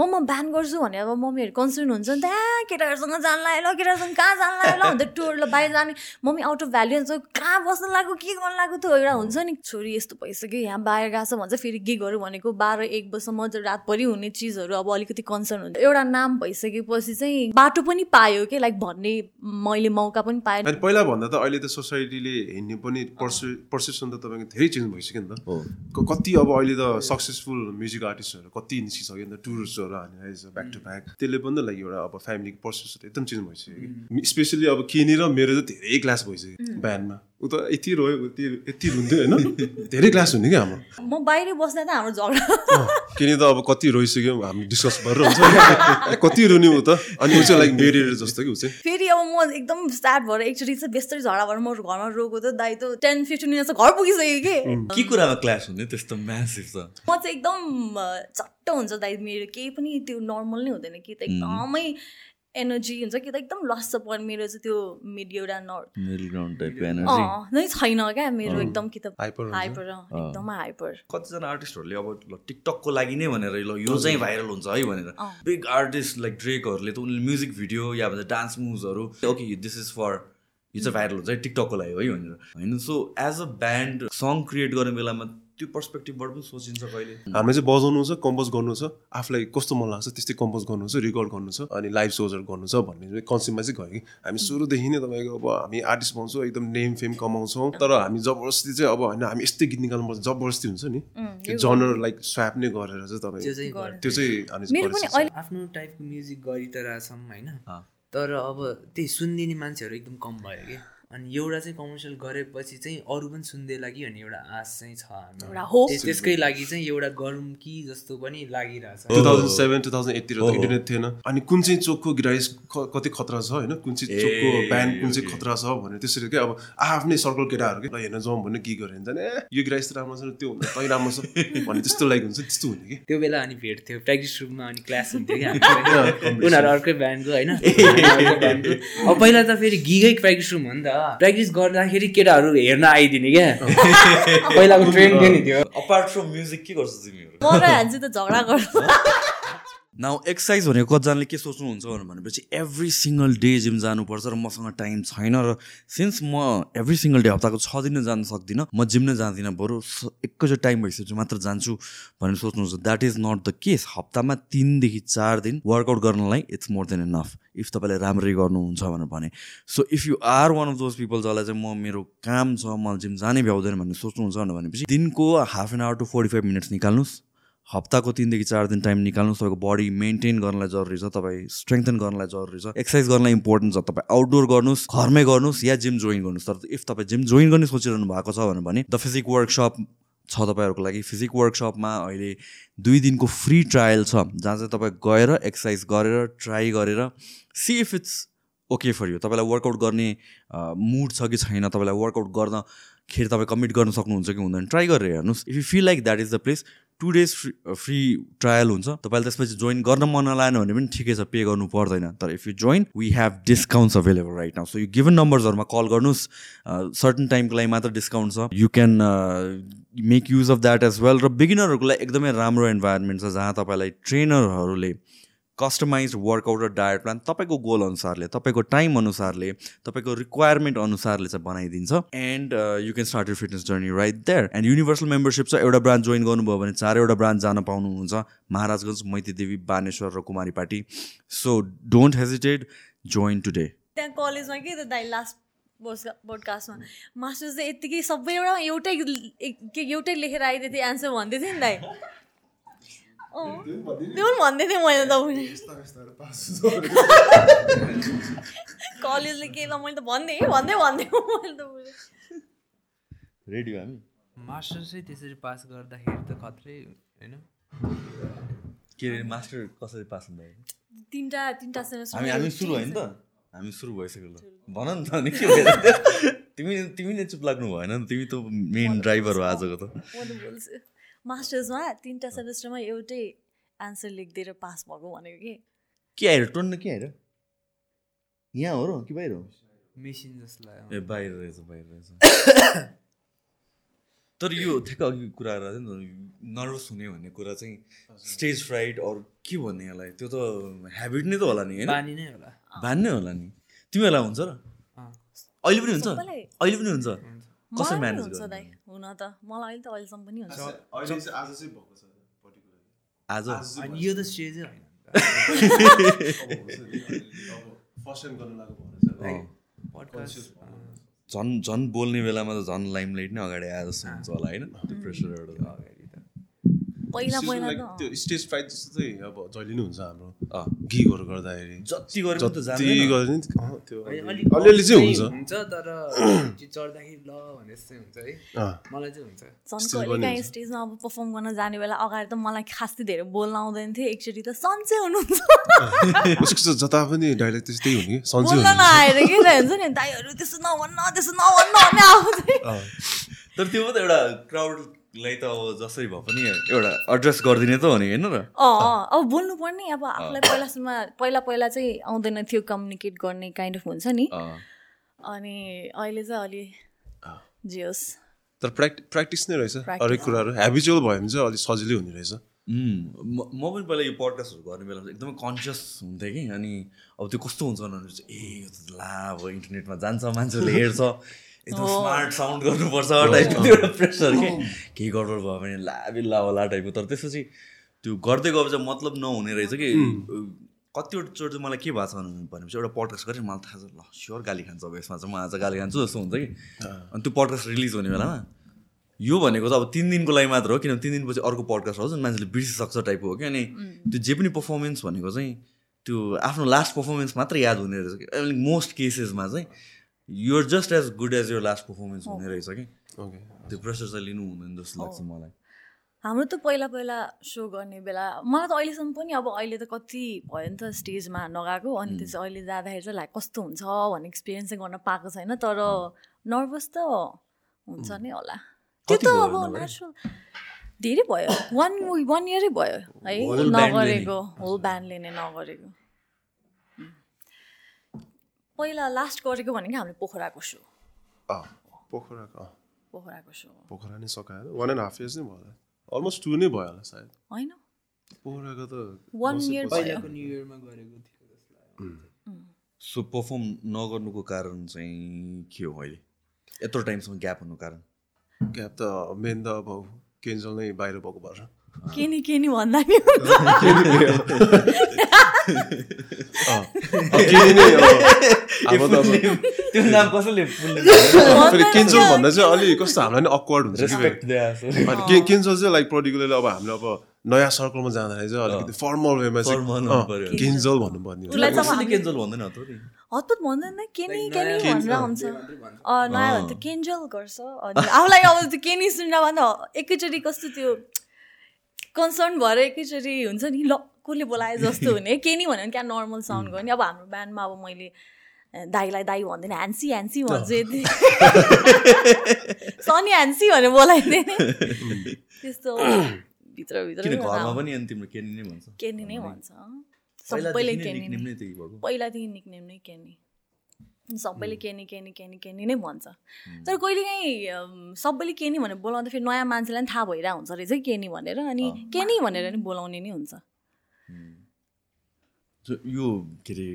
म म बिहान गर्छु भने अब मम्मीहरू कन्सर्न हुन्छ नि त ए केटाहरूसँग जान लाग्यो ल केटाहरूसँग कहाँ जान लाग्यो ल? अन्त टुर ल बाहिर जाने। मम्मी आउट अफ भ्याल्यु हुन्छ। कहाँ बस्न लाग्यो के गर्नु लाग्यो त्यो एउटा हुन्छ नि छोरी यस्तो भइसक्यो यहाँ बाहिर गएको छ भन्छ फेरि गिगहरू भनेको बाह्र एक बजीसम्म रातभरि हुने चिजहरू अब अलिकति कन्सर्न हुन्छ। एउटा नाम भइसकेपछि चाहिँ बाटो पनि पायो कि लाइक भन्ने मैले मौका पनि पाएँ अनि पहिला भन्दा त अहिले त सोसाइटीले हिँड्ने पनि पर्सि पर्सेप्सन त तपाईँको धेरै चेन्ज भइसक्यो नि त। क- कति अब अहिले त सक्सेसफुल म्युजिक आर्टिस्टहरू कति निस्किसक्यो नि त टुरिस्टहरू हानिरहेछ ब्याक टु ब्याक त्यसले पनि त लाइक एउटा अब फ्यामिलीको पर्सेप्सन एकदम चेन्ज भइसक्यो कि। स्पेसली अब किनी र मेरो त धेरै क्लास भइसक्यो बिहानमा ऊ त यति रोयो यति यति रुन्थ्यो होइन? धेरै क्लास हुने क्या हाम्रो म बाहिर बस्दा त हाम्रो झगडा। किन त अब कति रोइसक्यो हामी डिस्कस गरेर हुन्छ। कति रुने ऊ त? अनि ऊ चाहिँ लाइक मेरिएर जस्तो कि ऊ चाहिँ। फेरि अब म एकदम स्टार्ट भएर एकचोटि चाहिँ बेस्तरी झगडा भएर म घरमा रोको त दाइ त टेन फिफ्टिन मिनट घर पुगिसक्यो कि? के कुरामा क्लास हुने त्यस्तो म्यासिभ छ? म चाहिँ एकदम चट्ट हुन्छ दाइ मेरो। केही पनि त्यो नर्मल नै हुँदैन कि त। एकदमै एनर्जी हुन्छ कि त एकदम लस छ पर मेरो चाहिँ त्यो मिड एउटा नर्थ नै छैन क्या मेरो एकदम कि त। हाइपर एकदमै हाइपर कतिजना आर्टिस्टहरूले अब ल टिकटकको लागि नै भनेर ल यो चाहिँ भाइरल हुन्छ है भनेर। बिग आर्टिस्ट लाइक ड्रेकहरूले त उनले म्युजिक भिडियो या भन्छ डान्स मुभ्सहरू ओके दिस इज फर यो चाहिँ भाइरल हुन्छ है टिकटकको लागि है भनेर। होइन so as a band song create गर्ने बेलामा त्यो पर्सपेक्टिभबाट पनि सोचिन्छ कहिले। हामीले चाहिँ बजाउनु छ कम्पोज गर्नु छ आफूलाई कस्तो मन लाग्छ त्यस्तै कम्पोज गर्नु छ रेकर्ड गर्नु छ अनि लाइभ सोजहरू गर्नु छ भन्ने कन्सेप्टमा चाहिँ गयो कि। हामी सुरुदेखि नै तपाईँको अब हामी आर्टिस्ट पाउँछौँ एकदम नेम फेम कमाउँछौँ तर हामी जबरजस्ती चाहिँ अब होइन हामी यस्तै गीत निकाल्नुपर्छ जबरजस्ती हुन्छ नि। त्यो जनर लाइक स्वाप नै गरेर चाहिँ तपाईँ। त्यो चाहिँ आफ्नो टाइपको म्युजिक गरि त रहेछौँ होइन। तर अब त्यही सुनिदिने मान्छेहरू एकदम कम भयो कि। अनि एउटा चाहिँ कमर्सियल गरेपछि चाहिँ अरू पनि सुन्दै लागि भन्ने एउटा आश चाहिँ छ हाम्रो। त्यसकै लागि चाहिँ एउटा गरौँ कि जस्तो पनि लागिरहेछ। Two thousand seven two thousand एटतिर त इन्टरनेट थिएन। अनि कुन चाहिँ चोकको गिटारिस्ट कति खतरा छ होइन? कुन चाहिँ चोकको ब्यान्ड कुन चाहिँ। खतरा छ भनेर त्यसरी क्या अब आफ्नै सर्कल केटाहरू के ल हेर्न जाउँ भने के गरेर हुन्छ ए यो गिटारिस्ट राम्रो छ त्यो तै राम्रो छ भन्ने त्यस्तो लाइक हुन्छ त्यस्तो हुने कि। त्यो बेला अनि भेट्थ्यो प्र्याक्टिस रुममा अनि क्लास हुन्थ्यो कि उनीहरू अर्कै ब्यान्डको होइन। अब पहिला त फेरि गिगै प्र्याक्टिस रुम हो नि त। प्र्याक्टिस गर्दाखेरि केटाहरू हेर्न आइदिने क्या? पहिलाको ट्रेन थियो नि अपार्ट फ्रम म्युजिक के गर्छ तिमीहरू? म त झगडा गर्छु। नाउ एक्सर्साइज भनेको कतिजनाले के सोच्नुहुन्छ भनेर भनेपछि एभ्री सिङ्गल डे जिम जानुपर्छ र मसँग टाइम छैन र सिन्स म एभ्री सिङ्गल डे हप्ताको छ दिन जान सक्दिनँ म जिम नै जाँदिनँ बरु एकैचोटि टाइम भइसकेपछि मात्र जान्छु भनेर सोच्नुहुन्छ। That is not the case हप्तामा तिनदेखि चार दिन वर्कआउट गर्नलाई it's more than enough if तपाईँले राम्ररी गर्नुहुन्छ भनेर भने। So if you are one of those people जसलाई चाहिँ म मेरो काम छ म जिम जानै भ्याउँदैन भन्ने सोच्नुहुन्छ भनेर भनेपछि दिनको half an hour to forty five minutes निकाल्नुहोस्। हप्ताको तिनदेखि चार दिन टाइम निकाल्नुहोस् तपाईँको बडी मेन्टेन गर्नलाई जरुरी छ तपाईँ स्ट्रेङ्थन गर्नलाई जरुरी छ। एक्सर्साइज गर्नलाई इम्पोर्टेन्ट छ तपाईँ आउटडोर गर्नुहोस् घरमै गर्नुहोस् या जिम जोइन गर्नुहोस्। तर इफ तपाईँ जिम जोइन गर्ने सोचिरहनु भएको छ भने द फिजिक वर्कसप छ तपाईँहरूको लागि। फिजिक वर्कसपमा अहिले दुई दिनको फ्री ट्रायल छ जहाँ चाहिँ तपाईँ गएर एक्सर्साइज गरेर ट्राई गरेर see if it's okay for you तपाईँलाई वर्कआउट गर्ने मुड छ कि छैन तपाईँलाई वर्कआउट गर्दाखेरि तपाईँ कमिट गर्न सक्नुहुन्छ कि हुँदैन ट्राई गरेर हेर्नुहोस्। If you feel like that is the place two days free free trial हुन्छ। तपाईँले त्यसपछि जोइन गर्न मन नलाएन भने पनि ठिकै छ पे गर्नु पर्दैन। तर if you join we have discounts available right now so यो गिभन नम्बर्सहरूमा कल गर्नुहोस्। सर्टन टाइमको लागि मात्र डिस्काउन्ट छ। You can make use of that as well र बिगिनरहरूको लागि एकदमै राम्रो इन्भाइरोमेन्ट छ जहाँ तपाईँलाई ट्रेनरहरूले कस्टमाइज वर्कआउट र डायट प्लान तपाईँको गोल अनुसारले तपाईँको टाइम अनुसारले तपाईँको रिक्वायरमेन्ट अनुसारले चाहिँ बनाइदिन्छ। And you can start your fitness journey right there and Universal membership छ एउटा ब्रान्च जोइन गर्नुभयो भने चारवटा ब्रान्च जान पाउनुहुन्छ। महाराजगञ्ज मैती देवी बानेश्वर र Kumari Pati. So don't hesitate join today त्यहाँ कलेजमा के त दाइ लास्ट पोडकास्टमा मास्टर्स चाहिँ यत्तिकै सबै एउटा एउटै एउटै लेखेर आइदिएको थिएँ एन्सर भन्दै थिएँ नि दाइ। त्यो पनि भन्दै थिएँ मैले तपाईँले कलेजले के ल मैले त भन्दै भन्दै भन्दै मैले त रेडी हामी मास्टर चाहिँ त्यसरी पास गर्दाखेरि त खत्रै होइन के अरे मास्टर कसरी पास हुन्छ तिनवटा तिनवटा सेमेस्टर हामी हामी सुरु होइन त हामी सुरु भइसक्यो ल भन नि त अनि के भइरहेको तिमी तिमी नै चुप लाग्नु भएन नि तिमी त मेन ड्राइभर हो आजको त त मास्टर्समा तिनवटा सेमेस्टरमा एउटै एन्सर लेखिदिएर पास भएको भनेको कि? के आएर टोन्न के आएर यहाँ हो र कि बाहिर हो? मेसिन जस्तो लाग्यो ए बाहिर रहेछ बाहिर रहेछ। तर यो ठ्याक्क अघि कुरा गरेर नि नर्भस हुने भन्ने कुरा चाहिँ स्टेज फ्राइट अरू के भन्ने यसलाई? त्यो त हेबिट नै त होला नि होइन? बानी नै होला। भान नै होला नि। तिमीहरूलाई हुन्छ र? अँ। अहिले पनि हुन्छ? अहिले पनि हुन्छ। कसरी म्यानेज हुन्छ गर्नु? दाइ हुन त। मलाई अहिले त अहिलेसम्म पनि हुन्छ। आज अनि यो त स्टेजै होइन। झन् झन् बोल्ने बेलामा त झन् लाइमलाइट नै अगाडि आए जस्तो हुन्छ होला होइन? त्यो प्रेसर एउटा अगाडि। त पहिला पहिला त्यो स्टेज फाइट जस्तो चाहिँ अब जहिले नै हुन्छ हाम्रो। गिगहरू गर्दाखेरि। जति गरे पनि त जति जान्दैन। गरे त्यो अलिअलि चाहिँ हुन्छ। हुन्छ तर चढ्दाखेरि ल भने जस्तै हुन्छ है। मलाई चाहिँ हुन्छ। बनिन्छ। स्टेजमा अब पर्फर्म गर्न जाने बेला अगाडि त मलाई खासै धेरै बोल्न आउँदैन थियो। एकचोटि त सन्चै हुनुहुन्छ। उसको जता पनि डाइरेक्ट त्यस्तै हुने कि? सन्चै बोल्न नआएर कि हुन्छ नि? दाइहरू त्यसो नभन्न त्यसो नभन्न भन्ने आउँछ तर त्यो पो त एउटा क्राउडलाई त अब जसरी भए पनि एउटा एड्रेस गरिदिने त हो नि होइन र अँ अँ, अब बोल्नु पर्ने अब आफूलाई पहिलासम्म पहिला पहिला चाहिँ आउँदैन थियो कम्युनिकेट गर्ने काइन्ड अफ हुन्छ नि। अनि अहिले चाहिँ अलि जे होस् तर प्र्याक्टि प्र्याक्टिस नै रहेछ। हरेक कुराहरू हेबिचुअल भयो भने चाहिँ अलिक सजिलै हुने रहेछ। म पनि पहिला यो पडकास्टहरू गर्ने बेला चाहिँ एकदमै कन्सियस हुन्थेँ कि अनि अब त्यो कस्तो हुन्छ भनेर चाहिँ ए यो त ला अब इन्टरनेटमा जान्छ मान्छेले हेर्छ। एकदम स्मार्ट साउन्ड गर्नुपर्छ टाइपको त्यो एउटा प्रेसर के? केही गडबड भयो भने ला बिल्ला होला टाइपको तर त्यसपछि त्यो गर्दै गएपछि चाहिँ मतलब नहुने रहेछ कि? कतिवटा चोटि चाहिँ मलाई के भएको छ भनेपछि एउटा पडकास्ट गरेँ मलाई थाहा छ ल स्योर गाली खान्छ अब यसमा चाहिँ म आज गाली खान्छु जस्तो हुन्छ कि? अनि त्यो पडकास्ट रिलिज हुने बेलामा यो भनेको त अब तिन दिनको लागि मात्र हो किनभने तिन दिनपछि अर्को पडकास्ट आउँछ नि मान्छेले बिर्सिसक्छ टाइपको हो कि? अनि त्यो जे पनि पर्फर्मेन्स भनेको चाहिँ त्यो आफ्नो लास्ट पर्फर्मेन्स मात्र याद हुने रहेछ कि? मोस्ट केसेसमा चाहिँ you're just as good as your last performance हुने रहेछ कि? ओके त्यो प्रेसर चाहिँ लिनु हुँदैन जस्तो लाग्छ मलाई। हाम्रो त पहिला पहिला सो गर्ने बेला मलाई त अहिलेसम्म पनि अब अहिले त कति भयो नि त स्टेजमा नगएको अनि त्यसपछि अहिले जाँदाखेरि चाहिँ लाइक कस्तो हुन्छ भन्ने एक्सपिरियन्स चाहिँ गर्न पाएको छैन तर नर्भस त हुन्छ नै होला। त्यो कति त अब? नेचुरल धेरै भयो। वान वान इयरै भयो। है नगरेको होल ब्यान्डले नै नगरेको. पहिला लास्ट गरेको भनेको हामीले पोखराको सो। अँ पोखराको पोखराको सो। पोखरा नै सकाएर वान एन्ड हाफ इयर्स नै भयो होला। अलमोस्ट टु नै भयो होला सायद। होइन। पोखराको त वान इयर पहिलाको न्यु इयरमा गरेको थियो सो पर्फर्म नगर्नुको कारण चाहिँ के हो अहिले? यत्रो टाइमसम्म ग्याप हुनु कारण? ग्याप त मेन त अब केन्जल नै बाहिर भएको भएर। के नि के नि भन्दा नि त्यो नाम कसैले फेरि केन्जल भन्दा चाहिँ अलिक कस्तो हामीलाई नै अक्वर्ड हुन्छ। अनि के केन्जल चाहिँ लाइक पर्टिकुलरली अब हामीले अब नयाँ सर्कलमा जाँदाखेरि चाहिँ अलिकति फर्मल वेमा चाहिँ। केन्जल कसैले हामी- केन्जल भन्दैन हतपत भन्दैन के नि के नि नयाँ भनेर। अँ नयाँ भने त केन्जल गर्छ अनि आफूलाई अब त्यो के नि सुनेर भन्दा एकैचोटि कस्तो त्यो कन्सर्न भएर एकैचोटि हुन्छ नि ल कसले बोलाए जस्तो हुने। के नि भन्यो भने क्या नर्मल साउन्ड गर्ने। अब हाम्रो ब्यान्डमा अब मैले दाईलाई दाई भन्दैन ह्यान्सी ह्यान्सी भन्छु यति। सनी ह्यान्सी भनेर बोलाइदिएँ त्यस्तो भित्रभित्र किन नै भन्छ? नै सबैले नै केनी नै। नै पहिलादेखि निक्नेम नै केनी। सबैले केनी केनी केनी केनी नै भन्छ। तर कहिलेकाहीँ सबैले केनी भनेर बोलाउँदा फेरि नयाँ मान्छेलाई पनि थाहा भइरहेको हुन्छ रहेछ कि केनी भनेर अनि केनी भनेर नि बोलाउने नै हुन्छ। यो के अरे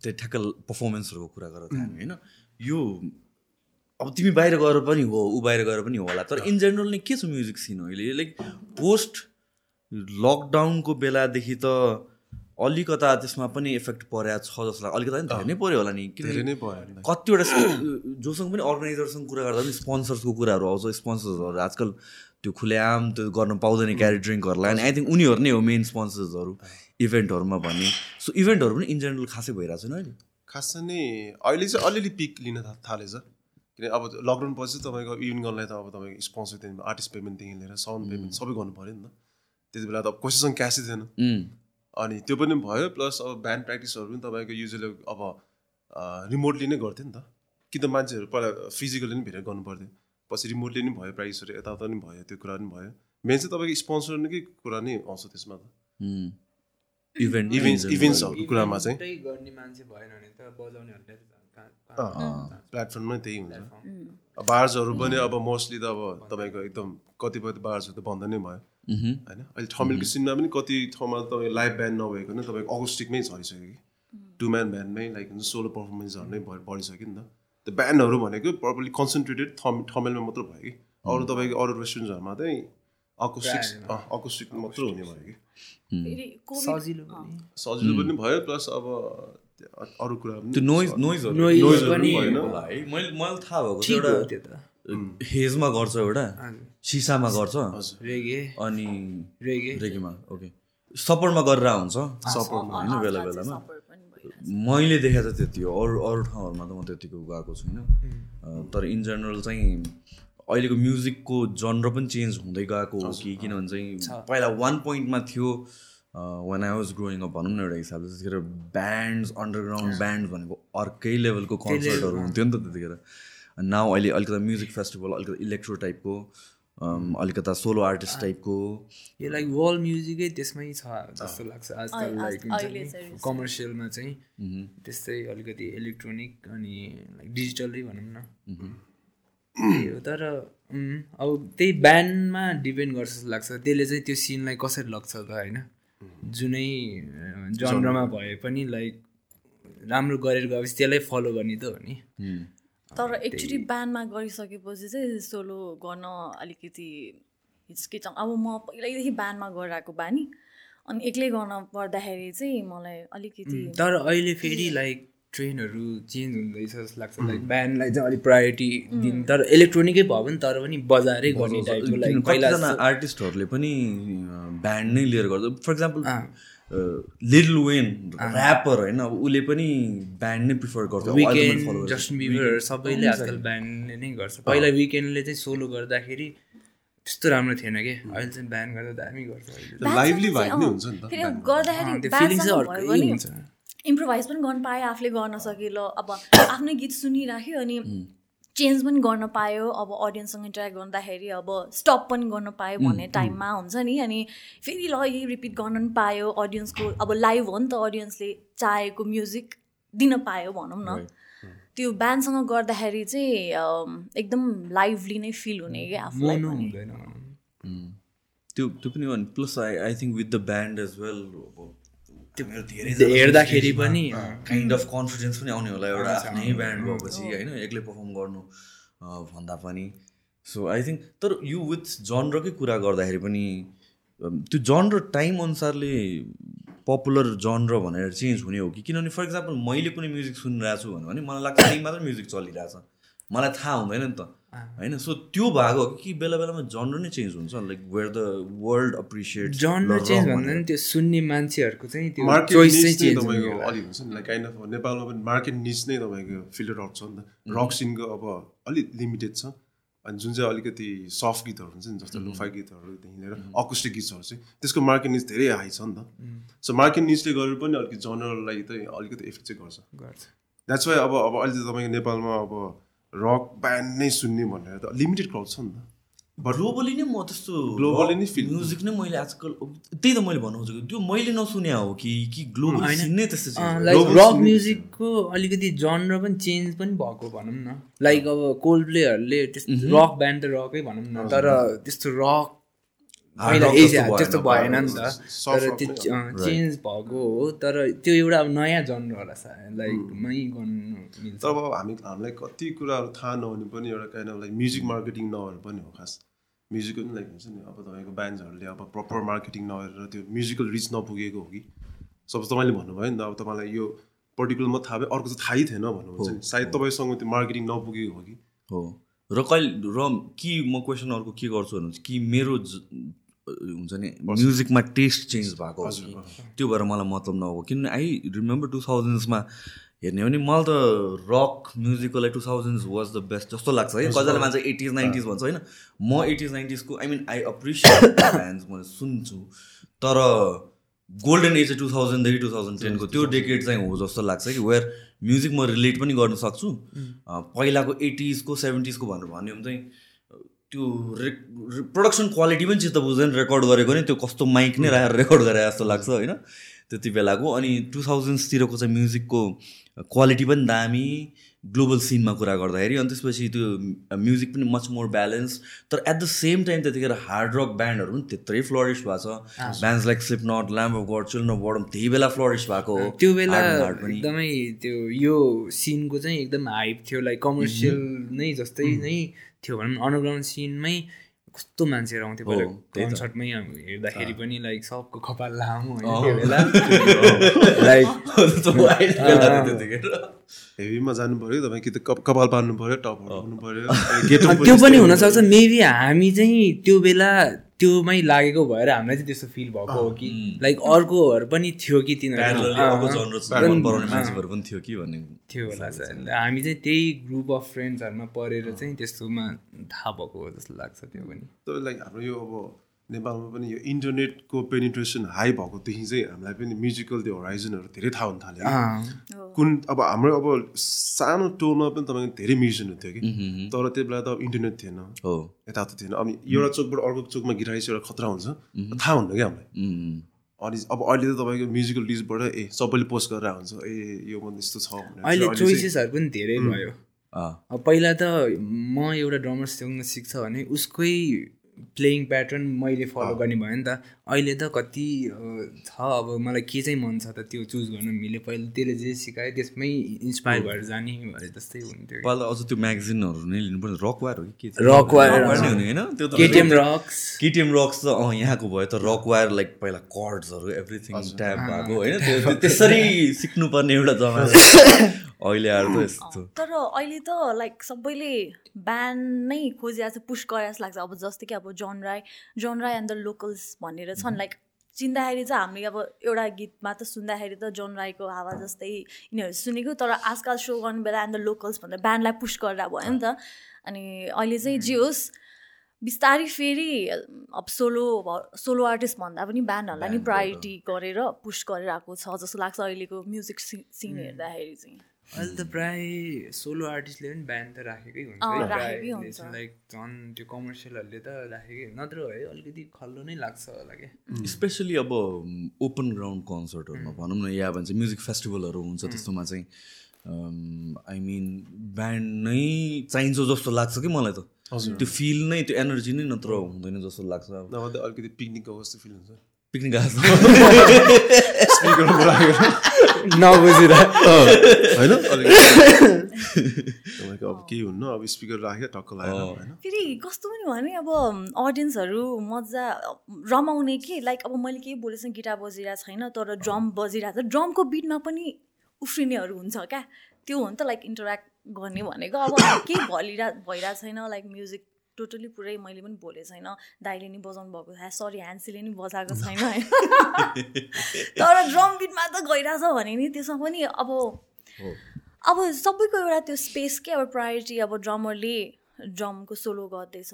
त्यो ठ्याक्क पर्फर्मेन्सहरूको कुरा थियो हामी होइन यो अब तिमी बाहिर गएर पनि हो ऊ बाहिर गएर पनि होला तर इन जेनरल नै के छ म्युजिक सिन अहिले? लाइक पोस्ट लकडाउनको बेलादेखि त अलिकता त्यसमा पनि इफेक्ट परेको छ जस्तो लाग्छ अलिकता नि धेरै नै पऱ्यो होला नि। कतिवटा जोसँग पनि अर्गनाइजरसँग कुरा गर्दा पनि स्पोन्सर्सको कुराहरू आउँछ स्पोन्सर्सहरू आजकल त्यो खुलेआम त्यो गर्न पाउँदैन क्यारी ड्रिङ्कहरूलाई अनि आई थिङ्क उनीहरू नै हो मेन स्पोन्सर्सहरू इभेन्टहरूमा भन्ने। सो इभेन्टहरू पनि इन जेनरल खासै भइरहेको छैन अहिले? खासै नै अहिले चाहिँ अलिअलि पिक लिन थालेछ। किन अब लकडाउन पछि तपाईँको इभेन्ट गर्नलाई त अब तपाईँको स्पोन्सर दिनु आर्टिस्ट पेमेन्टदेखि लिएर साउन्ड पेमेन्ट सबै गर्नु पऱ्यो नि त। त्यति बेला त अब कसैसँग क्यासै थिएन। अनि त्यो पनि भयो प्लस अब ब्यान्ड प्र्याक्टिसहरू पनि तपाईँको युजली अब रिमोटली नै गर्थ्यो नि त। कि त मान्छेहरू पहिला फिजिकली नै भेटेर गर्नु पर्थ्यो पछि रिमोटली नै भयो प्र्याक्टिसहरू यताउता पनि भयो त्यो कुरा पनि भयो। मेन चाहिँ तपाईँको स्पोन्सर नै कुरा नै आउँछ त्यसमा त। Event events general। इभेन्ट्सहरूको कुरामा चाहिँ। इभेन्टै गर्ने मान्छे भएन भने त बजाउनेहरूले त कहाँ- कहाँ- प्लेटफर्ममै त्यही हुन्छ। बार्सहरू पनि अब मोस्टली त अब तपाईँको एकदम कतिपय बार्सहरू त बन्द नै भयो। होइन? अहिले ठमेलको सिनमा पनि कति ठाउँमा तपाईँ लाइभ ब्यान्ड नभएको नै तपाईँको अगोस्टिकमै झरिसक्यो कि? टु म्यान ब्यान्डमै लाइक सोलो पर्फर्मेन्सहरू नै बढिसक्यो नि त। त्यो ब्यान्डहरू भनेको प्रपरली कन्सन्ट्रेटेड थम ठमेलमा मात्र भयो कि? अरू तपाईँको अरू रेस्टुरेन्ट्सहरूमा चाहिँ अकोस्टिक अकोस्टिक मात्र हुने भयो कि? सजिलो पनि। सजिलो पनि भयो प्लस अब अरू कुरा पनि त्यो नोइज मैले थाहा भएको एउटा त। हेजमा गर्छ एउटा। सिसामा गर्छ? रेगे। अनि रेगे। रेगीमा ओके। सपरमा गरेर हुन्छ सपरमा होइन? बेला बेलामा। मैले देखेको त त्यति हो। अरू अरू ठाउँहरूमा त म त्यतिको गएको छुइनँ। तर इन जेनरल चाहिँ अहिलेको म्युजिकको जनर पनि चेन्ज हुँदै गएको हो कि किनभने चाहिँ पहिला वान पोइन्टमा थियो when I was growing up भनौँ न एउटा हिसाबले। त्यतिखेर ब्यान्ड्स अन्डरग्राउन्ड ब्यान्ड भनेको अर्कै लेभलको कन्सर्टहरू हुन्थ्यो नि त त्यतिखेर। नाउ अहिले अलिकति म्युजिक फेस्टिभल अलिकति इलेक्ट्रो टाइपको अलिकता सोलो आर्टिस्ट टाइपको यो लाइक वर्ल्ड म्युजिकै त्यसमै छ जस्तो लाग्छ आजकल लाइक कमर्सियलमा चाहिँ त्यस्तै अलिकति इलेक्ट्रोनिक अनि लाइक डिजिटलै भनौँ न। हो तर अब त्यही ब्यान्डमा डिपेन्ड गर्छ जस्तो लाग्छ। त्यसले चाहिँ त्यो सिनलाई कसरी लग्छ त होइन? जुनै जनरमा भए पनि लाइक राम्रो गरेर गएपछि त्यसलाई फलो गर्ने त हो नि। तर एकचोटि ब्यान्डमा गरिसकेपछि चाहिँ सोलो गर्न अलिकति हिचकिचाउँ। अब म पहिल्यैदेखि ब्यान्डमा गरिरहेको बानी। अनि एक्लै गर्न पर्दाखेरि चाहिँ मलाई अलिकति तर अहिले फेरि लाइक ट्रेनहरू चेन्ज हुँदैछ जस्तो लाग्छ। लाइक ब्यान्डलाई चाहिँ अलिक प्रायोरिटी दिनु। तर इलेक्ट्रोनिकै भयो भने तर पनि बजारै गर्ने टाइपको लाइक पहिला कतिजना आर्टिस्टहरूले पनि ब्यान्ड नै लिएर गर्छ। For example Lil Wayne rapper होइन अब उसले पनि ब्यान्ड नै प्रिफर गर्छ विकेन्ड जस्टिन बिबरहरू सबैले आजकल ब्यान्डले नै गर्छ। पहिला विकेन्डले चाहिँ सोलो गर्दाखेरि त्यस्तो राम्रो थिएन कि? अहिले चाहिँ ब्यान्ड गर्दा दामी गर्छ अहिले। लाइभली भाइब नै हुन्छ नि त। गर्दाखेरि फिलिङ चाहिँ अर्कै हुन्छ। इम्प्रोभाइज पनि गर्न पायो आफूले गर्न सके ल अब आफ्नै गीत सुनिराख्यो अनि चेन्ज पनि गर्न पायो अब अडियन्ससँग इन्टरेक्ट गर्दाखेरि अब स्टप पनि गर्न पायो भन्ने टाइममा हुन्छ नि। अनि फेरि ल यही रिपिट गर्न पनि पायो अडियन्सको अब लाइभ हो नि त अडियन्सले चाहेको म्युजिक दिन पायो भनौँ न। त्यो ब्यान्डसँग गर्दाखेरि चाहिँ एकदम लाइभली नै फिल हुने क्या आफूलाई। त्यो त्यो पनि plus I I think with the band as well त्यो मेरो धेरै हेर्दाखेरि पनि काइन्ड अफ कन्फिडेन्स पनि आउने होला एउटा आफ्नै ब्यान्ड भएपछि होइन एक्लै पर्फर्म गर्नु भन्दा पनि। सो आई थिङ्क तर यो विथ जनरकै कुरा गर्दाखेरि पनि त्यो जनर टाइम अनुसारले पपुलर जनर भनेर चेन्ज हुने हो कि? किनभने फर इक्जाम्पल मैले कुनै म्युजिक सुनिरहेको छु भन्यो भने मलाई लाग्छ त्यही मात्र म्युजिक चलिरहेछ। मलाई थाहा हुँदैन नि त। होइन? सो त्यो भएको हो कि बेला बेलामा जनर नै चेन्ज हुन्छ like where the world appreciate genre change भन्दा पनि त्यो सुन्ने मान्छेहरूको चाहिँ त्यो मार्केट चोइस निच चाहिँ नै चेन्ज तपाईँको। अलिक हुन्छ नि लाइक काइन्ड अफ नेपालमा पनि मार्केट निच नै तपाईँको फिल्टर आउट छ नि त। रक सिनको अब अलिक लिमिटेड छ। अनि जुन चाहिँ अलिकति सफ्ट गीतहरू हुन्छ नि जस्तो लोफाई गीतहरूदेखि लिएर अकुस्टिक गीतहरू चाहिँ त्यसको मार्केट निच धेरै हाई छ नि त। सो मार्केट निचले गरेर पनि अलिकति जनरललाई चाहिँ अलिकति इफेक्ट चाहिँ गर्छ। गर्छ। द्याट्स वाइ अब अब अहिले त तपाईँको नेपालमा अब रक ब्यान्ड नै सुन्ने भनेर त लिमिटेड क्राउड छ नि त। ग्लोबली नै म त्यस्तो Globally नै feel- म्युजिक नै मैले आजकल त्यही त मैले भन्नु खोजेको। त्यो मैले नसुने हो कि कि ग्लोबली नै त्यस्तो रक म्युजिकको अलिकति जनर पनि चेन्ज पनि भएको भनौँ न। लाइक अब कोल्ड प्लेहरूले त्यस्तो रक ब्यान्ड त रकै भनौँ न तर त्यस्तो रक पहिला एसिया जस्तो त्यस्तो भएन, नि त। तर त्यो चेन्ज भएको हो तर त्यो एउटा अब नयाँ जनर होला सायद लाइक मै गर्नु मिल्छ। तर अब हामी हामीलाई कति कुराहरू थाहा नहुने पनि एउटा kind of like music marketing नभएर पनि हो खास। म्युजिकको पनि लाइक हुन्छ नि अब तपाईँको ब्यान्ड्सहरूले अब प्रपर मार्केटिङ नगरेर त्यो म्युजिकल रिच नपुगेको हो कि। सपोज तपाईँले भन्नुभयो नि त अब तपाईँलाई यो पर्टिकुलरमा थाहा भयो अर्को चाहिँ थाहै थिएन भन्नुहुन्छ नि। सायद तपाईँसँग त्यो मार्केटिङ नपुगेको हो कि। हो। र कहिले र कि म क्वेसन अर्को के गर्छु भन्नुहुन्छ? कि मेरो हुन्छ नि म्युजिकमा टेस्ट चेन्ज भएको त्यो भएर मलाई मतलब नहो किनभने आई रिमेम्बर टु थाउजन्ड्समा हेर्ने हो भने मलाई त रक म्युजिकको लागि two thousands was the best जस्तो लाग्छ है। कतिजना मान्छे एटिज नाइन्टिज भन्छ होइन। म eighties नाइन्टिजको I mean I appreciate bands मैले सुन्छु। तर गोल्डन एज टु थाउजन्डदेखि टु थाउजन्ड टेनको त्यो डेकेड चाहिँ हो जस्तो लाग्छ कि वेयर म्युजिक म रिलेट पनि गर्न सक्छु। पहिलाको एटिजको सेभेन्टिजको भनेर भन्यो भने चाहिँ त्यो रे प्रोडक्सन क्वालिटी पनि चित्त बुझ्दैन रेकर्ड गरेको नि त्यो कस्तो माइक नै राखेर रेकर्ड गरे जस्तो लाग्छ होइन? त्यति बेलाको। अनि टु थाउजन्ड्सतिरको चाहिँ म्युजिकको क्वालिटी पनि दामी ग्लोबल सिनमा कुरा गर्दाखेरि। अनि त्यसपछि त्यो म्युजिक पनि मच मोर ब्यालेन्स तर एट द सेम टाइम त्यतिखेर हार्ड रक ब्यान्डहरू पनि त्यत्रै फ्लरिस भएको छ। Bands like Slipknot Lamb of God Children of Bodom त्यही बेला फ्लरिस भएको हो त्यो बेला। एकदमै त्यो यो सिनको चाहिँ एकदम हाइप थियो। लाइक कमर्सियल नै जस्तै नै थियो भनौँ न अन्डरग्राउन्ड सिनमै कस्तो मान्छेहरू आउँथ्यो पहिला। कन्सर्टमै हेर्दाखेरि पनि लाइक सबको कपाल लामो हेभीमा जानु पऱ्यो तपाईँ? कि त कप- कपाल पार्नु पऱ्यो टप हुनु पऱ्यो गेट त्यो पनि हुनसक्छ। मेबी हामी चाहिँ त्यो बेला त्योमै लागेको भएर हामीलाई चाहिँ त्यस्तो फिल भएको हो कि लाइक अर्कोहरू पनि थियो कि तिनीहरू। थियो कि भन्ने थियो होला सायद। हामी चाहिँ त्यही ग्रुप अफ फ्रेन्ड्सहरूमा परेर चाहिँ त्यस्तोमा थाहा भएको हो जस्तो लाग्छ त्यो पनि। लाइक हाम्रो यो अब नेपालमा पनि यो इन्टरनेटको पेनिट्रेसन हाई भएकोदेखि चाहिँ हामीलाई पनि म्युजिकल त्यो होराइजनहरू धेरै थाहा हुन थाल्यो। कुन अब हाम्रो अब सानो टोलमा पनि तपाईँको धेरै म्युजिसियनहरू थियो कि। तर त्यो बेला त अब इन्टरनेट थिएन। हो। यताउति थिएन। अब एउटा चोकबाट अर्को चोकमा गिटारिस एउटा खतरा हुन्छ। थाहा हुन्न क्या हामीलाई। अनि अब अहिले त तपाईँको म्युजिकल लिस्टबाट ए सबैले पोस्ट गरेर हुन्छ ए यो पनि यस्तो छ अहिले चोइसेसहरू पनि धेरै भयो। पहिला त म एउटा ड्रमर सिक्न सिक्छ भने उसकै प्लेइङ प्याटर्न मैले फलो गर्ने भयो नि त। अहिले त कति छ अब मलाई के चाहिँ मन छ त त्यो चुज गर्नु मिले पहिला त्यसले जे सिकायो त्यसमै इन्सपायर भएर जाने भने जस्तै हुन्थ्यो। पहिला अझ त्यो म्यागजिनहरू नै लिनु पर्ने रक वायर हो कि होइन? त्यो त केटिएम रक्स केटिएम रक्स त अँ यहाँको भयो त रक वायर लाइक पहिला कर्ड्सहरू एभ्रिथिङ ट्याप भएको होइन? त्यो- त्यो त्यसरी सिक्नुपर्ने एउटा जग्गा अहिले आएर त यस्तो। तर अहिले त लाइक सबैले ब्यान्ड नै खोजिरहेको छ पुस गरेर जस्तो लाग्छ। अब जस्तै कि अब जन राई जन राई एन्ड द लोकल्स भनेर छन् लाइक चिन्दाखेरि चाहिँ हामीले अब एउटा गीतमा त सुन्दाखेरि त जन राईको हावा जस्तै यिनीहरू सुनेको तर आजकल सो गर्ने बेला एन्ड द लोकल्स भनेर ब्यान्डलाई पुस गरेर भयो नि त। अनि अहिले चाहिँ जे होस् बिस्तारै फेरि अब सोलो सोलो आर्टिस्ट भन्दा पनि ब्यान्डहरूलाई नि प्रायोरिटी गरेर पुस गरेर आएको छ जस्तो लाग्छ अहिलेको म्युजिक सिन हेर्दाखेरि चाहिँ। अहिले त प्राय सोलो आर्टिस्टले पनि ब्यान्ड त राखेकै हुन्छ। लाइक झन् त्यो कमर्सियलहरूले त राखेकै नत्र है अलिकति खल्लो नै लाग्छ होला क्या। स्पेसली अब ओपन ग्राउन्ड कन्सर्टहरूमा भनौँ न या भन्छ म्युजिक फेस्टिभलहरू हुन्छ त्यस्तोमा चाहिँ आई मिन ब्यान्ड नै चाहिन्छ जस्तो लाग्छ कि मलाई त। त्यो फिल नै त्यो एनर्जी नै नत्र हुँदैन जस्तो लाग्छ। अलिकति पिकनिकको कस्तो फिल हुन्छ। पिकनिक होइन तपाईँको अब केही हुन्न? अब स्पिकर राख्यो टक्क लगाएर होइन फेरि कस्तो पनि भने अब अडियन्सहरू मजा रमाउने कि? लाइक अब मैले केही बोलेको गिटार बजिरहेको छैन तर ड्रम बजिरहेको छ। ड्रमको बिटमा पनि उफ्रिनेहरू हुन्छ क्या? त्यो हो नि त लाइक इन्टरेक्ट गर्ने भनेको। अब केही भलिरह भइरहेको छैन लाइक म्युजिक टोटली पुरै मैले पनि बोलेको छैन। दाइले नि बजाउनु भएको छ। सरी ह्यान्सीले नि बजाएको छैन होइन। तर ड्रम बिटमा त गइरहेछ भने नि त्यसमा पनि अब अब सबैको एउटा त्यो स्पेस के अब प्रायोरिटी अब ड्रमरले ड्रमको सोलो गर्दैछ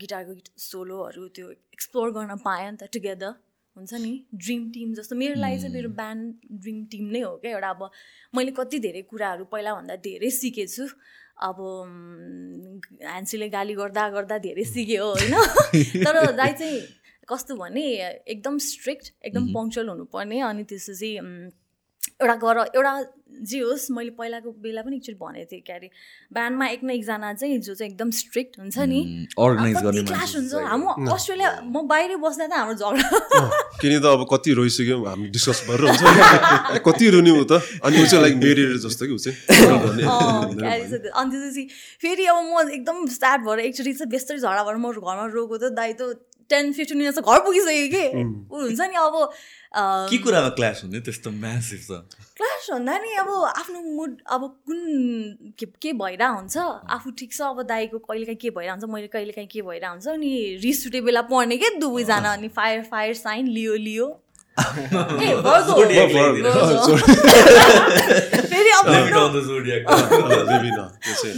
गिटारको सोलोहरू त्यो एक्सप्लोर गर्न पायो नि त टुगेदर हुन्छ नि? ड्रिम टिम जस्तो। मेरो लागि चाहिँ मेरो ब्यान्ड ड्रिम टिम नै हो क्या एउटा। अब मैले कति धेरै कुराहरू पहिलाभन्दा धेरै सिकेछु। अब उम्, ह्यान्सीले गाली गर्दा गर्दा धेरै सिक्यो होइन? तर दाइ चाहिँ कस्तो भने एकदम स्ट्रिक्ट एकदम पङ्क्चुअल हुनुपर्ने अनि त्यसपछि एउटा गर एउटा जे होस् मैले पहिलाको बेला पनि एकचोटि भनेको थिएँ के अरे ब्यान्डमा एक न एकजना चाहिँ जो चाहिँ एकदम स्ट्रिक्ट हुन्छ नि अर्गनाइज गर्ने क्लास मान्छे हुन्छ हाम्रो अस्ट्रेलिया म बाहिर बस्दा त हाम्रो झगडा। किन त अब कति रोइसक्यो हामी डिस्कस गरेर हुन्छ कति रुने हो त? अनि ऊ चाहिँ लाइक मेरिएर जस्तो कि ऊ चाहिँ। अनि त्यसपछि फेरि अब म एकदम स्टार्ट भएर एकचोटि चाहिँ बेस्तरी झगडा भएर म घरमा रोएको त दाइ त टेन फिफ्टिन मिनट घर पुगिसक्यो कि? ऊ हुन्छ नि अब के कुरामा क्लास हुने त्यस्तो म्यासिभ छ क्लास भन्दा नि अब आफ्नो मुड अब कुन के के भइरहेको हुन्छ? आफू ठिक छ अब दाईको कहिलेकाहीँ के भइरहेको हुन्छ मैले कहिलेकाहीँ के भइरहेको हुन्छ अनि रिस उठे बेला पढ्ने क्या दुवैजना अनि fire fire sign Leo Leo. फेरि अब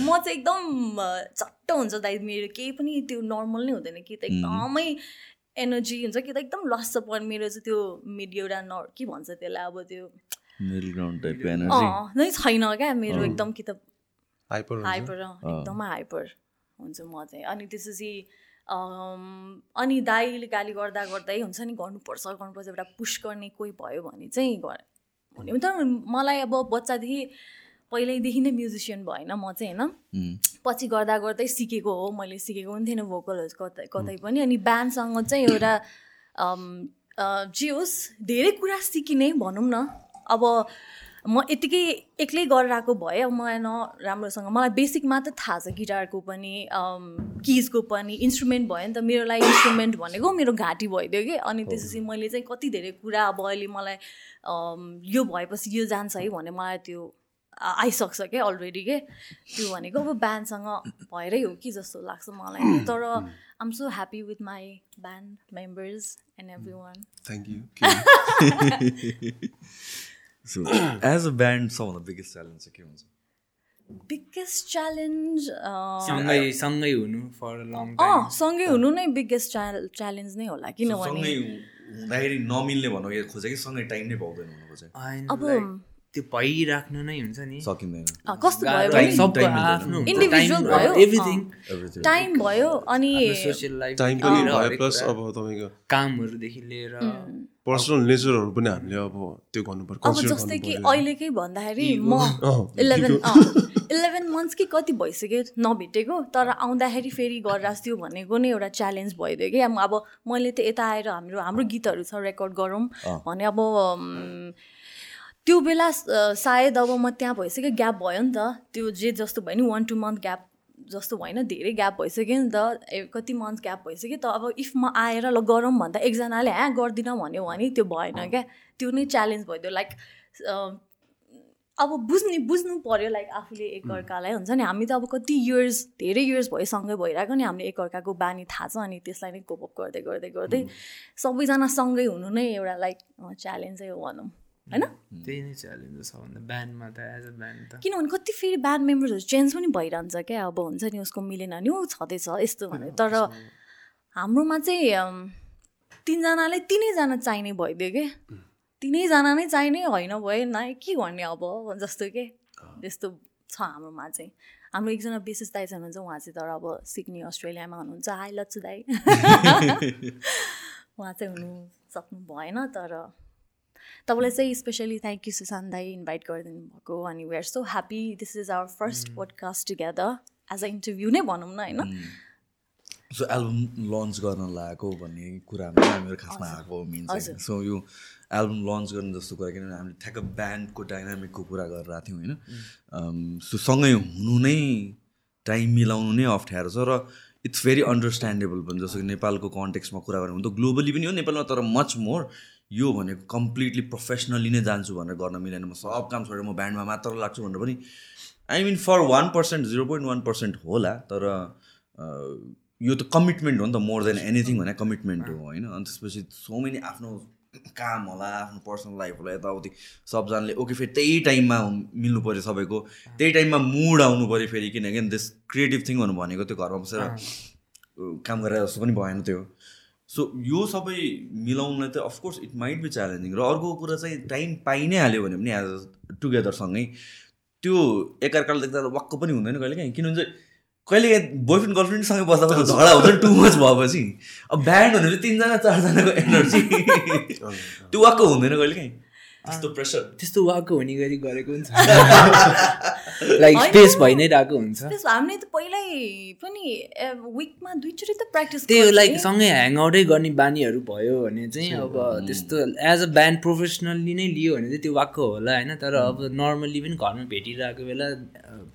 म चाहिँ एकदम चट्ट हुन्छ दाइ मेरो केही पनि त्यो नर्मल नै हुँदैन कि त। एकदमै एनर्जी हुन्छ कि त एकदम लस छ पर मेरो चाहिँ त्यो मिड एउटा न के भन्छ त्यसलाई अब त्यो नै छैन क्या मेरो एकदम कि त हाइपर हुन्छ? हाइपर एकदमै हाइपर हुन्छ म चाहिँ। अनि त्यसपछि अनि दाइले गाली गर्दा गर्दै हुन्छ नि गर्नुपर्छ गर्नुपर्छ एउटा पुस गर्ने कोही भयो भने चाहिँ गर। हुने तर मलाई अब बच्चादेखि पहिल्यैदेखि नै म्युजिसियन भएन म चाहिँ होइन? पछि गर्दा गर्दै सिकेको हो मैले सिकेको पनि थिएन भोकलहरू कतै कतै पनि। अनि ब्यान्डसँग चाहिँ एउटा जे होस् धेरै कुरा सिकिने भनौँ न। अब म यतिकै एक्लै गरेर आएको भए अब मलाई न राम्रोसँग मलाई बेसिक मात्र थाहा छ गिटारको पनि किजको पनि इन्स्ट्रुमेन्ट भयो नि त मेरो लागि इन्स्ट्रुमेन्ट भनेको मेरो घाँटी भइदियो कि। अनि त्यसपछि मैले चाहिँ कति धेरै कुरा अब अहिले मलाई यो भएपछि यो जान्छ है भने मलाई त्यो आइसक्छ क्या अलरेडी के? त्यो भनेको अब ब्यान्डसँग भएरै हो कि जस्तो लाग्छ मलाई। तर I'm so happy with my band members and every one thank you so as a band सबभन्दा बिगेस्ट च्यालेन्ज चाहिँ के हुन्छ? बिगेस्ट च्यालेन्ज सँगै सँगै हुनु फर लङ अँ सँगै हुनु नै बिगेस्ट च्यालेन्ज नै होला किनभने सँगै हुँदाखेरि नमिल्ने भन्नु खोजे कि सँगै टाइम नै पाउँदैन अब त्यो भइराख्नु नै हुन्छ नि। सकिँदैन। अँ, कस्तो भयो Individual भयो, एभ्रिथिङ. टाइम भयो अनि सोसियल लाइफ टाइम पनि भयो प्लस अब तपाईँको कामहरूदेखि लिएर पर्सनल नेचरहरू पनि हामीले अब त्यो गर्नु पर्यो अब जस्तै कि। अहिलेकै भन्दाखेरि म इलेभेन इलेभेन मन्थ्स कि कति भइसक्यो नभेटेको तर आउँदाखेरि फेरि गरेर त्यो भनेको नै एउटा च्यालेन्ज भइदियो कि। अब अब मैले त यता आएर हाम्रो हाम्रो गीतहरू छ रेकर्ड गरौँ भने अब त्यो बेला सायद अब म त्यहाँ भइसक्यो ग्याप भयो नि त। त्यो जे जस्तो भयो नि वान टू मन्थ ग्याप जस्तो भएन धेरै ग्याप भइसक्यो नि त। कति मन्थ ग्याप भइसक्यो। त अब इफ म आएर ल गरौँ भन्दा एकजनाले ह्या गर्दिनँ भन्यो भने त्यो भएन क्या। त्यो नै च्यालेन्ज भइदियो। लाइक अब बुझ्ने बुझ्नु पऱ्यो लाइक आफूले एकअर्कालाई। हुन्छ नि हामी त अब कति इयर्स धेरै इयर्स भयो सँगै भइरहेको नि हामीले एकअर्काको बानी थाहा छ अनि त्यसलाई नै कोपअप गर्दै गर्दै गर्दै सबैजना सँगै हुनु नै एउटा लाइक च्यालेन्जै हो भनौँ। होइन त्यही नै च्यालेन्ज हो सबभन्दा ब्यान्डमा त एज अ ब्यान्ड त। किनभने कति फेरि ब्यान्ड मेम्बर्सहरू चेन्ज पनि भइरहन्छ क्या अब हुन्छ नि उसको मिलेन नि ऊ छँदैछ यस्तो भने। तर हाम्रोमा चाहिँ अम, तिनजनालाई तिनैजना चाहिने भइदियो कि। तिनैजना नै चाहिने होइन भयो न के गर्ने अब जस्तो के। त्यस्तो छ हाम्रोमा चाहिँ। हाम्रो एकजना विशेष दाइ हुनुहुन्छ उहाँ चाहिँ तर अब सिडनी अस्ट्रेलियामा हुनुहुन्छ। हाई लच्चु दाई। उहाँ चाहिँ हुनु सक्नु भएन तर तपाईँलाई चाहिँ स्पेसली थ्याङ्क यू सुशान्त दाई इन्भाइट गरिदिनु भएको अनि we are so happy this is our first podcast together as a interview नै भनौँ न होइन? सो एल्बम लन्च गर्न लागेको भन्ने कुरामा हामीहरू खासमा आएको मेन चाहिँ। हजुर। सो यो एल्बम लन्च गर्ने जस्तो कुरा किनभने हामीले ठ्याक्क ब्यान्डको डाइनामिकको कुरा गरेर आएको थियौँ होइन? सो सँगै हुनु नै टाइम मिलाउनु नै अप्ठ्यारो छ र इट्स भेरी अन्डरस्ट्यान्डेबल पनि जस्तो कि नेपालको कन्टेक्समा कुरा गऱ्यो भने त ग्लोबली पनि हो नेपालमा तर मच मोर यो भनेको कम्प्लिटली प्रोफेसनली नै जान्छु भनेर गर्न मिलेन। म सब काम छोडेर म ब्यान्डमा मात्र लाग्छु भनेर पनि I mean for one percent zero point one percent होला तर यो त कमिटमेन्ट हो नि त मोर देन एनिथिङ भने कमिटमेन्ट हो होइन? अनि त्यसपछि सो मेनी आफ्नो काम होला आफ्नो पर्सनल लाइफ होला यताउति सबजनाले ओके फेरि त्यही टाइममा मिल्नु पऱ्यो सबैको। त्यही टाइममा मुड आउनु पऱ्यो फेरि किनकि दिस क्रिएटिभ थिङ भन्नु भनेको त्यो घरमा बसेर काम गरेर जस्तो पनि भएन त्यो। सो यो सबै मिलाउनलाई चाहिँ of course it might be challenging र अर्को कुरा चाहिँ टाइम पाइ नै हाल्यो भने पनि एज टुगेदरसँगै त्यो एकअर्काले देख्दा त वाक्क पनि हुँदैन कहिले काहीँ। किनभने चाहिँ कहिले बोयफ्रेन्ड गर्लफ्रेन्डसँगै बस्दा बस्दा झगडा हुन्छ टु मच भएपछि। अब ब्यान्ड भनेपछि तिनजना चारजनाको एनर्जी त्यो वाक्क हुँदैन कहिले काहीँ। त्यस्तो प्रेसर त्यस्तो वाको हुने गरी गरेको हुन्छ। लाइक स्पेस भइ नै रहेको हुन्छ। हामीले त पहिल्यै पनि विकमा दुईचोटि त प्र्याक्टिस त्यही लाइक सँगै ह्याङआउटै गर्ने बानीहरू भयो भने चाहिँ अब त्यस्तो एज अ ब्यान्ड प्रोफेसनल्ली नै लियो भने चाहिँ त्यो वाक्क होला होइन? तर अब नर्मल्ली पनि घरमा भेटिरहेको बेला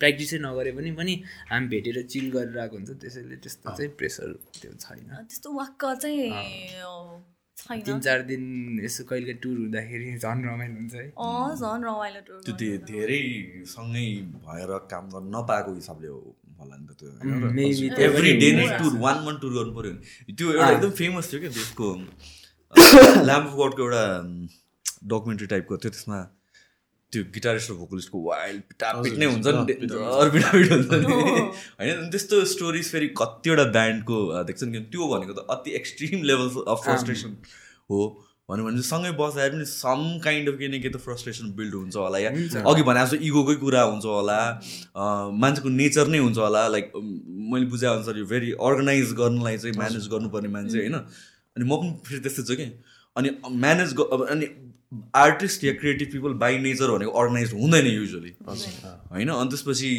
प्र्याक्टिसै नगरे पनि पनि हामी भेटेर चिल गरिरहेको हुन्छ। त्यसैले त्यस्तो चाहिँ प्रेसर त्यो छैन। त्यस्तो वाक्क चाहिँ तिन चार दिन यसो कहिले टुर हुँदाखेरि झन् रमाइलो हुन्छ है। अँ झन् रमाइलो टुर त्यो धेरै सँगै भएर काम गर्न नपाएको हिसाबले हो होला नि त त्यो एभ्री डे नै। टुर वान मन्थ टुर गर्नु पऱ्यो भने। त्यो एउटा एकदम फेमस थियो क्या त्यसको ल्याम्प गडको एउटा डकुमेन्ट्री टाइपको थियो त्यसमा त्यो गिटारिस्ट र भोकलिस्टको वाइल्ड पिटापिट नै हुन्छ नि डर पिटापिट हुन्छ नि। होइन त्यस्तो स्टोरिज फेरि कतिवटा ब्यान्डको देख्छ नि त्यो भनेको त अति एक्सट्रिम लेभल अफ फ्रस्ट्रेसन हो। भन्यो भने चाहिँ सँगै बस्दाखेरि पनि सम काइन्ड अफ के न के त फ्रस्ट्रेसन बिल्ड हुन्छ होला या। अघि भने जस्तो इगोकै कुरा हुन्छ होला। मान्छेको नेचर नै हुन्छ होला। लाइक मैले बुझे अनुसार यो भेरी अर्गनाइज गर्नलाई चाहिँ म्यानेज गर्नुपर्ने मान्छे होइन। अनि म पनि फेरि त्यस्तै छु कि। अनि म्यानेज अनि आर्टिस्ट या क्रिएटिभ पिपल बाई नेचर भनेको अर्गनाइज हुँदैन युजली होइन? अनि त्यसपछि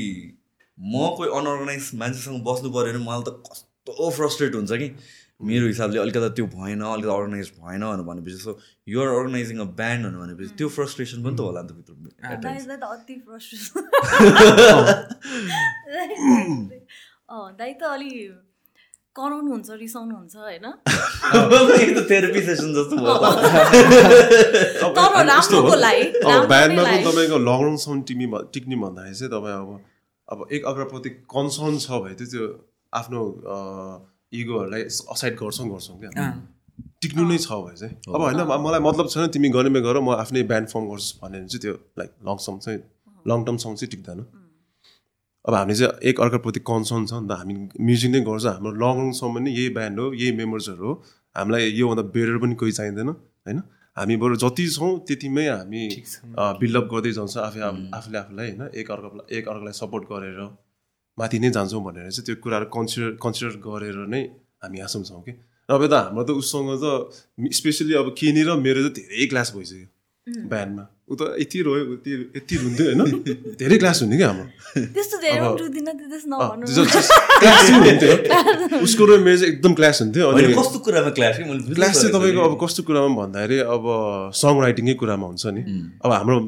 म कोही अनअर्गनाइज मान्छेसँग बस्नु पऱ्यो भने मलाई त कस्तो फ्रस्ट्रेट हुन्छ कि। मेरो हिसाबले अलिकति त्यो भएन अलिकति अर्गनाइज भएन भनेपछि so you're organizing a band भनेपछि त्यो फ्रस्ट्रेसन पनि त होला नि त भित्र। दाइ त अलि कराउनुहुन्छ रिसाउनुहुन्छ होइन? थेरापी सेसन जस्तो भयो त। तर राम्रोको लागि ब्यान्डमा पनि। तपाईँको लङ रनसम्म टिमी टिक्ने भन्दाखेरि चाहिँ तपाईँ अब अब एक अर्काप्रति कन्सर्न छ भने चाहिँ त्यो आफ्नो इगोहरूलाई असाइड गर्छौँ गर्छौँ क्या। टिक्नु नै छ भने चाहिँ। अब होइन म- मलाई मतलब छैन तिमी गर्नेमै गर म आफ्नै ब्यान्ड फर्म गर्छु भन्यो भने चाहिँ त्यो लाइक लङसम्म चाहिँ लङ टर्मसम्म चाहिँ टिक्दैन। अब हामी चाहिँ एक अर्काप्रति कन्सर्न छ नि त हामी म्युजिक नै गर्छ हाम्रो लङ रनसम्म नि यही ब्यान्ड हो यही मेम्बर्सहरू हो हामीलाई योभन्दा बेटर पनि कोही चाहिँदैन होइन? हामी बरु जति छौँ त्यतिमै हामी बिल्डअप गर्दै जान्छ आफै आफूले आफूलाई होइन? एक अर्कालाई एक अर्कालाई सपोर्ट गरेर माथि नै जान्छौँ भनेर चाहिँ त्यो कुराहरू कन्सिडर कन्सिडर गरेर नै हामी यहाँसम्म छौँ कि नभए त हाम्रो त उसँग त स्पेसली अब किनी र मेरो चाहिँ धेरै क्लास भइसक्यो ब्यान्डमा ऊ त यति रोयो यति यति रुन्थ्यो होइन? धेरै क्लास हुने क्या हाम्रो उसको र मेरो चाहिँ एकदम क्लास हुन्थ्यो। अनि कस्तो कुरामा क्लास क्लास चाहिँ तपाईँको अब कस्तो कुरामा भन्दाखेरि अब सङ राइटिङकै कुरामा हुन्छ नि। अब हाम्रो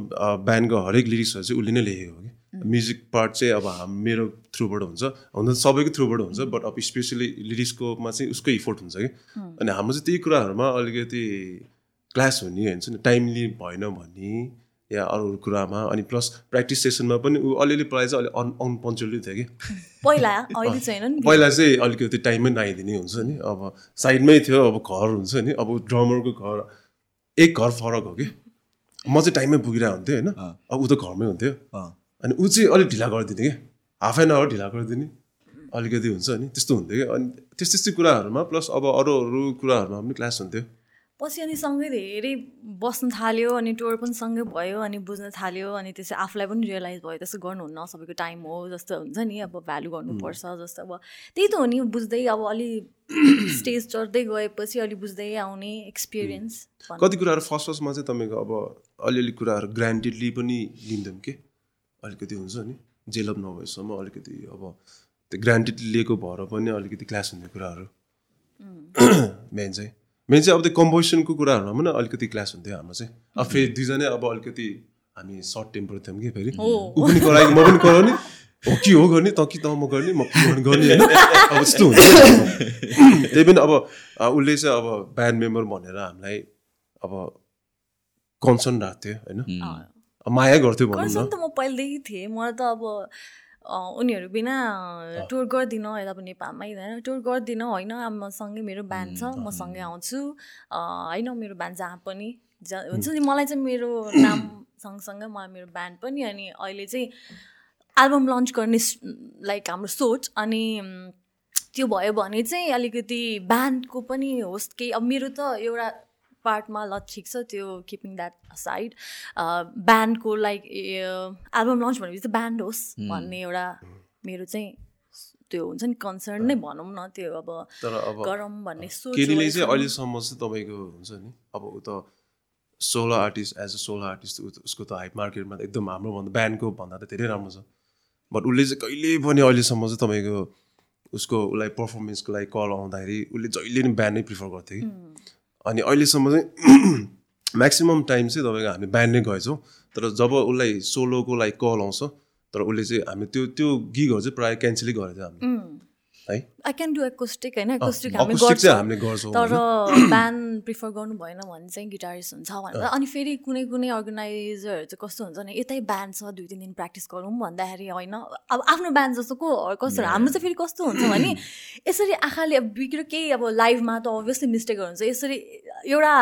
ब्यान्डको हरेक लिरिक्सहरू चाहिँ उसले नै लेखेको हो कि। म्युजिक पार्ट चाहिँ अब हाम मेरो थ्रुबाट हुन्छ। हुन त सबैको थ्रुबाट हुन्छ बट अब स्पेसली लिरिक्सकोमा चाहिँ उसकै इफोर्ट हुन्छ कि। अनि हाम्रो चाहिँ त्यही कुराहरूमा अलिकति क्लास हुने हुन्छ नि टाइमली भएन भने या अरू अरू कुरामा अनि प्लस प्र्याक्टिस सेसनमा पनि ऊ अलिअलि प्रायः चाहिँ अलिक अन अनपन्चुअली थियो कि। पहिला पहिला चाहिँ अलिकति टाइममै नआइदिने हुन्छ नि। अब साइडमै थियो अब घर हुन्छ नि। अब ड्रमरको घर एक घर फरक हो कि। म चाहिँ टाइममै पुगिरहेको हुन्थेँ होइन। अब ऊ त घरमै हुन्थ्यो। अनि ऊ चाहिँ अलिक ढिला गरिदिने कि। हाफ एन आवर ढिला गरिदिने। अलिकति हुन्छ नि त्यस्तो हुन्थ्यो कि। अनि त्यस्तो त्यस्तै कुराहरूमा प्लस अब अरू अरू कुराहरूमा पनि क्लास हुन्थ्यो। पछि अनि सँगै धेरै बस्नु थाल्यो अनि टुर पनि सँगै भयो अनि बुझ्न थाल्यो अनि त्यसै आफूलाई पनि रियलाइज भयो त्यसो गर्नुहुन्न सबैको टाइम हो जस्तो हुन्छ नि अब भ्यालु गर्नुपर्छ जस्तो अब। त्यही त हो नि बुझ्दै अब अलि स्टेज चढ्दै गएपछि अलि बुझ्दै आउने एक्सपिरियन्स कति कुराहरू फर्स्ट फर्स्टमा चाहिँ तपाईँको अब अलिअलि कुराहरू ग्रान्टेडली पनि लिँदैनौँ कि? अलिकति हुन्छ नि जेलप नभएसम्म अलिकति अब त्यो ग्रान्टेडली लिएको भएर पनि अलिकति क्लास हुने कुराहरू। मेन चाहिँ। मेन चाहिँ अब त्यो कम्पोजिसनको कुराहरूमा पनि अलिकति क्लास हुन्थ्यो हाम्रो चाहिँ। अब फेरि दुईजनै अब अलिकति हामी सर्ट टेम्पर थियौँ कि फेरि। ऊ पनि करायो म पनि कराउने हो कि हो गर्ने त कि त म गर्ने म के गर्ने गर्ने होइन। अब यस्तो हुन्छ त्यही पनि अब उसले चाहिँ अब ब्यान्ड मेम्बर भनेर हामीलाई अब कन्सर्न राख्थ्यो होइन। अब माया गर्थ्यो भनौँ न। त म पहिल्यैदेखि थिएँ। मलाई त अब उनीहरू बिना टुर गर्दिनँ यता पनि नेपालमै होइन टुर गर्दिनँ होइन अब मसँगै मेरो ब्यान्ड छ म सँगै आउँछु। अँ, होइन मेरो ब्यान्ड जहाँ पनि हुन्छ नि मलाई चाहिँ मेरो नाम सँगसँगै मलाई मेरो ब्यान्ड पनि अनि अहिले चाहिँ एल्बम लन्च गर्ने लाइक हाम्रो सोच अनि त्यो भयो भने चाहिँ अलिकति ब्यान्डको पनि होस् केही अब मेरो त एउटा पार्टमा ल ठिक छ त्यो किपिङ द्याट साइड ब्यान्डको लाइक एल्बम लन्च भनेपछि चाहिँ ब्यान्ड होस् भन्ने एउटा मेरो चाहिँ त्यो हुन्छ नि कन्सर्न नै भनौँ न त्यो अब तर अब गरौँ भन्ने सोच केटीले हो चाहिँ। अहिलेसम्म चाहिँ तपाईँको हुन्छ नि अब ऊ त solo artist as a solo artist त- उसको त हाइप मार्केटमा त एकदम हाम्रो भन्दा ब्यान्डको भन्दा त धेरै राम्रो छ। बट उसले चाहिँ कहिले पनि अहिलेसम्म चाहिँ तपाईँको उसको उसलाई पर्फर्मेन्सको लागि कल आउँदाखेरि उसले जहिले पनि ब्यान्ड नै प्रिफर गर्थ्यो कि। अनि अहिलेसम्म चाहिँ म्याक्सिमम् टाइम चाहिँ तपाईँको हामी ब्यान्ड नै गएछौँ। तर जब उसलाई सोलोको लागि कल आउँछ तर उसले चाहिँ हामी त्यो त्यो गिगहरू चाहिँ प्रायः क्यान्सलै गरेको थियो उम्, है? आई क्यान डु एकोस्टिक होइन? एकोस्टिक हामी गर्छौँ। तर ब्यान्ड प्रिफर गर्नु भएन भने चाहिँ गिटारिस्ट हुन्छ भनेर। अनि फेरि कुनै कुनै अर्गनाइजरहरू चाहिँ कस्तो हुन्छ भने यतै ब्यान्ड छ दुई तिन दिन प्र्याक्टिस गरौँ भन्दाखेरि होइन। अब आफ्नो ब्यान्ड जस्तो को कस्तो? हाम्रो चाहिँ फेरि कस्तो हुन्छ भने यसरी आँखाले अब बिग्रो केही अब लाइभमा त अभियसली मिस्टेकहरू हुन्छ यसरी एउटा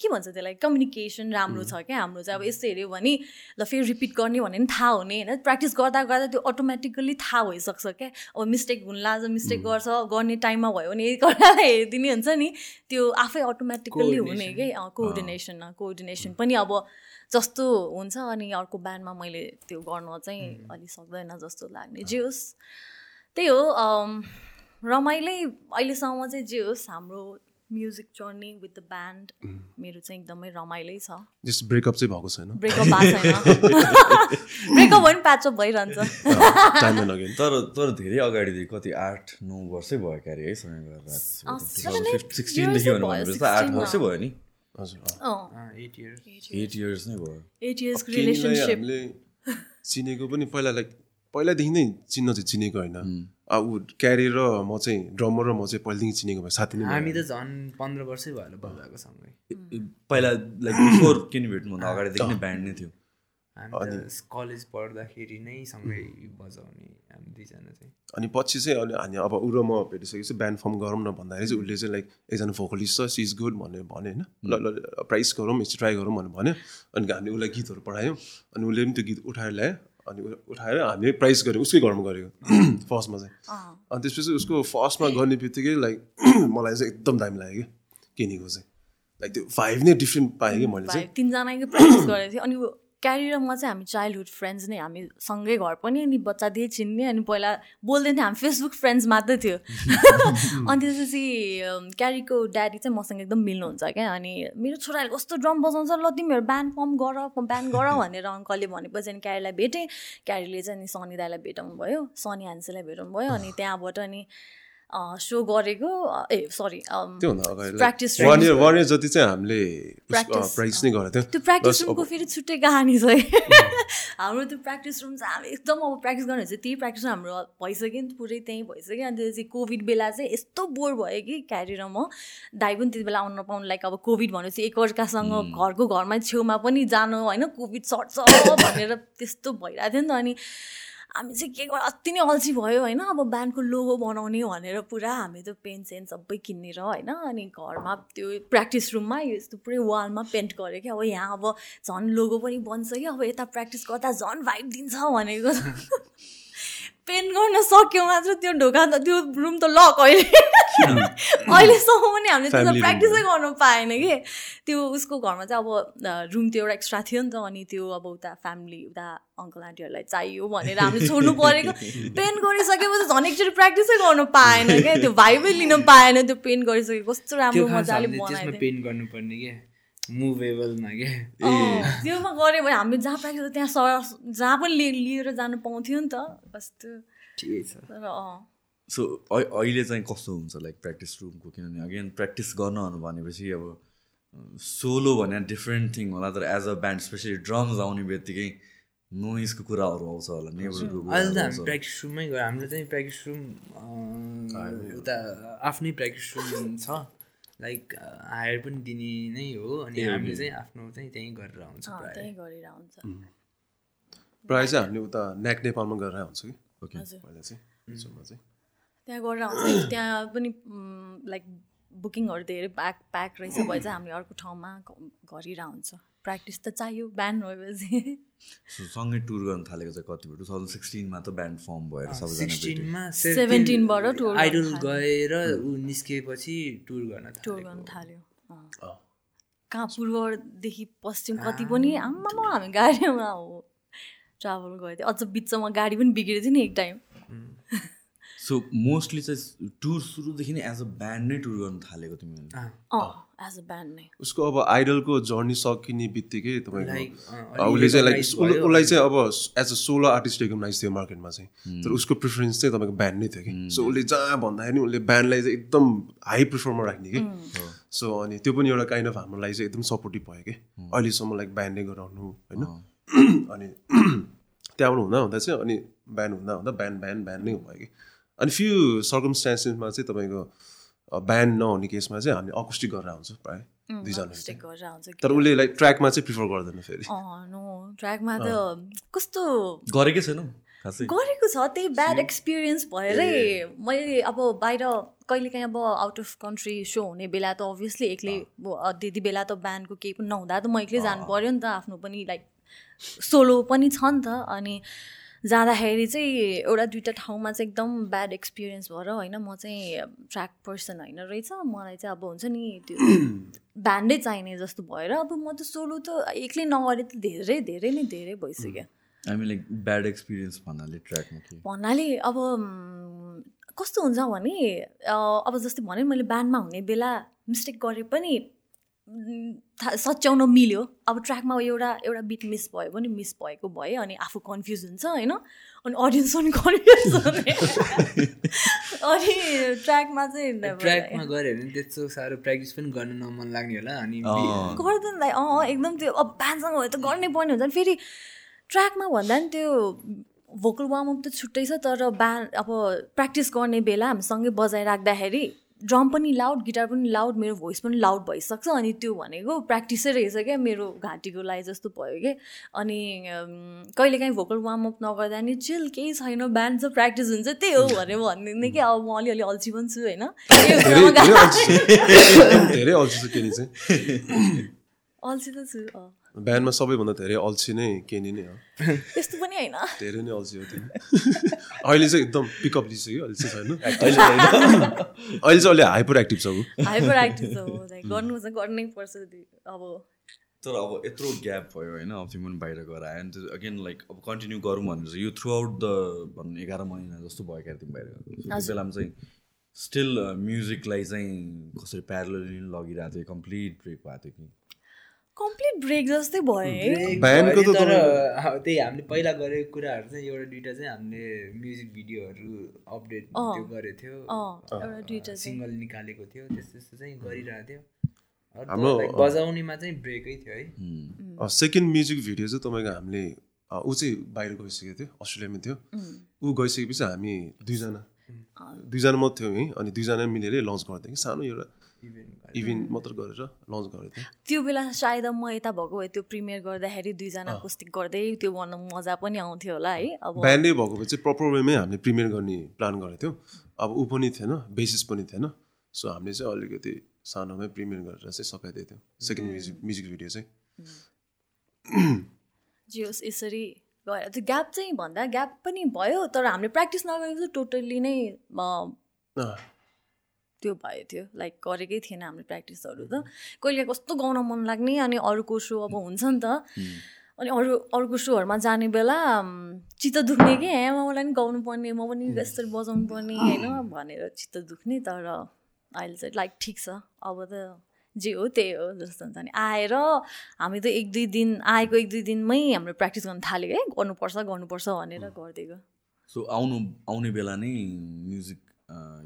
के भन्छ त्यसलाई? कम्युनिकेसन राम्रो छ क्या? हाम्रो चाहिँ अब यस्तो हेऱ्यो भने ल फेरि रिपिट गर्ने भने पनि थाहा हुने होइन? प्र्याक्टिस गर्दा गर्दा त्यो अटोमेटिकल्ली थाहा भइसक्छ क्या? अब मिस्टेक हुन लाग्छ मिस्टेक गर्छ गर्ने टाइममा भयो भने एकअर्कालाई हेरिदिने हुन्छ नि। त्यो आफै अटोमेटिकल्ली हुने कि? कोअर्डिनेसन कोअर्डिनेसन पनि अब जस्तो हुन्छ अनि अर्को ब्यान्डमा मैले त्यो गर्न चाहिँ अलिक सक्दैन जस्तो लाग्ने। जे होस्। त्यही हो रमाइलै अहिलेसम्म चाहिँ जे होस् हाम्रो music journey with the band मेरो चाहिँ एकदमै रमाइलै छ। जस्ट ब्रेकअप चाहिँ भएको छैन? ब्रेकअप भएको छैन। ब्रेकअप भयो नि प्याचअप भइरहन्छ तर तर धेरै अगाडिदेखि कति आठ नौ वर्षै भयो क्यारे है भने आठ 16 वर्षै भयो नि। चिनेको पनि पहिला लाइक पहिलादेखि नै चिन्न चाहिँ चिनेको होइन। अब ऊ क्यारी र म चाहिँ ड्रमर र म चाहिँ पहिलादेखि चिनेको भए साथी नै हामी। त झन् पन्ध्र वर्षै भयो होला बजाएको सँगै। पहिला लाइक बिफोर किन भेट्नुभन्दा अगाडिदेखि नै ब्यान्ड नै थियो। त कलेज पढ्दाखेरि नै सँगै बजाउने हामी दुईजना चाहिँ। अनि पछि चाहिँ अनि हामी अब ऊ र म भेटिसकेपछि ब्यान्ड फर्म गरौँ न भन्दाखेरि चाहिँ उसले चाहिँ लाइक एकजना भोकलिस्ट छ सी इज गुड भनेर भन्यो होइन। ल ल प्राइस गरौँ यसो ट्राई गरौँ भनेर भन्यो। अनि हामीले उसलाई गीतहरू पठायौँ अनि उसले पनि त्यो गीत उठाएर ल्यायो। अनि उठाएर हामीले प्राइस गऱ्यौँ उसकै घरमा गरेको फर्स्टमा चाहिँ। अनि त्यसपछि उसको फर्स्टमा गर्ने बित्तिकै लाइक मलाई चाहिँ एकदम दामी लाग्यो कि केनीको चाहिँ। लाइक त्यो फाइभ नै डिफ्रेन्ट पाएँ कि मैले चाहिँ। तिनजनाकै गरेको थिएँ। अनि क्यारी र म चाहिँ हामी चाइल्डहुड फ्रेन्ड्स नै हामी सँगै घर पनि अनि बच्चादेखि चिन्ने अनि पहिला बोल्दैन थियो हामी फेसबुक फ्रेन्ड्स मात्रै थियो। अनि त्यसपछि क्यारीको ड्याडी चाहिँ मसँग एकदम मिल्नुहुन्छ क्या अनि मेरो छोराले कस्तो ड्रम बजाउँछ ल तिमीहरू ब्यान्ड फर्म गर ब्यान्ड गर भनेर अङ्कलले भनेपछि अनि क्यारीलाई भेटेँ। क्यारीले चाहिँ अनि सनी दाईलाई भेटाउनु भयो सनी हान्सेलाई भेटाउनु भयो अनि त्यहाँबाट अनि सो गरेको uh sorry one year year जति चाहिँ हामीले प्राइस नै गरेको त्यो थियो प्र्याक्टिस बस अब- रुमको फेरि छुट्टै कहानी छ है। हाम्रो त्यो प्र्याक्टिस रुम चाहिँ हामी एकदम अब प्र्याक्टिस गर्ने चाहिँ त्यही प्र्याक्टिस हाम्रो भइसक्यो नि त पुरै त्यहीँ भइसक्यो। अनि त्यसपछि कोभिड बेला चाहिँ यस्तो बोर भयो कि क्यारी र म। दाइ पनि त्यति बेला आउनु नपाउनु लाइक अब कोभिड भनेपछि एकअर्कासँग घरको घरमा छेउमा पनि जानु होइन कोभिड सर्छ भनेर त्यस्तो भइरहेको थियो नि त। अनि हामी चाहिँ के अति नै अल्छी भयो होइन अब ब्यान्डको लोगो बनाउने भनेर पुरा हामी त पेन सेन सबै किनेर होइन अनि घरमा त्यो प्र्याक्टिस रुममा यस्तो पुरै वालमा पेन्ट गरेँ क्या अब यहाँ अब झन् लोगो पनि बन्छ कि अब यता प्र्याक्टिस गर्दा झन् भाइब दिन्छ भनेको। पेन्ट गर्न सक्यो मात्र त्यो ढोका त त्यो रुम त लक अहिले। अहिलेसम्म पनि हामीले त्यो प्र्याक्टिसै गर्नु पाएन कि? त्यो उसको घरमा चाहिँ अब रुम त्यो एउटा एक्स्ट्रा थियो नि त अनि त्यो अब उता फ्यामिली उता अङ्कल आन्टीहरूलाई चाहियो भनेर हामीले छोड्नु परेको। पेन्ट गरिसकेपछि झन् एकचोटि प्र्याक्टिसै गर्नु पाएन क्या त्यो भाइबै लिन पाएन त्यो पेन्ट गरिसके कस्तो राम्रो मजाले बनाइदियो। पेन्ट गर्नुपर्ने क्या मुभेबलमा क्या अँ, त्योमा गऱ्यो भने हामी जहाँ प्र्याक्टिस त्यहाँ सर जहाँ पनि लिए- लिएर जानु पाउँथ्यो नि त कस्तो। ठिकै छ। तर अँ। सो अहिले चाहिँ कस्तो हुन्छ लाइक प्र्याक्टिस रुमको किनभने अगेन प्र्याक्टिस गर्नहरू भनेपछि अब सोलो भने डिफ्रेन्ट थिङ होला तर as a band especially drums आउने बित्तिकै नोइजको कुराहरू आउँछ होला नेबरको अहिले त हामी प्र्याक्टिस रुममै गयो हाम्रो चाहिँ प्र्याक्टिस रुम उता आफ्नै प्र्याक्टिस रुम छ। लाइक हायर पनि दिने नै हो अनि हामीले चाहिँ आफ्नो चाहिँ त्यहीँ गरेर आउँछ प्रायः। हुन्छ प्रायः चाहिँ हामीले उता नेक नेपालमा गरेर हुन्छ कि? त्यहाँ गरेर आउँछ। त्यहाँ पनि लाइक बुकिङहरू धेरै प्याक प्याक रहेछ भए चाहिँ हामीले अर्को ठाउँमा ग- गरिरह हुन्छ प्र्याक्टिस त चाहियो ब्यान्ड भएपछि। सो सँगै टुर गर्न थालेको चाहिँ कति भयो? टु थाउजन्ड सिक्सटिनमा त ब्यान्ड फर्म भएर सबैजना भेट्यो। सिक्सटिनमा 17 बाट tour गर्न आइडल। गएर ऊ निस्किएपछि टुर गर्न टुर। गर्न थाल्यो। कहाँ पूर्वदेखि पश्चिम कति पनि आम्मामा हामी गाडीमा हो। ट्राभल गएको थियो अझ बिचमा गाडी पनि बिग्रेको थियो नि एक टाइम सो मोस्टली चाहिँ टुर सुरुदेखि नै एज अ ब्यान्ड नै टुर गर्न थालेको तिमीहरूले। एज अ ब्यान्ड नै उसको अब आइडलको जर्नी सकिने बित्तिकै Like, तपाईँको उसले चाहिँ लाइक उसलाई चाहिँ अब as a solo artist recognize थियो मार्केटमा चाहिँ। तर उसको प्रिफरेन्स चाहिँ तपाईँको ब्यान्ड नै थियो कि। सो उसले जहाँ भन्दाखेरि उसले ब्यान्डलाई चाहिँ एकदम हाई प्रिफरमा राख्ने कि। सो अनि त्यो पनि एउटा काइन्ड अफ हाम्रो लागि चाहिँ एकदम सपोर्टिभ भयो कि। अहिलेसम्म लाइक ब्यान्डै गराउनु होइन। अनि त्यहाँबाट हुँदा हुँदा चाहिँ अनि ब्यान्ड हुँदा हुँदा ब्यान्ड ब्यान्ड ब्यान्ड नै भयो कि। अनि फ्यु सर्कमस्टान्सेसमा चाहिँ तपाईँको ब्यान्ड नहुने केसमा चाहिँ हामी अकुस्टिक गरेर आउँछ प्रायः तर उसले लाइक ट्र्याकमा चाहिँ प्रिफर गर्दैन फेरि। अँ नो ट्र्याकमा त कस्तो गरेकै छैनौ गरेको छ त्यही ब्याड एक्सपिरियन्स भएरै मैले अब बाहिर कहिलेकाहीँ अब आउट अफ कन्ट्री सो हुने बेला त अभियसली एक्लै अब त्यति बेला त ब्यान्डको केही पनि नहुँदा त म एक्लै जानु पऱ्यो नि त आफ्नो पनि लाइक सोलो पनि छ नि त अनि जाँदाखेरि चाहिँ एउटा दुइटा ठाउँमा चाहिँ एकदम ब्याड एक्सपिरियन्स भएर होइन म चाहिँ ट्र्याक पर्सन होइन रहेछ। मलाई चाहिँ अब हुन्छ नि त्यो ब्यान्डै चाहिने जस्तो भएर अब म त सोलो त एक्लै नगरे त धेरै धेरै नै धेरै भइसक्यो। ब्याड एक्सपिरियन्स भन्नाले ट्र्याकमा भन्नाले अब कस्तो हुन्छ भने अब जस्तै भने मैले ब्यान्डमा हुने बेला मिस्टेक गरे पनि सच्याउन मिल्यो। अब ट्र्याकमा एउटा एउटा बिट मिस भयो भने मिस भएको भयो अनि आफू कन्फ्युज हुन्छ होइन? अनि अडियन्स पनि कन्फ्युज हुने। अनि ट्र्याकमा चाहिँ ट्र्याकमा गऱ्यो भने त्यस्तो साह्रो प्र्याक्टिस पनि गर्नु नमन लाग्ने होला अनि। गर्दैन दाइ अँ एकदम त्यो अब ब्यान्डसँग भयो त गर्नै पर्ने हुन्छ। नि फेरि ट्र्याकमा भन्दा नि त्यो भोकल वार्मअप त छुट्टै छ तर ब्यान्ड अब प्र्याक्टिस गर्ने बेला हामी सँगै बजाइराख्दाखेरि ड्रम पनि लाउड गिटार पनि लाउड मेरो भोइस पनि लाउड भइसक्छ अनि त्यो भनेको प्र्याक्टिसै रहेछ क्या मेरो घाँटीको लागि जस्तो भयो कि। अनि कहिलेकाहीँ भोकल वार्मअप नगर्दा नि चिल केही छैन ब्यान्ड छ प्र्याक्टिस हुन्छ त्यही हो भनेर भनिदिने कि। अब म अलिअलि अल्छी पनि छु होइन। अल्छी। चाहिँ। त छु अँ। बिहानमा सबैभन्दा धेरै अल्छी नै केनी नै हो। त्यस्तो पनि होइन। धेरै नै अल्छी हो तिमी अहिले चाहिँ एकदम पिकअप लिइसक्यो अहिले चाहिँ छैन। अहिले होइन। अहिले चाहिँ अहिले हाइपर एक्टिभ छ हाइपर एक्टिभ गर्नु चाहिँ गर्नै पर्छ अब। तर अब यत्रो ग्याप भयो होइन अब तिमी पनि बाहिर गएर आयो त्यो अगेन लाइक अब कन्टिन्यू गरौँ भनेर चाहिँ यो थ्रु आउट द भनौँ एघार महिना जस्तो भयो क्या तिमी बाहिर। गएको त्यो बेलामा चाहिँ स्टिल म्युजिकलाई चाहिँ कसरी प्यारलली लगिरहेको थियो कम्प्लिट ब्रेक भएको थियो कि? कम्प्लिट ब्रेक जस्तै भयो तर त्यही हामीले पहिला गरेको कुराहरू चाहिँ एउटा दुइटा चाहिँ हामीले म्युजिक भिडियोहरू अपडेट गरेको थियो। सिङ्गल निकालेको थियो त्यस्तो त्यस्तो चाहिँ गरिरहेको थियो। हाम्रो- बजाउनेमा चाहिँ ब्रेकै थियो है. सेकेन्ड म्युजिक भिडियो चाहिँ तपाईँको हामीले ऊ चाहिँ बाहिर गइसकेको थियो अस्ट्रेलियामा थियो। ऊ गइसकेपछि हामी दुईजना दुईजना मात्रै थियौँ है अनि दुईजना मिलेर लन्च गर्थ्यौँ कि सानो एउटा इभेन्ट मात्र गरेर लन्च गरेको थियो त्यो बेला सायद म यता भएको भए त्यो प्रिमियर गर्दाखेरि दुईजना कुस्ती गर्दै त्यो गर्न मजा पनि आउँथ्यो होला है अब। ब्यान्डै भएको भए चाहिँ प्रपर वेमै हामीले प्रिमियर गर्ने प्लान गरेको थियौँ। अब ऊ पनि थिएन बेसिस पनि थिएन। सो हामीले चाहिँ अलिकति सानोमै प्रिमियर गरेर चाहिँ सकाइदिएको थियौँ। सेकेन्ड म्युजिक म्युजिक भिडियो चाहिँ। जे होस् यसरी गएर त्यो ग्याप चाहिँ भन्दा ग्याप पनि भयो तर हामीले प्र्याक्टिस नगरेको चाहिँ टोटल्ली नै त्यो भयो थियो लाइक गरेकै थिएन हामीले प्र्याक्टिसहरू त। कहिले कस्तो गाउन मन लाग्ने अनि अरूको सो अब हुन्छ नि त। अनि अरू अरूको सोहरूमा जाने बेला चित्त दुख्ने कि? ए मलाई पनि गाउनु पर्ने म पनि यसरी बजाउनु पर्ने होइन? भनेर चित्त दुख्ने तर अहिले चाहिँ लाइक ठिक छ। अब त जे हो त्यही हो जस्तो हुन्छ नि। आएर हामी त एक दुई दिन आएको एक दुई दिनमै हाम्रो प्र्याक्टिस गर्न थाल्यो है गर्नुपर्छ गर्नुपर्छ भनेर गरिदिएको। सो आउनु आउने बेला नै म्युजिक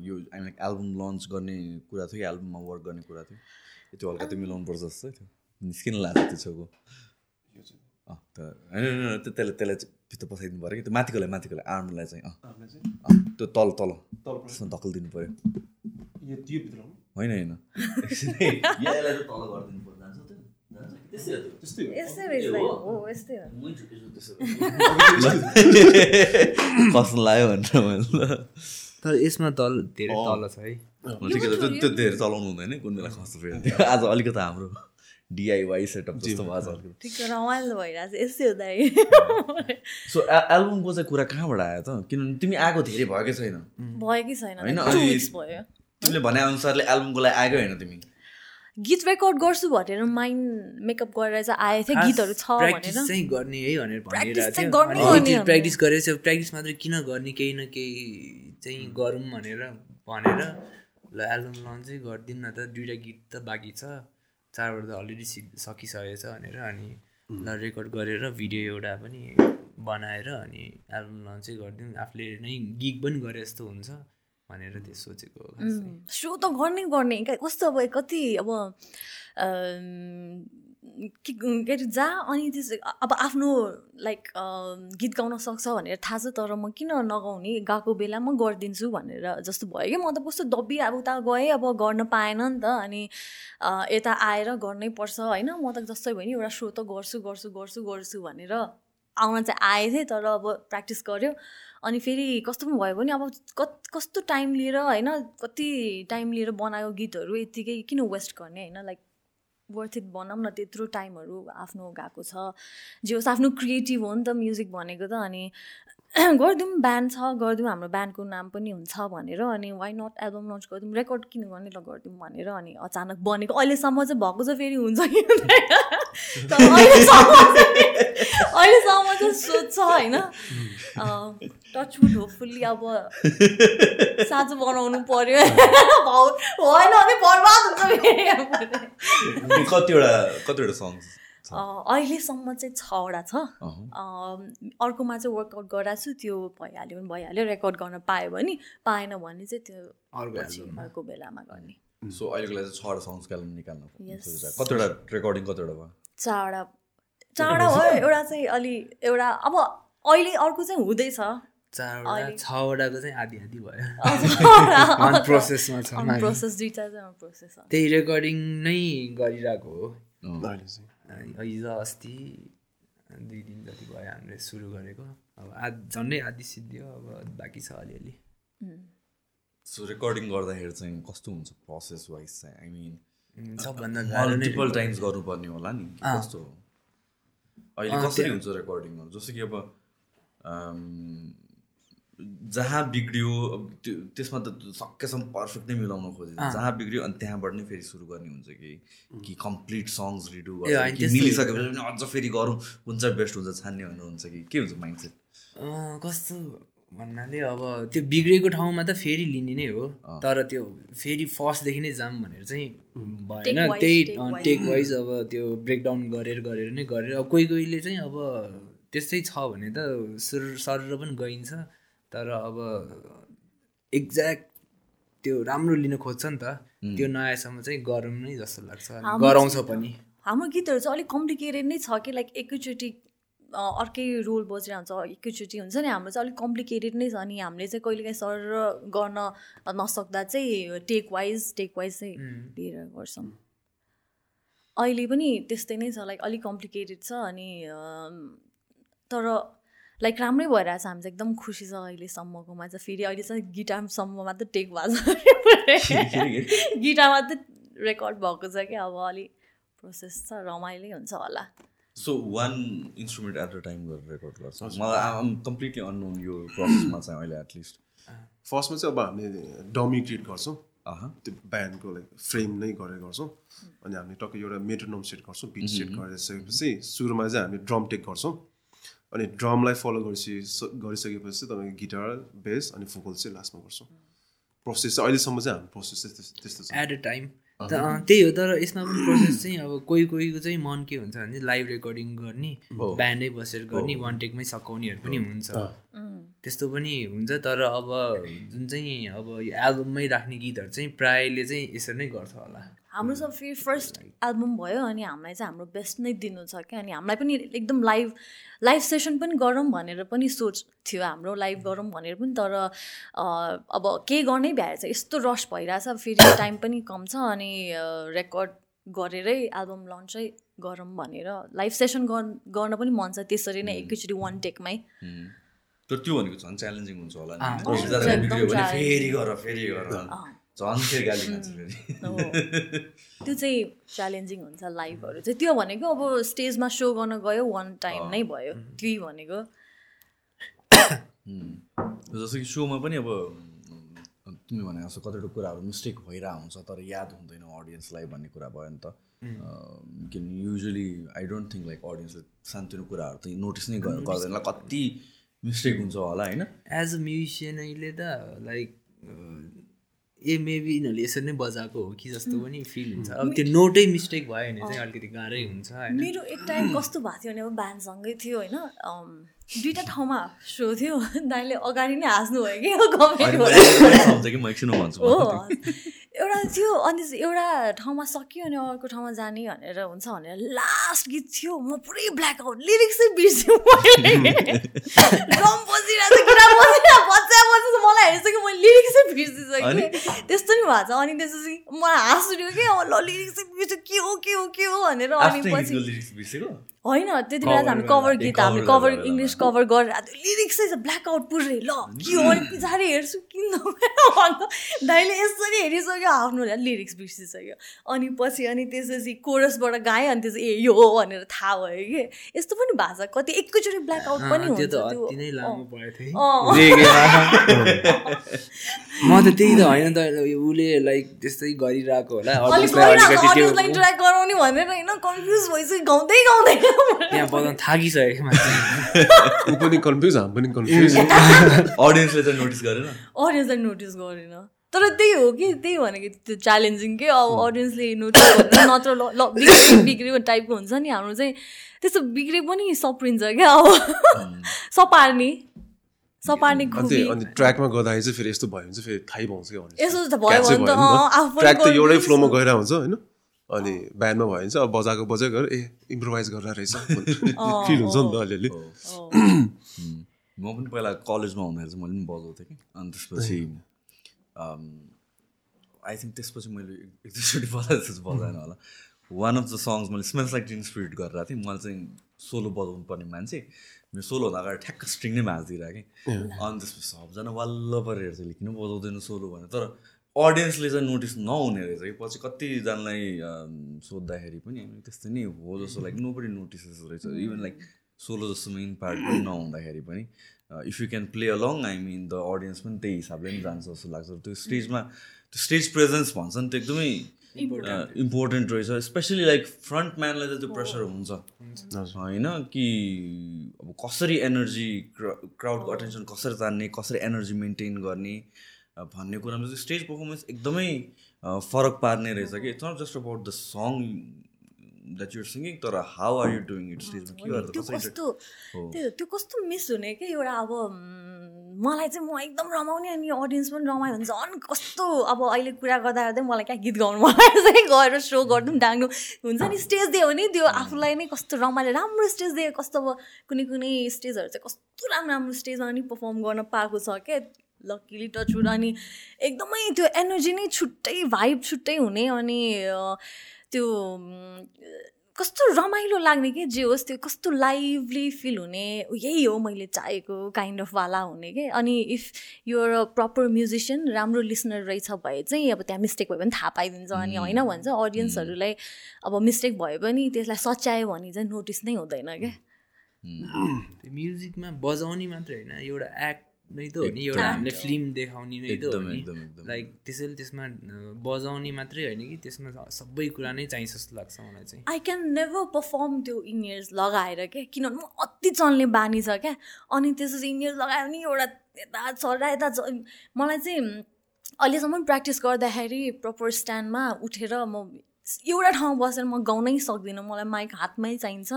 यो आई लाइक एल्बम लन्च गर्ने कुरा थियो कि एल्बममा वर्क गर्ने कुरा थियो? त्यो हल्का त्यो मिलाउनु पर्छ जस्तै थियो। निस्किन लाग्छ त्यो छेउको। अँ त होइन होइन, होइन, त्यो त्यसलाई त्यसलाई चाहिँ भित्र पसाइदिनु पऱ्यो कि? त्यो माथिकोलाई माथिकोलाई आर्मलाई चाहिँ अँ। अँ, त्यो तल तल। त्यसमा धक्कल दिनु पऱ्यो। होइन होइन। कस्तो लाग्यो भनेर मैले। तर यसमा तल धेरै तल छ है। ठिकै छ त्यो त्यो धेरै चलाउनु हुँदैन कुन बेला खस्नु फेरि। आज अलिकति हाम्रो डिआइवाई सेटअप जस्तो भएको छ रमाइलो भइरहेको छ यस्तै हुँदा सो एल्बमको चाहिँ कुरा कहाँबाट आयो त? किनभने तिमी आएको धेरै भएकै छैन। भएकै छैन होइन, तिमीले भने अनुसारले एल्बमको लागि आएकै होइन तिमी। गीत रेकर्ड गर्छु भनेर माइन्ड मेकअप गरेर चाहिँ आएको थियो गीतहरू छ भनेर। चाहिँ गर्ने है भनेर भनिरहेको। प्र्याक्टिस गरेर चाहिँ प्र्याक्टिस मात्रै किन गर्ने? केही न केही चाहिँ गरौँ भनेर भनेर ल एल्बम लन्च गरिदिउँ न त। दुइटा गीत त बाँकी छ। चारवटा त अलरेडी सकिसकेको छ भनेर अनि ल रेकर्ड गरेर भिडियो एउटा पनि बनाएर अनि एल्बम लन्च गरिदिउँ। आफूले नै गिग पनि गरे जस्तो हुन्छ। भनेर त्यो सोचेको हो। सो त गर्नै गर्ने। कस्तो अब कति अब के अरे जा अनि त्यस अब आफ्नो लाइक गीत गाउन सक्छ भनेर थाहा छ तर म किन नगाउने? गएको बेला म गरिदिन्छु भनेर जस्तो भयो कि म त कस्तो दब्बी अब उता गएँ अब गर्न पाएन नि त। अनि यता आएर गर्नै पर्छ होइन? म त जस्तै भयो नि एउटा सो त गर्छु गर्छु गर्छु गर्छु भनेर आउन चाहिँ आएको थिएँ तर अब प्र्याक्टिस गऱ्यो। अनि फेरि कस्तो पनि भयो भने अब कस्तो टाइम लिएर होइन कति टाइम लिएर बनाएको गीतहरू यत्तिकै किन वेस्ट गर्ने होइन? लाइक वर्थ इट बनाऊँ न त्यत्रो टाइमहरू आफ्नो गएको छ। जे होस् आफ्नो क्रिएटिभ हो नि त म्युजिक भनेको त अनि गरिदिउँ ब्यान्ड छ गरिदिउँ हाम्रो ब्यान्डको नाम पनि हुन्छ भनेर अनि वाइ नट एल्बम लन्च गरिदिउँ? रेकर्ड किन गर्ने ल गरिदिउँ भनेर अनि अचानक बनेको अहिलेसम्म चाहिँ भएको चाहिँ फेरि हुन्छ कि तर अहिलेसम्म चाहिँ- अहिलेसम्म चाहिँ सोध्छ होइन टचवुड होपफुल्ली अब साँचो बनाउनु पर्यो भाउ होइन भने बर्बाद हुन्छ। कतिवटा कतिवटा अँ, अहिलेसम्म चाहिँ छवटा छ अर्कोमा चाहिँ वर्कआउट गराएको छु त्यो भइहाल्यो भने भइहाल्यो रेकर्ड गर्न पायो भने पाएन भने चाहिँ त्यो अर्को बेलामा गर्ने सो अहिलेको लागि चाहिँ छवटा सङ्ग्स निकाल्नु। कतिवटा रेकर्डिङ कतिवटा भयो चारवटा चारवटा भयो एउटा चाहिँ अलि एउटा अब अहिले अर्को चाहिँ हुँदैछ। आधी आधी त्यही रेकर्डिङ नै गरिरहेको हो। अहिले चाहिँ। अनि हिजो अस्ति दुई दिन जति भयो हामीले सुरु गरेको। अब आ झन्डै आधी सिद्धियो अब बाँकी छ अलिअलि। सो रेकर्डिङ गर्दाखेरि चाहिँ कस्तो हुन्छ प्रोसेस वाइज चाहिँ? आई मिन सबभन्दा गाह्रो मल्टिपल टाइम्स गर्नुपर्ने होला नि। कस्तो हो? अहिले कसरी हुन्छ रेकर्डिङहरू जस्तो कि अब जहाँ बिग्रियो त्यो त्यसमा त सकेसम्म पर्फेक्ट नै मिलाउन अँ। जहाँ बिग्रियो अनि त्यहाँबाट नै फेरि सुरु गर्ने हुन्छ कि कि कम्प्लिट सङ्ग्स रिडु मिलिसकेपछि अझ फेरि गरौँ कुन चाहिँ बेस्ट हुन्छ छान्ने भन्ने हुन्छ कि के हुन्छ माइन्डसेट अँ, कस्तो भन्नाले अब त्यो बिग्रेको ठाउँमा त फेरि लिने नै हो। तर त्यो फेरि फर्स्टदेखि नै जाम भनेर चाहिँ भएन। त्यही. टेक वाइज अब त्यो ब्रेकडाउन गरेर गरेर नै गरेर। अब कोही कोहीले चाहिँ अब त्यस्तै छ भने त सुर सरेर पनि गइन्छ। तर अब एक्ज्याक्ट त्यो राम्रो लिन खोज्छ नि त। त्यो नआएसम्म चाहिँ गरौँ नै जस्तो लाग्छ। गराउँछ पनि। हाम्रो गीतहरू चाहिँ अलिक कम्प्लिकेटेड नै छ कि लाइक एकैचोटि अर्कै रोल बजिरहन्छ एकैचोटि हुन्छ नि हाम्रो चाहिँ अलिक कम्प्लिकेटेड नै छ अनि हामीले चाहिँ कहिलेकाहीँ सर गर्न नसक्दा चाहिँ टेक वाइज टेक वाइज चाहिँ लिएर गर्छौँ। अहिले पनि त्यस्तै नै छ लाइक अलिक कम्प्लिकेटेड छ अनि तर लाइक राम्रै भइरहेछ हामी चाहिँ एकदम खुसी छ अहिलेसम्मकोमा चाहिँ फेरि अहिले चाहिँ गिटारसम्ममा त टेक भएको छ गिटारमा त रेकर्ड भएको छ कि अब अलिक प्रोसेस छ रमाइलो हुन्छ होला। So one instrument at a time गरेर रेकर्ड गर्छ मलाई आम कम्प्लिटली अननोन यो प्रोसेसमा चाहिँ अहिले एटलिस्ट फर्स्टमा चाहिँ अब हामीले डमी क्रिएट गर्छौँ। अह। त्यो ब्यान्डको लाइक फ्रेम नै गरेर गर्छौँ। अनि हामीले टक्कै एउटा मेट्रोनोम सेट गर्छौँ बिट सेट गरिसकेपछि सुरुमा चाहिँ हामीले ड्रम टेक गर्छौँ। अनि ड्रमलाई फलो गरिसके गरिसकेपछि तपाईँको गिटार बेस अनि फोकल चाहिँ लास्टमा गर्छौँ। प्रोसेस चाहिँ अहिलेसम्म चाहिँ हाम्रो प्रोसेस चाहिँ त्यस- त्यस्तो छ। एट अ टाइम त्यही हो तर यसमा पनि प्रोसेस चाहिँ अब कोही कोहीको चाहिँ मन के हुन्छ भने लाइभ रेकर्डिङ गर्ने ब्यान्डै बसेर गर्ने वान टेकमै सकाउनेहरू पनि हुन्छ। त्यस्तो पनि हुन्छ तर अब जुन चाहिँ अब यो एल्बममै राख्ने गीतहरू चाहिँ प्रायले चाहिँ यसरी नै गर्छ होला। हाम्रो सब फेरि फर्स्ट एल्बम भयो अनि हामीलाई चाहिँ हाम्रो बेस्ट नै दिनु छ क्या अनि हामीलाई पनि एकदम लाइभ लाइभ सेसन पनि गरौँ भनेर पनि सोच थियो हाम्रो लाइभ गरौँ भनेर पनि तर अ, अब के गर्नै भ्याएछ। यस्तो रस भइरहेछ फेरि टाइम पनि कम छ अनि रेकर्ड गरेरै एल्बम लन्चै गरौँ भनेर लाइभ सेसन गर्न पनि मन छ। त्यसरी नै एकैचोटि वान टेकमै तर त्यो भनेको झन् च्यालेन्जिङ हुन्छ होला। फेरि गर फेरि। झन् फेरि गाली खान्छ फेरि। त्यो चाहिँ च्यालेन्जिङ हुन्छ लाइभहरू चाहिँ। त्यो भनेको अब स्टेजमा सो गर्न गयो वान टाइम नै भयो। त्यही भनेको। जस्तो कि सोमा पनि अब तिमीले भने जस्तो कतिवटा कुराहरू मिस्टेक भइरहेको हुन्छ तर याद हुँदैन अडियन्सलाई भन्ने कुरा भयो नि त। किन usually I don't think like अडियन्सले सानोतिनो कुराहरू त नोटिस नै गर- गर्दैन। कति मिस्टेक हुन्छ होला होइन? एज अ म्युजिसियन अहिले त लाइक ए मेबी यिनीहरूले यसरी नै बजाएको हो कि जस्तो पनि फिल हुन्छ। अब त्यो नोटै मिस्टेक भयो भने चाहिँ अलिकति गाह्रै हुन्छ मेरो एक टाइम कस्तो भएको थियो भने अब ब्यान्डसँगै थियो होइन? दुइटा ठाउँमा सो थियो। दाइले अगाडि नै हाँस्नु भयो कि हो एउटा थियो अनि एउटा ठाउँमा सक्यो अनि अर्को ठाउँमा जाने भनेर हुन्छ भनेर लास्ट गीत थियो। म पुरै ब्ल्याक आउट लिरिक्सै बिर्स्यो मैले ड्रम बजिरहेको छ मलाई हेरिसक्यो मैले लिरिक्सै बिर्सिसकेँ त्यस्तो नि भएको छ। अनि त्यसपछि मलाई हाँस उठ्यो कि अब ल लिरिक्सै बिर्स्यो के हो के हो के हो? भनेर अनि पछि होइन त्यति बेला चाहिँ हामी कभर गीत हामी कभर इङ्ग्लिस कभर गरेर त्यो लिरिक्सै छ ब्ल्याक आउट पुरै। ल के हो? अनि पछाडि हेर्छु किन दाइले यसरी हेरिसक्यो आफ्नो लिरिक्स बिर्सिसक्यो। अनि पछि अनि त्यसपछि कोरसबाट गाएँ अनि त्यसपछि ए यो हो भनेर थाहा भयो कि। यस्तो पनि भएको छ। कति एकैचोटि ब्ल्याक आउट पनि हुन्छ त्यो। म त त्यही त होइन त उसले लाइक त्यस्तै गरिरहेको होला। त्यहाँ बजाउनु थाकिसकेको मान्छे। ऊ पनि कन्फ्युज हामी पनि कन्फ्युज अडियन्सले चाहिँ नोटिस गरेन। अडियन्सलाई नोटिस गरेन। तर त्यही हो कि त्यही भनेको त्यो च्यालेन्जिङ के अब अडियन्सले नोटिस गर्दैन नत्र ल बिग्रियो टाइपको हुन्छ नि हाम्रो चाहिँ। त्यस्तो बिग्रे पनि सप्रिन्छ क्या अब। सपार्ने। सपार्ने अनि खुबी। अनि ट्र्याकमा गर्दाखेरि चाहिँ फेरि यस्तो भयो भने चाहिँ फेरि थाहै पाउँछ क्या honestly. यसो त भयो भने त। ट्र्याक त एउटै फ्लोमा गएर हुन्छ होइन? अनि ब्यान्डमा भयो भने चाहिँ अब बजाएको बजाइ गएर ए इम्प्रोभाइज गरेर रहेछ। फिल हुन्छ नि त अलिअलि। म पनि पहिला कलेजमा हुँदाखेरि चाहिँ मैले पनि बजाउँथेँ कि। अनि त्यसपछि आई थिङ्क त्यसपछि मैले एक दुईचोटि जस्तो बजाएन होला। वान अफ द सङ्ग्स मैले स्मेल्स लाइक टिन स्पिरिट गरेर थिएँ मैले चाहिँ सोलो बजाउनु पर्ने मान्छे मेरो सोलो हुँदा अगाडि ठ्याक्क स्ट्रिङ नै भाँचिदिरहेको कि। अनि त्यसपछि सबजना वाल्ल परेर हेर्छ किन बजाउँदैन सोलो भनेर। तर अडियन्सले चाहिँ नोटिस नहुने रहेछ कि। पछि कतिजनालाई सोद्धाखेरि पनि हामी त्यस्तै नै हो जस्तो लाइक नो बडी नोटिसेस रहेछ इभन लाइक सोलो जस्तो मेन पार्ट पनि नहुँदाखेरि पनि if you can play along I mean the audience पनि त्यही हिसाबले पनि जान्छ जस्तो लाग्छ। त्यो स्टेजमा त्यो स्टेज प्रेजेन्स भन्छ नि त्यो एकदमै इम्पोर्टेन्ट रहेछ स्पेसली लाइक फ्रन्ट म्यानलाई चाहिँ त्यो प्रेसर हुन्छ। होइन कि अब कसरी एनर्जी क्राउडको अटेन्सन कसरी तान्ने कसरी एनर्जी मेन्टेन गर्ने भन्ने कुरामा चाहिँ स्टेज पर्फर्मेन्स एकदमै फरक पार्ने रहेछ कि। It's not just about the song that you're singing तर how are you doing it स्टेजमा के त्यो कस्तो त्यो त्यो कस्तो मिस हुने क्या एउटा अब मलाई चाहिँ म एकदम रमाउने अनि अडियन्स पनि रमायो भने झन् कस्तो अब अहिले कुरा गर्दा गर्दै मलाई क्या गीत गाउनु मन चाहिँ गएर सो गरिदिउँ डाङ्नु हुन्छ नि स्टेज दियो भने त्यो आफूलाई नै कस्तो रमाइलो राम्रो स्टेज दियो। कस्तो अब कुनै कुनै स्टेजहरू चाहिँ कस्तो राम्रो राम्रो स्टेजमा पनि पर्फर्म गर्न पाएको छ क्या लक्किली टचवुड अनि एकदमै त्यो एनर्जी नै छुट्टै भाइब छुट्टै हुने अनि त्यो कस्तो रमाइलो लाग्ने कि? जे होस् त्यो कस्तो लाइभली फिल हुने यही हो मैले चाहेको काइन्ड अफ वाला हुने कि? अनि if you're a proper musician राम्रो लिसनर रहेछ भए चाहिँ अब त्यहाँ मिस्टेक भयो भने थाहा पाइदिन्छ अनि होइन भन्छ अडियन्सहरूलाई अब मिस्टेक भयो पनि त्यसलाई सच्यायो भने चाहिँ नोटिस नै हुँदैन क्या त्यो म्युजिकमा बजाउने मात्रै होइन एउटा एक्ट नै त हो नि एउटा हामीले फिल्म देखाउने नै त हो नि। लाइक त्यसैले त्यसमा बजाउने मात्रै होइन कि त्यसमा सबै कुरा नै चाहिन्छ जस्तो लाग्छ मलाई चाहिँ। आई क्यान नेभर पर्फर्म त्यो इयर्स लगाएर क्या किनभने म अति चल्ने बानी छ क्या। अनि त्यसपछि इयर्स लगायो भने एउटा यता चल्दा यता मलाई चाहिँ अहिलेसम्म प्र्याक्टिस गर्दाखेरि प्रपर स्ट्यान्डमा उठेर म एउटा ठाउँमा बसेर म गाउनै सक्दिनँ। मलाई माइक हातमै चाहिन्छ।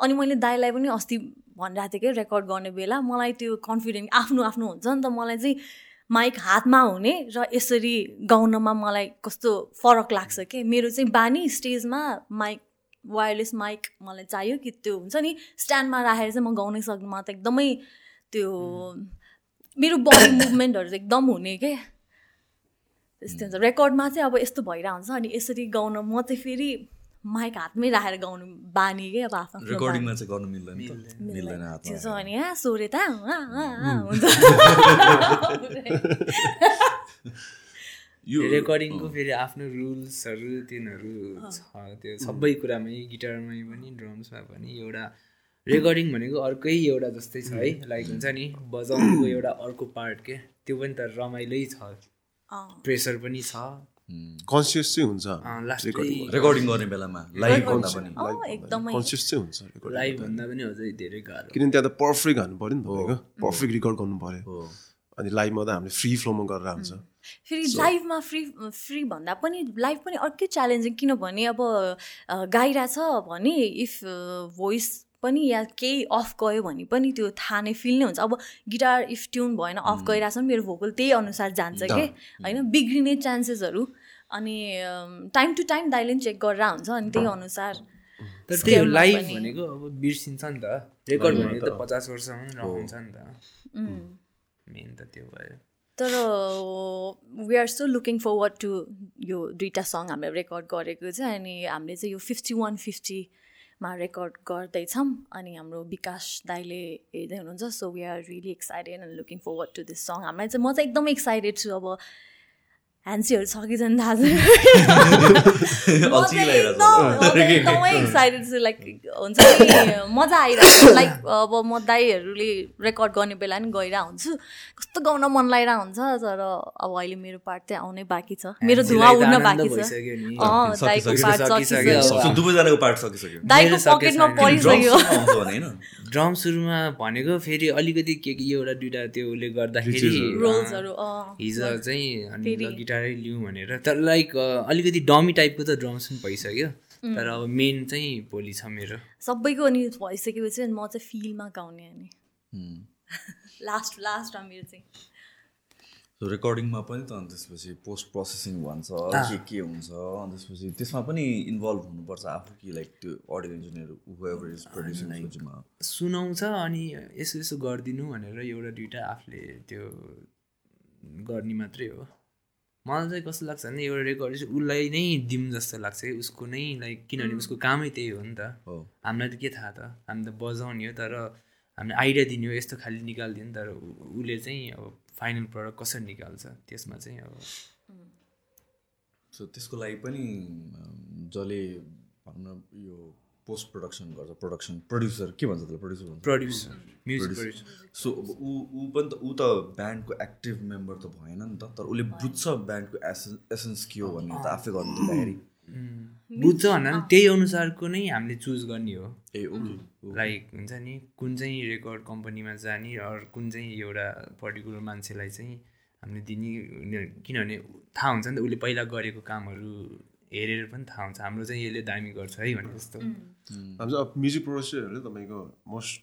अनि मैले दाइलाई पनि अस्ति भनिरहेको थिएँ कि रेकर्ड गर्ने बेला। मलाई त्यो कन्फिडेन्ट आफ्नो आफ्नो हुन्छ नि त। मलाई चाहिँ माइक हातमा हुने र यसरी गाउनमा मलाई कस्तो फरक लाग्छ कि? मेरो चाहिँ बानी स्टेजमा माइक वायरलेस माइक मलाई चाहियो कि त्यो हुन्छ नि। स्ट्यान्डमा राखेर चाहिँ म गाउनै सक्नु म त एकदमै त्यो मेरो बडी मुभमेन्टहरू एकदम हुने के? त्यस्तै हुन्छ। रेकर्डमा चाहिँ अब यस्तो भइरहेको हुन्छ अनि यसरी गाउन म चाहिँ फेरि माइक हातमै राखेर गाउनु बानी के अब आफ्नो रेकर्डिङमा चाहिँ गर्नु मिल्दैन नि त। मिल्दैन। भने आ सोरे त हुन्छ। यो रेकर्डिङको फेरि आफ्नो रुल्सहरू तिनीहरू छ। त्यो सबै कुरामै गिटारमै पनि ड्रम्समा पनि एउटा रेकर्डिङ भनेको अर्कै एउटा जस्तै छ है। लाइक हुन्छ नि बजाउनुको एउटा अर्को पार्ट के? त्यो पनि त रमाइलै छ। प्रेसर पनि छ। कन्सियस चाहिँ हुन्छ। अँ, लास्टै रेकर्डिङ गर्ने बेलामा। लाइभ भन्दा पनि अँ, एकदमै। कन्सियस चाहिँ हुन्छ लाइभ। भन्दा पनि अझै धेरै गाह्रो। किनभने त्यहाँ त पर्फेक्ट हाल्नु पऱ्यो नि त पर्फेक्ट रेकर्ड गर्नु पऱ्यो। हो। अनि लाइभमा त हामीले फ्री फ्लोमा गरेर हुन्छ। फेरि लाइभमा फ्री फ्री भन्दा पनि लाइभ पनि अर्कै च्यालेन्जिङ किनभने अब गाइरहेछ भने इफ भोइस पनि या केही अफ गयो भने पनि त्यो थाहा नै फिल नै हुन्छ। अब गिटार इफ ट्युन भएन अफ गइरहेछ भने मेरो भोकल त्यही अनुसार जान्छ के? होइन बिग्रिने चान्सेसहरू अनि टाइम टु टाइम दाइले पनि चेक गरेर हुन्छ अनि त्यही अनुसार तर लाइभ पनि। भनेको अब बिर्सिन्छ नि त। रेकर्ड भनेको त पचास वर्षसम्म रहन्छ नि त। मेन त त्यो भयो। तर we are still looking forward to यो दुइटा सङ हामीले रेकर्ड गरेको चाहिँ। अनि हामीले चाहिँ यो फिफ्टी वान फिफ्टीमा रेकर्ड गर्दैछौँ अनि हाम्रो विकास दाईले हेर्दै हुनुहुन्छ so we are really excited and looking forward to this song हामीलाई चाहिँ म चाहिँ एकदमै एक्साइटेड छु अब ह्यान्सीहरू छ कि छैन थाहा चाहिँ एकदम- एक्साइटेड छु लाइक हुन्छ नि मजा आइरहेको छ। लाइक अब म दाईहरूले रेकर्ड गर्ने बेला नि गइरहेको हुन्छु कस्तो गाउन मन लागिरहेको हुन्छ तर अब अहिले मेरो पार्ट चाहिँ आउनै बाँकी छ। मेरो धुवा उड्न बाँकी छ। दाईको पार्ट सकिसक्यो, दाईको पकेटमा। परिसक्यो। ड्रम सुरुमा भनेको फेरि अलिकति के के एउटा दुइटा त्यो उसले गर्दाखेरि हिजो चाहिँ गिटारै लिउँ भनेर। तर लाइक अलिकति डमी टाइपको त ड्रम्स पनि भइसक्यो। तर अब मेन चाहिँ भोलि छ मेरो। सबैको अनि भइसकेपछि म चाहिँ फिलमा गाउने अनि। लास्ट लास्टमा मेरो चाहिँ। रेकर्डिङमा पनि त अनि त्यसपछि पोस्ट प्रोसेसिङ भन्छ के के हुन्छ अनि त्यसपछि त्यसमा पनि इन्भल्भ हुनुपर्छ आफू कि लाइक त्यो अडियो इन्जिनियर सुनाउँछ अनि यसो यसो गरिदिनु भनेर एउटा दुइटा आफूले त्यो गर्ने मात्रै हो। मलाई चाहिँ कस्तो लाग्छ भने एउटा रेकर्ड चाहिँ उसलाई नै दिउँ जस्तो लाग्छ कि उसको नै लाइक किनभने उसको कामै त्यही हो नि त। हो। हामीलाई त के थाहा त? हामी त बजाउने हो तर हामीले आइडिया दिने हो यस्तो खालि निकालिदियो नि तर उसले चाहिँ अब फाइनल प्रडक्ट कसरी निकाल्छ? त्यसमा चाहिँ अब सो त्यसको लागि पनि जसले भनौँ न यो पोस्ट प्रडक्सन गर्छ। प्रडक्सन प्रड्युसर के भन्छ त्यसलाई? प्रड्युसर भन्छ। प्रड्युसर म्युजिक प्रड्युसर सो अब ऊ ऊ पनि त ऊ त ब्यान्डको एक्टिभ मेम्बर त भएन नि त तर उसले बुझ्छ ब्यान्डको एसेन्स एसेन्स के हो भन्ने त आफै गर्नु दिँदाखेरि बुझ्छ भन्दा पनि त्यही अनुसारको नै हामीले चुज गर्ने हो। ए ओके लाइक हुन्छ नि कुन चाहिँ रेकर्ड कम्पनीमा जाने अरू कुन चाहिँ एउटा पर्टिकुलर मान्छेलाई चाहिँ हामीले दिने किनभने थाहा हुन्छ नि त उसले पहिला गरेको कामहरू हेरेर पनि थाहा हुन्छ। हाम्रो चाहिँ यसले दामी गर्छ है भने जस्तो हाम्रो अब म्युजिक प्रोड्युसरहरूले तपाईँको मोस्ट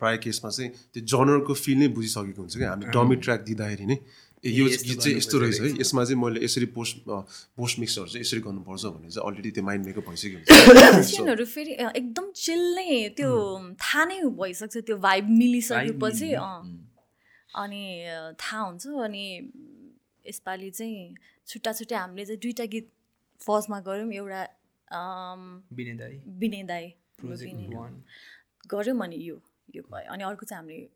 प्राय केसमा चाहिँ त्यो जनरको फिल नै बुझिसकेको हुन्छ कि हामी डमी ट्र्याक दिँदाखेरि नै ए यो गीत चाहिँ यस्तो रहेछ है। यसमा चाहिँ मैले यसरी पोस्ट पोस्ट मिक्सहरू चाहिँ यसरी गर्नुपर्छ भने चाहिँ अलरेडी त्यो माइन्ड मेकअप भइसक्यो हुन्छ। म्युजिसियनहरू फेरि एकदम चिल नै त्यो थाहा नै भइसक्छ त्यो भाइब मिलिसकेपछि अनि थाहा हुन्छ। अनि यसपालि चाहिँ छुट्टा छुट्टै हामीले चाहिँ दुइटा गीत फर्स्टमा गऱ्यौँ एउटा विनय गऱ्यौँ अनि यो यो भयो। अनि अर्को चाहिँ हामीले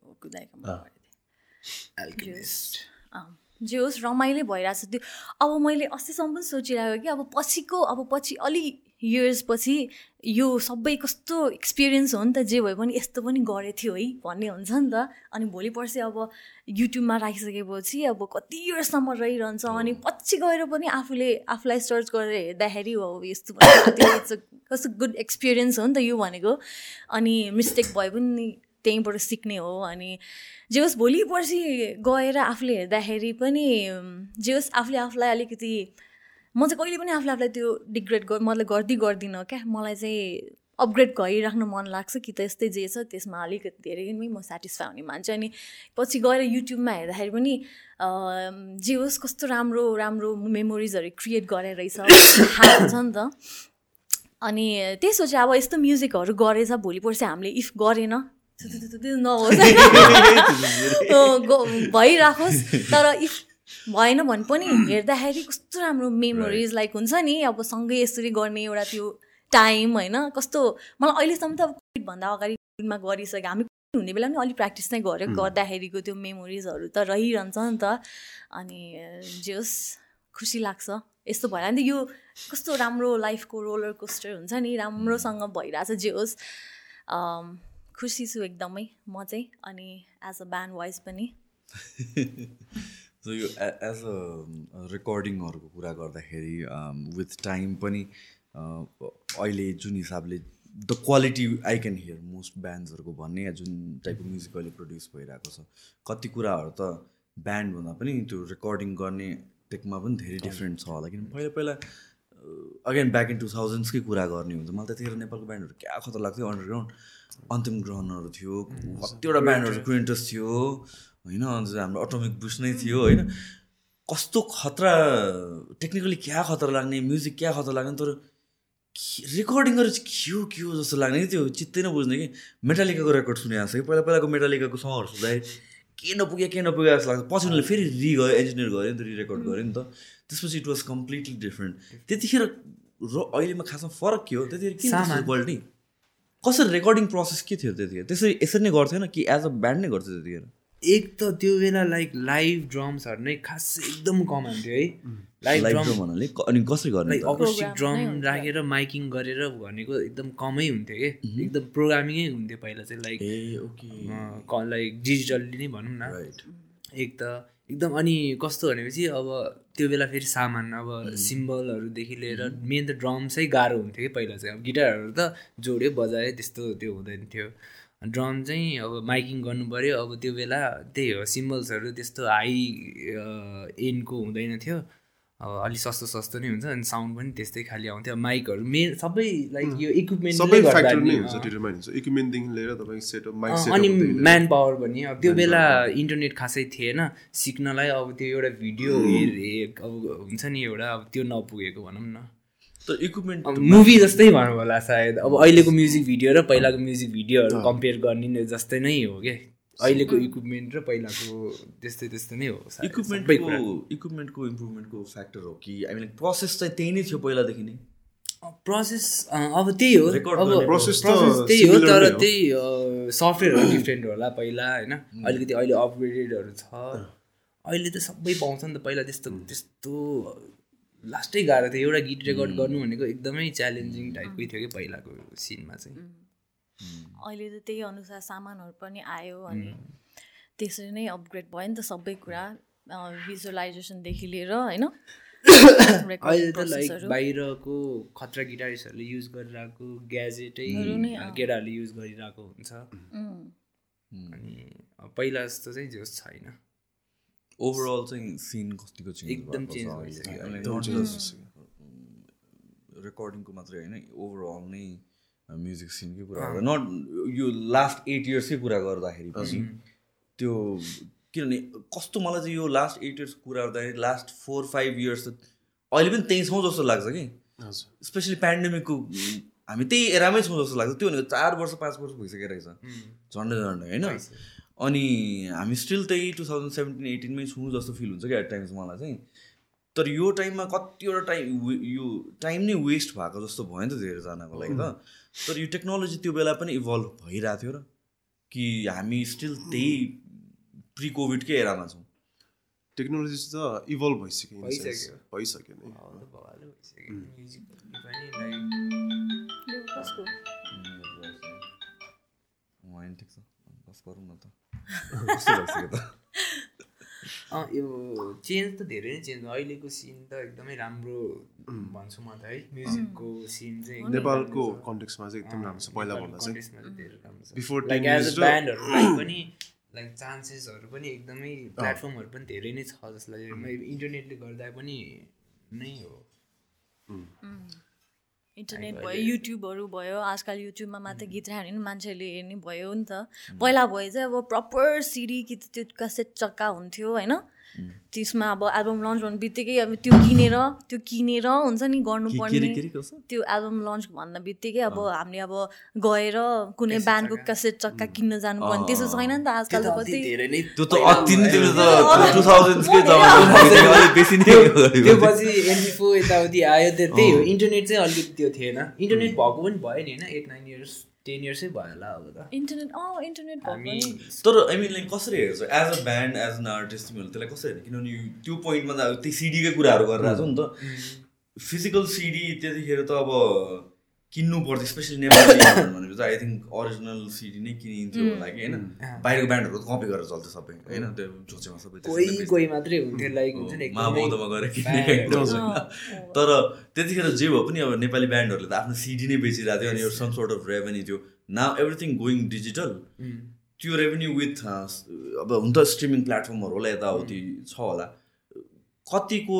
जे होस् रमाइलो भइरहेको छ त्यो अब मैले अस्तिसम्म पनि सोचिरहेको कि अब पछिको अब पछि अलि इयर्स पछि यो सबै कस्तो एक्सपिरियन्स हो नि त जे भए पनि यस्तो पनि गरेको थियो है भन्ने हुन्छ नि त। अनि भोलि पर्सि अब युट्युबमा राखिसकेपछि अब कति इयर्ससम्म रहिरहन्छ अनि पछि गएर पनि आफूले आफूलाई सर्च गरेर हेर्दाखेरि हो अब यस्तो इट्स कस्तो गुड एक्सपिरियन्स हो नि त यो भनेको। अनि मिस्टेक भए पनि त्यहीँबाट सिक्ने हो अनि जे होस् भोलि पर्सि गएर आफूले हेर्दाखेरि पनि जे होस् आफूले आफूलाई अलिकति म चाहिँ कहिले पनि आफूले आफूलाई त्यो डिग्रेड गर मतलब गर्दै गर्दिनँ क्या। मलाई चाहिँ अपग्रेड गरिराख्न मन लाग्छ कि त यस्तै जे छ त्यसमा अलिकति धेरै नै म सेटिस्फाई हुने मान्छे अनि पछि गएर युट्युबमा हेर्दाखेरि पनि जे होस् कस्तो राम्रो राम्रो मेमोरिजहरू क्रिएट गरेर रहेछ। थाहा हुन्छ नि त। अनि सोचेँ अब यस्तो म्युजिकहरू गरेछ भोलि पर्सि हामीले इफ गरेन। नहोस्। भइराखोस्। तर इफ भएन भने पनि हेर्दाखेरि कस्तो राम्रो मेमोरिज लाइक हुन्छ नि। अब सँगै यसरी गर्ने एउटा त्यो टाइम होइन? कस्तो मलाई अहिलेसम्म त अब कोभिडभन्दा अगाडि कोभिडमा गरिसक्यो हामी कोभिड हुने बेला पनि अलिक प्र्याक्टिस नै गऱ्यो। गर्दाखेरिको त्यो मेमोरिजहरू त रहिरहन्छ नि त। अनि जे होस् खुसी लाग्छ। यस्तो भएर नि त। यो कस्तो राम्रो लाइफको रोलर कोस्टर हुन्छ नि। राम्रोसँग भइरहेछ जे होस् खुसी छु एकदमै। म चाहिँ। अनि एज अ ब्यान्ड वाइज पनि। सो यो एज अ रेकर्डिङहरूको कुरा गर्दाखेरि विथ टाइम पनि uh, अहिले जुन हिसाबले the quality I can hear most ब्यान्ड्सहरूको भन्ने जुन टाइपको म्युजिक अहिले प्रड्युस भइरहेको छ कति कुराहरू त ब्यान्डभन्दा पनि त्यो रेकर्डिङ गर्ने टेकमा पनि धेरै डिफ्रेन्ट छ होला। किन पहिला पहिला अगेन ब्याक इन टु थाउजन्ड्सकै कुरा गर्ने हुन्छ मलाई त्यतिखेर नेपालको ब्यान्डहरू क्या खतरा लाग्थ्यो अन्डरग्राउन्ड अन्तिम ग्रहणहरू थियो। कतिवटा ब्यान्डहरू क्रिन्टस थियो। होइन अन्त हाम्रो अटोमिक बुस नै थियो होइन। कस्तो खतरा टेक्निकली क्या खतरा लाग्ने म्युजिक क्या खतरा लाग्ने तर रेकर्डिङ गरेर चाहिँ के हो के हो जस्तो लाग्ने कि त्यो चित्तै नबुझ्ने कि। मेटालिकाको रेकर्ड सुनिरहेको छ कि पहिला पहिलाको मेटालिकाको सङहरू सुन्दाखेरि के नपुग्यो के नपुग्यो जस्तो लाग्छ। पछि उनीहरूले फेरि रि गयो इन्जिनियर गऱ्यो नि त रि रेकर्ड गऱ्यो नि त। त्यसपछि इट वाज कम्प्लिटली डिफ्रेन्ट त्यतिखेर र अहिलेमा खासमा फरक के हो? त्यतिखेर के कसरी रेकर्डिङ प्रोसेस के थियो त्यतिखेर? त्यसरी यसरी नै गर्थेन कि एज अ ब्यान्ड नै गर्थ्यो त्यतिखेर? एक त त्यो बेला लाइक लाइभ ड्रम्सहरू नै खास एकदम कम हुन्थ्यो है। लाइभ ड्रम भन्नाले अनि कसरी गर्ने? Acoustic drum. राखेर माइकिङ गरेर भनेको एकदम कमै हुन्थ्यो कि। एकदम प्रोग्रामिङै हुन्थ्यो पहिला चाहिँ लाइक लाइक डिजिटल्ली नै भनौँ न। राइट एक त एकदम अनि कस्तो भनेपछि अब त्यो बेला फेरि सामान अब सिम्बलहरूदेखि लिएर मेन त ड्रम्सै गाह्रो हुन्थ्यो कि पहिला चाहिँ। अब गिटारहरू त जोड्यो बजायो त्यस्तो त्यो हुँदैन थियो। ड्रम चाहिँ अब माइकिङ गर्नु पऱ्यो अब त्यो बेला त्यही हो सिम्बल्सहरू त्यस्तो हाई एनको हुँदैन थियो। अब अलिक सस्तो सस्तो नै हुन्छ अनि साउन्ड पनि त्यस्तै खालि आउँथ्यो। माइकहरू मेन सबै लाइक यो सबै फ्याक्टर नै हुन्छ। डिटरमाइन हुन्छ। इक्विपमेन्टदेखि लिएर तपाईँको सेटअप माइक अनि म्यान पावर पनि। अब त्यो बेला इन्टरनेट खासै थिएन। सिक्नलाई अब त्यो एउटा भिडियो अब हुन्छ नि एउटा अब त्यो नपुगेको भनौँ न। त इक्विपमेन्ट मुभी जस्तै भनौँ होला सायद। अब अहिलेको म्युजिक भिडियो र पहिलाको म्युजिक भिडियोहरू कम्पेयर गर्ने जस्तै नै हो क्या अहिलेको इक्विपमेन्ट र पहिलाको त्यस्तै त्यस्तै नै हो इक्विपमेन्टको। इक्विपमेन्टको इम्प्रुभमेन्टको फ्याक्टर हो कि आई मिन प्रोसेस चाहिँ त्यही नै थियो पहिलादेखि नै। प्रोसेस अब त्यही हो। अब process त्यही हो तर। त्यही सफ्टवेयरहरू डिफ्रेन्ट होला पहिला होइन? अलिकति अहिले अपग्रेडेडहरू छ। अहिले त सबै पाउँछ नि त पहिला त्यस्तो त्यस्तो लास्टै गाह्रो थियो। एउटा गीत रेकर्ड गर्नु भनेको एकदमै च्यालेन्जिङ टाइपकै थियो कि पहिलाको सिनमा चाहिँ। अहिले त त्यही अनुसार सामानहरू पनि आयो अनि त्यसरी नै अपग्रेड भयो नि त सबै कुरा भिजुअलाइजेसनदेखि लिएर होइन? अहिले त लाइक। बाहिरको खतरा गिटारिस्टहरूले युज गरिरहेको ग्याजेटै। केटाहरूले युज गरिरहेको हुन्छ. अनि पहिला जस्तो चाहिँ जोस छैन। ओभरअल चाहिँ सिन कतिको चेन्ज एकदम भइसक्यो। रेकर्डिङको मात्रै होइन ओभरअल नै म्युजिक सिनकै कुरा गर्दा नट यो लास्ट एट इयर्सकै कुरा गर्दाखेरि पनि त्यो किनभने कस्तो मलाई चाहिँ यो लास्ट एट इयर्स कुरा गर्दाखेरि लास्ट फोर फाइभ इयर्स त अहिले पनि त्यही छौँ जस्तो लाग्छ कि? स्पेसली पेन्डेमिकको हामी त्यही एरामै छौँ जस्तो लाग्छ। त्यो भनेको चार वर्ष पाँच वर्ष भइसकेको रहेछ। झन्डै झन्डै होइन? अनि हामी स्टिल त्यही टु थाउजन्ड सेभेन्टिन एटिनमै छौँ जस्तो फिल हुन्छ क्या एट टाइम्स मलाई चाहिँ। तर यो टाइममा कतिवटा टाइम यो टाइम नै वेस्ट भएको जस्तो भयो नि त धेरैजनाको लागि त। तर यो टेक्नोलोजी त्यो बेला पनि इभल्भ भइरहेको थियो र। कि हामी स्टिल त्यही प्रि कोभिडकै एरामा छौँ। टेक्नोलोजी त इभल्भ भइसक्यो. भइसक्यो। नै। ठिक छ। बस गरौँ न त। कस्तो भइसक्यो त। अँ यो चेन्ज त धेरै नै चेन्ज भयो। अहिलेको सिन त एकदमै राम्रो भन्छु म त है। म्युजिकको सिन चाहिँ नेपालको। कन्टेक्समा चाहिँ एकदम राम्रो छ पहिला भन्दा चाहिँ। context मा चाहिँ धेरै राम्रो छ। Before like 10 age years uh र- ब्यान्डहरूलाई पनि लाइक चान्सेसहरू पनि एकदमै प्लेटफर्महरू पनि धेरै नै छ जसलाई इन्टरनेटले गर्दा पनि नै हो। इन्टरनेट भयो युट्युबहरू भयो आजकल युट्युबमा मात्र गीत राख्यो भने मान्छेले हेर्ने भयो नि त। पहिला भयो चाहिँ अब प्रपर सिडी कि त त्यो कसेट चक्का हुन्थ्यो होइन? त्यसमा अब एल्बम लन्च भन्ने बित्तिकै अब त्यो किनेर त्यो किनेर हुन्छ नि गर्नुपर्ने? त्यो एल्बम लन्च भन्दा बित्तिकै अब हामीले अब गएर कुनै ब्यान्डको कसेट चक्का किन्न जानुपर्ने। त्यस्तो छैन नि त आजकल त कति धेरै नै त्यो त अति नै त्यो त टु थाउजन्डकै जमाना अलिक बेसी नै त्यो पछि एमपी फोर यताउति आयो। त्यो त्यही हो। इन्टरनेट चाहिँ अलिक त्यो थिएन। इन्टरनेट भएको पनि भयो नि होइन? एट नाइन इयर्स टेन इयर्सै भयो होला अब त। इन्टरनेट अँ इन्टरनेट तर आई मिन लाइक कसरी हेर्छ? As a band as an artist तिमीहरूले त्यसलाई कसरी हेर्ने? किनभने त्यो पोइन्टमा त अब त्यही सिडीकै कुराहरू गरिरहेको छ नि त। फिजिकल सिडी त्यतिखेर त अब किन्नु पर्थ्यो स्पेसली नेपाली भनेपछि आई थिङ्क अरिजिनल सिडी नै किनिन्थ्यो होला कि होइन? बाहिरको ब्यान्डहरू त कपी गरेर चल्थ्यो सबै होइन? त्यो झोचेमा सबै त्यसरी नै कोही बेच्थ्यो। कोही मात्रै हुन्थ्यो लाइक हुन्छ नि महाबौद्धमा गएर किन्ने ब्यान्डहरू। kind of होइन। तर त्यतिखेर जे भए पनि अब नेपाली ब्यान्डहरूले त आफ्नो सिडी नै बेचिरहेको थियो अनि एउटा सम सोर्ट अफ रेभेन्यू थियो। नाउ एभ्रिथिङ गोइङ डिजिटल त्यो रेभेन्यू विथ अब हुन त स्ट्रिमिङ प्लेटफर्महरू होला यताउति छ होला। कतिको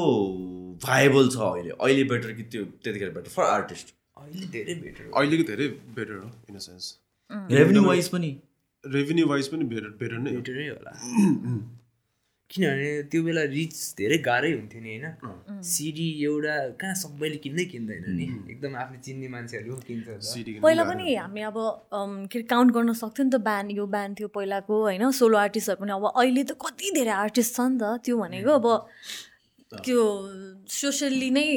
भाइबल छ अहिले? अहिले बेटर कि त्यो त्यतिखेर बेटर फर आर्टिस्ट अहिलेको धेरै बेटर हो। In a. Sense revenue wise पनि। रेभेन्यू वाइज पनि बेटर बेटर नै हो। बेटरै होला। किनभने त्यो बेला रिच धेरै गाह्रै हुन्थ्यो नि होइन? सिडी एउटा कहाँ सबैले किन्दै किन्दैन नि। एकदम आफूले चिन्ने मान्छेहरू किन्छ पहिला पनि हामी अब के अरे काउन्ट गर्न सक्थ्यो नि त ब्यान्ड यो ब्यान्ड थियो पहिलाको होइन? सोलो आर्टिस्टहरू पनि। अब अहिले त कति धेरै आर्टिस्ट छ नि त त्यो भनेको अब त्यो सोसियल्ली नै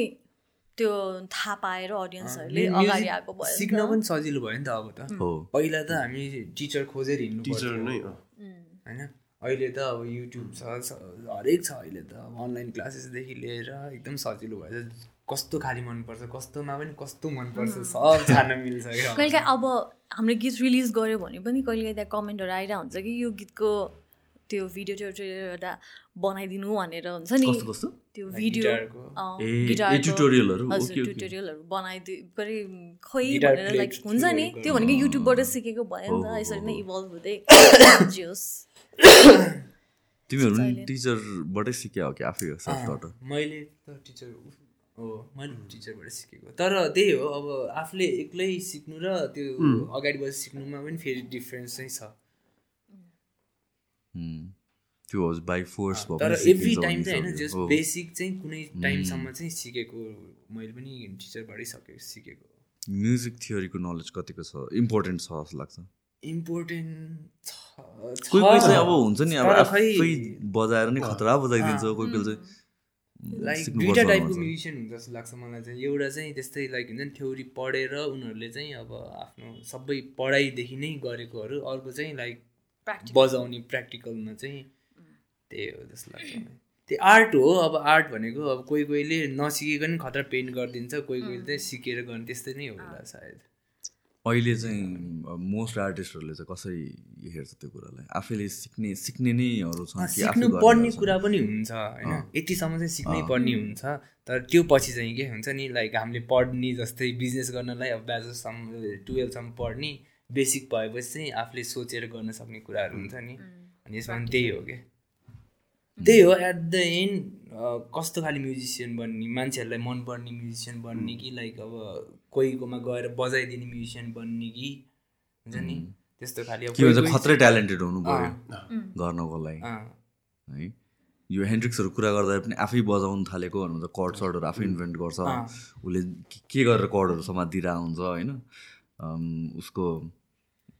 त्यो थाहा पाएर अडियन्सहरूले म्युजिक अगाडि आएको भयो नि सिक्न त। पनि सजिलो भयो नि त अब त। हो। पहिला त हामी टिचर खोजेर हिँड्नु टिचर नै। होइन? अहिले त अब युट्युब छ हरेक छ अहिले त। अनलाइन क्लासेसदेखि लिएर एकदम सजिलो भएछ कस्तो खालि मनपर्छ कस्तोमा पनि कस्तो मनपर्छ सब जान मिल्छ क्या। कहिले अब हाम्रो गीत रिलिज गऱ्यो भने पनि कहिले त्यहाँ कमेन्टहरू आइरहेको हुन्छ कि यो गीतको त्यो भिडियो ट्युटोरियल एउटा बनाइदिनु भनेर हुन्छ नि। त्यो भिडियो. ट्युटोरियलहरू बनाइदियो गरी खोइ भनेर लाइक हुन्छ नि। त्यो भनेको युट्युबबाट सिकेको भयो नि त। यसरी नै। इभल्भ हुँदै जियोस्। तिमीहरू। टिचरबाटै सिक्या हो कि आफै मैले त टिचर हो मैले टिचरबाट सिकेको। तर त्यही हो अब आफूले एक्लै सिक्नु र त्यो अगाडि बसेर सिक्नुमा पनि फेरि डिफ्रेन्स चाहिँ छ। त्यो हो बाई फोर्स भयो तर एभ्री टाइम चाहिँ होइन। जस्ट। बेसिक चाहिँ कुनै टाइमसम्म चाहिँ सिकेको मैले पनि टिचरबाटै सकेको सिकेको म्युजिक थियोरीको नलेज कतिको छ? इम्पोर्टेन्ट छ जस्तो लाग्छ। इम्पोर्टेन्ट छ कोही कोही चाहिँ अब हुन्छ नि अब आफै बजाएर नै खतरा बजाइदिन्छ कोही चाहिँ। लाइक दुइटा टाइपको। म्युजिसियन हुन्छ जस्तो लाग्छ मलाई चाहिँ। एउटा चाहिँ त्यस्तै लाइक हुन्छ नि थ्योरी पढेर उनीहरूले चाहिँ अब आफ्नो सबै पढाइदेखि नै गरेकोहरू। अर्को चाहिँ लाइक. बजाउने प्र्याक्टिकलमा चाहिँ त्यही हो जस्तो लाग्छ मलाई त्यो आर्ट हो अब आर्ट भनेको अब कोही कोहीले नसिकेको नि खतरा पेन्ट गरिदिन्छ कोही कोहीले चाहिँ सिकेर गर्ने त्यस्तै नै होला सायद। अहिले चाहिँ मोस्ट आर्टिस्टहरूले चाहिँ कसरी हेर्छ त्यो कुरालाई? आफैले सिक्ने सिक्ने नैहरू आफै सिक्नु पर्ने? कुरा पनि हुन्छ होइन? यतिसम्म चाहिँ सिक्नै पर्ने हुन्छ तर त्यो पछि चाहिँ के हुन्छ नि लाइक हामीले पढ्ने जस्तै बिजनेस गर्नलाई अब ब्याचलरसम्म टुवेल्भसम्म पढ्ने बेसिक भएपछि चाहिँ आफूले सोचेर गर्न सक्ने कुराहरू हुन्छ नि। अनि यसमा पनि त्यही हो क्या त्यही हो एट द एन्ड कस्तो खाले म्युजिसियन बन्ने मान्छेहरूलाई मनपर्ने म्युजिसियन बन्ने कि लाइक अब कोहीकोमा गएर बजाइदिने म्युजिसियन बन्ने कि हुन्छ नि? त्यस्तो खाले खत्रै ट्यालेन्टेड हुनु पऱ्यो गर्नको लागि। है? यो हेन्ड्रिक्सहरू कुरा गर्दा पनि आफै बजाउनु थालेको भन्नुहुन्छ कर्ड सर्डहरू आफै इन्भेन्ट गर्छ। उसले के- गरेर कर्डहरू समातिरहेको हुन्छ होइन उसको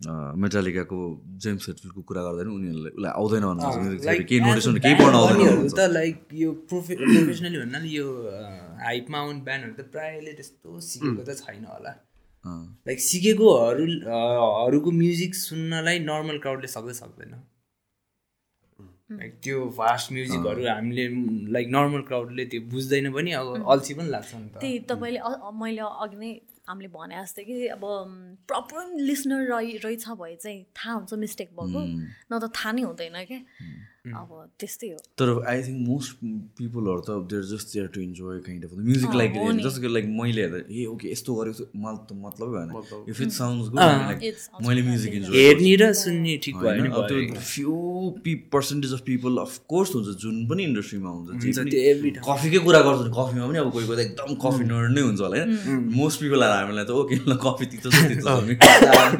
मेटालिकाको जेम्स हेटफिल्डको कुरा गर्दा पनि उनीहरूलाई उसलाई आउँदैन भन्नुहुन्छ केही नोटेसन केही पढ्न आउँदैन। त लाइक यो प्रोफे प्रोफेसनली भन्नाले यो हाइपमा आउने ब्यान्डहरू त प्रायःले त्यस्तो सिकेको त छैन होला। लाइक सिकेकोहरू हरूको म्युजिक सुन्नलाई नर्मल क्राउडले सक्दै सक्दैन। लाइक त्यो फास्ट म्युजिकहरू हामीले लाइक नर्मल क्राउडले त्यो बुझ्दैन पनि अब अल्छी पनि लाग्छ नि त। त्यही तपाईँले मैले अघि नै हामीले भने जस्तै कि अब प्रपर लिसनर रहि रहेछ भए चाहिँ थाहा हुन्छ मिस्टेक भएको। न त थाहा नै हुँदैन क्या। अब त्यस्तै हो। तर आई थिङ्क मोस्ट पिपलहरू त there just there to enjoy kind of music like. जस्तो लाइक मैले हेर्दा ए ओके यस्तो गरेको छु। मलाई त मतलबै भएन। इफ इट साउन्ड्स गुड मैले. म्युजिक इन्जोय हेर्ने र सुन्ने ठिक भयो अब त्यो few P percentage of people of course हुन्छ। जुन पनि इन्डस्ट्रीमा हुन्छ हुन्छ। कफीकै कुरा गर्छ कफीमा पनि अब कोही कोही त एकदम कफी नर्ड नै हुन्छ होला होइन। मोस्ट पिपल आएर हामीलाई त ओके ल कफी तितो छ तितो छ भने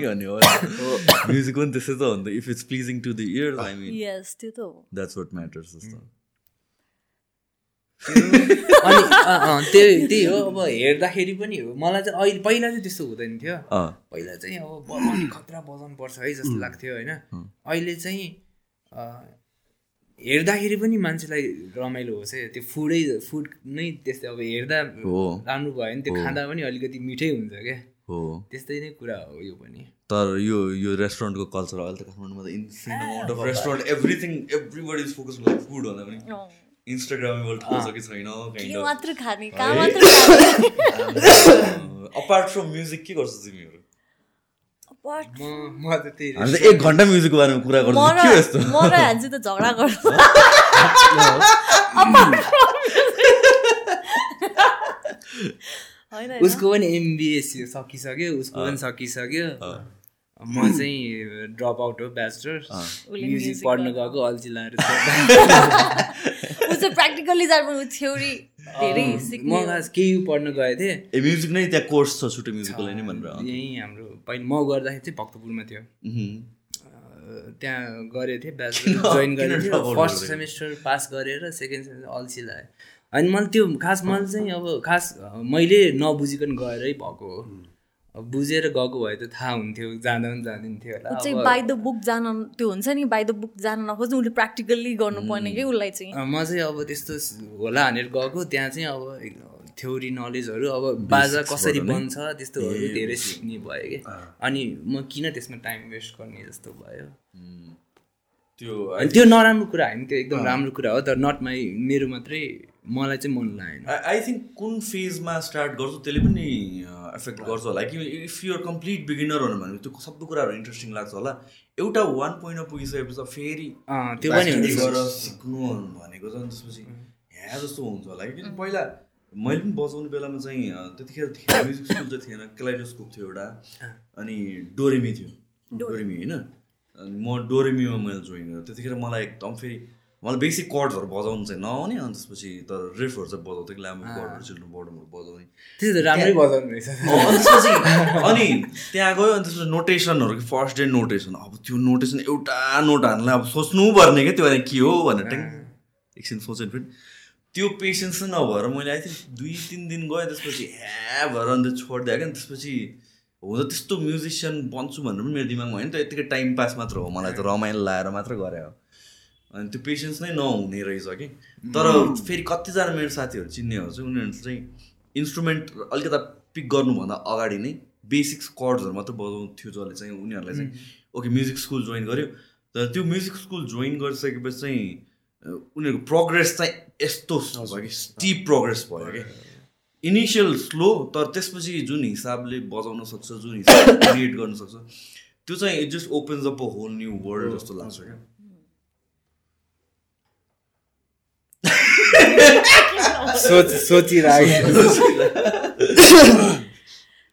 भन्ने हो? म्युजिक पनि त्यस्तै त हो नि त। If it's pleasing to the ear I mean yes त्यो त हो। द्याट्स वाट म्याटर्स जस्तो अनि अँ, अँ, त्यही त्यही हो अब हेर्दाखेरि पनि हो। मलाई चाहिँ अहिले पहिला चाहिँ त्यस्तो हुँदैन थियो। अँ। पहिला चाहिँ अब बजाउने खतरा बजाउनु पर्छ है जस्तो लाग्थ्यो होइन। अहिले चाहिँ अँ, हेर्दाखेरि पनि मान्छेलाई रमाइलो होस् है। त्यो फुडै फुड नै त्यस्तै अब हेर्दा। राम्रो भयो भने त्यो खाँदा पनि अलिकति मिठै हुन्छ क्या। हो। त्यस्तै नै कुरा हो यो पनि। तर यो यो रेस्टुरेन्टको कल्चर अहिले त काठमाडौँमा त insane amount of restaurant everything everybody is focus like food भन्दा पनि। इन्स्टाग्रामेबल ठाउँ छ कि छैन अपार्ट फ्रम म्युजिक के गर्छ तिमीहरू? हामी त एक घन्टा म्युजिकको बारेमा कुरा गर्छ के यस्तो? म र हान्छु त झगडा गर्छ। उसको पनि एमबिए सकिसक्यो उसको पनि सकिसक्यो। म चाहिँ ड्रप आउट हो ब्याचलर म्युजिक पढ्न। गएको अल्छी लाएर म पढ्न गएको थिएँ। ए म्युजिक नै त्यहाँ कोर्स छ छुट्टै म्युजिकको लागि नै भनेर। यहीँ हाम्रो पहिला म गर्दाखेरि चाहिँ भक्तपुरमा थियो। त्यहाँ गरेको थिएँ ब्याचलर जोइन गरेको थिएँ। फर्स्ट? सेमेस्टर पास गरेर सेकेन्ड सेमेस्टर अल्छी लाग्यो। अनि मैले त्यो खास मैले चाहिँ अब खास मैले नबुझिकन गएरै भएको हो। बुझेर गएको भए त थाहा हुन्थ्यो जाँदा पनि जाँदिन्थ्यो होला। चाहिँ बाई द बुक जान त्यो हुन्छ नि बाई द बुक जान नखोज्नु उसले प्र्याक्टिकल्ली गर्नुपर्ने कि उसलाई चाहिँ। म चाहिँ अब त्यस्तो होला भनेर गएको। त्यहाँ चाहिँ अब थ्योरी नलेजहरू अब बाजा कसरी बन्छ त्यस्तोहरू धेरै सिक्ने भयो कि। अनि म किन त्यसमा टाइम वेस्ट गर्ने जस्तो भयो? त्यो अनि त्यो नराम्रो कुरा होइन त्यो एकदम राम्रो कुरा हो तर नट माई मेरो मात्रै मलाई चाहिँ मन लागेन। आई थिङ्क कुन फेजमा स्टार्ट गर्छु त्यसले पनि एफेक्ट गर्छ होला। कि इफ युआर कम्प्लिट बिगिनर हुनु भने त्यो सबै कुराहरू इन्ट्रेस्टिङ लाग्छ होला। एउटा वान पोइन्टमा पुगिसकेपछि फेरि अँ, त्यो पनि सिक्नु भनेको छ नि त्यसपछि। यहाँ जस्तो हुन्छ होला। कि पहिला मैले पनि बजाउने बेलामा चाहिँ त्यतिखेर थिएन। म्युजिक स्कुल चाहिँ थिएन। क्लाइडोस्कोप थियो एउटा। अनि डोरेमी थियो। डोरेमी होइन? अनि म डोरेमीमा मैले जोइन गरेँ। त्यतिखेर मलाई एकदम फेरि मलाई बेसिक कर्डहरू बजाउनु चाहिँ नआउने अनि त्यसपछि तर रिफहरू चाहिँ बजाउँथेँ ल्याम्बो कर्डहरू चिल्ड्रन बर्डमहरू बजाउने। राम्रै बजाउनु रहेछ। अनि त्यहाँ गयो अनि त्यसपछि नोटेसनहरू कि फर्स्ट डे नोटेसन। अब त्यो नोटेसन एउटा नोट हान्नलाई अब सोच्नु पर्ने क्या त्यो के हो भनेर ट्याङ एकछिन सोचेन फेरि। त्यो पेसेन्स चाहिँ नभएर मैले आई थिङ्क दुई तिन दिन गएँ त्यसपछि ह्या भएर अन्त छोडिदिएँ क्या त्यसपछि हो त त्यस्तो म्युजिसियन बन्छु भनेर पनि मेरो दिमागमा होइन त यत्तिकै टाइम पास मात्र हो मलाई त रमाइलो लाएर मात्र गरे हो। अनि त्यो पेसेन्स नै नहुने रहेछ कि। तर फेरि कतिजना मेरो साथीहरू चिन्नेहरू चाहिँ उनीहरू चाहिँ इन्स्ट्रुमेन्ट अलिकता पिक गर्नुभन्दा अगाडि नै बेसिक्स कर्ड्सहरू मात्रै बजाउँथ्यो जसले चाहिँ उनीहरूलाई चाहिँ ओके म्युजिक स्कुल जोइन गर्यो। तर त्यो म्युजिक स्कुल जोइन गरिसकेपछि चाहिँ उनीहरूको प्रोग्रेस चाहिँ यस्तो भयो कि स्टिप प्रोग्रेस भयो कि। इनिसियल स्लो तर त्यसपछि जुन हिसाबले बजाउन सक्छ जुन हिसाबले क्रिएट गर्न सक्छ त्यो चाहिँ it just opens up a whole new world जस्तो लाग्छ क्या। सोच सोचिरहेको।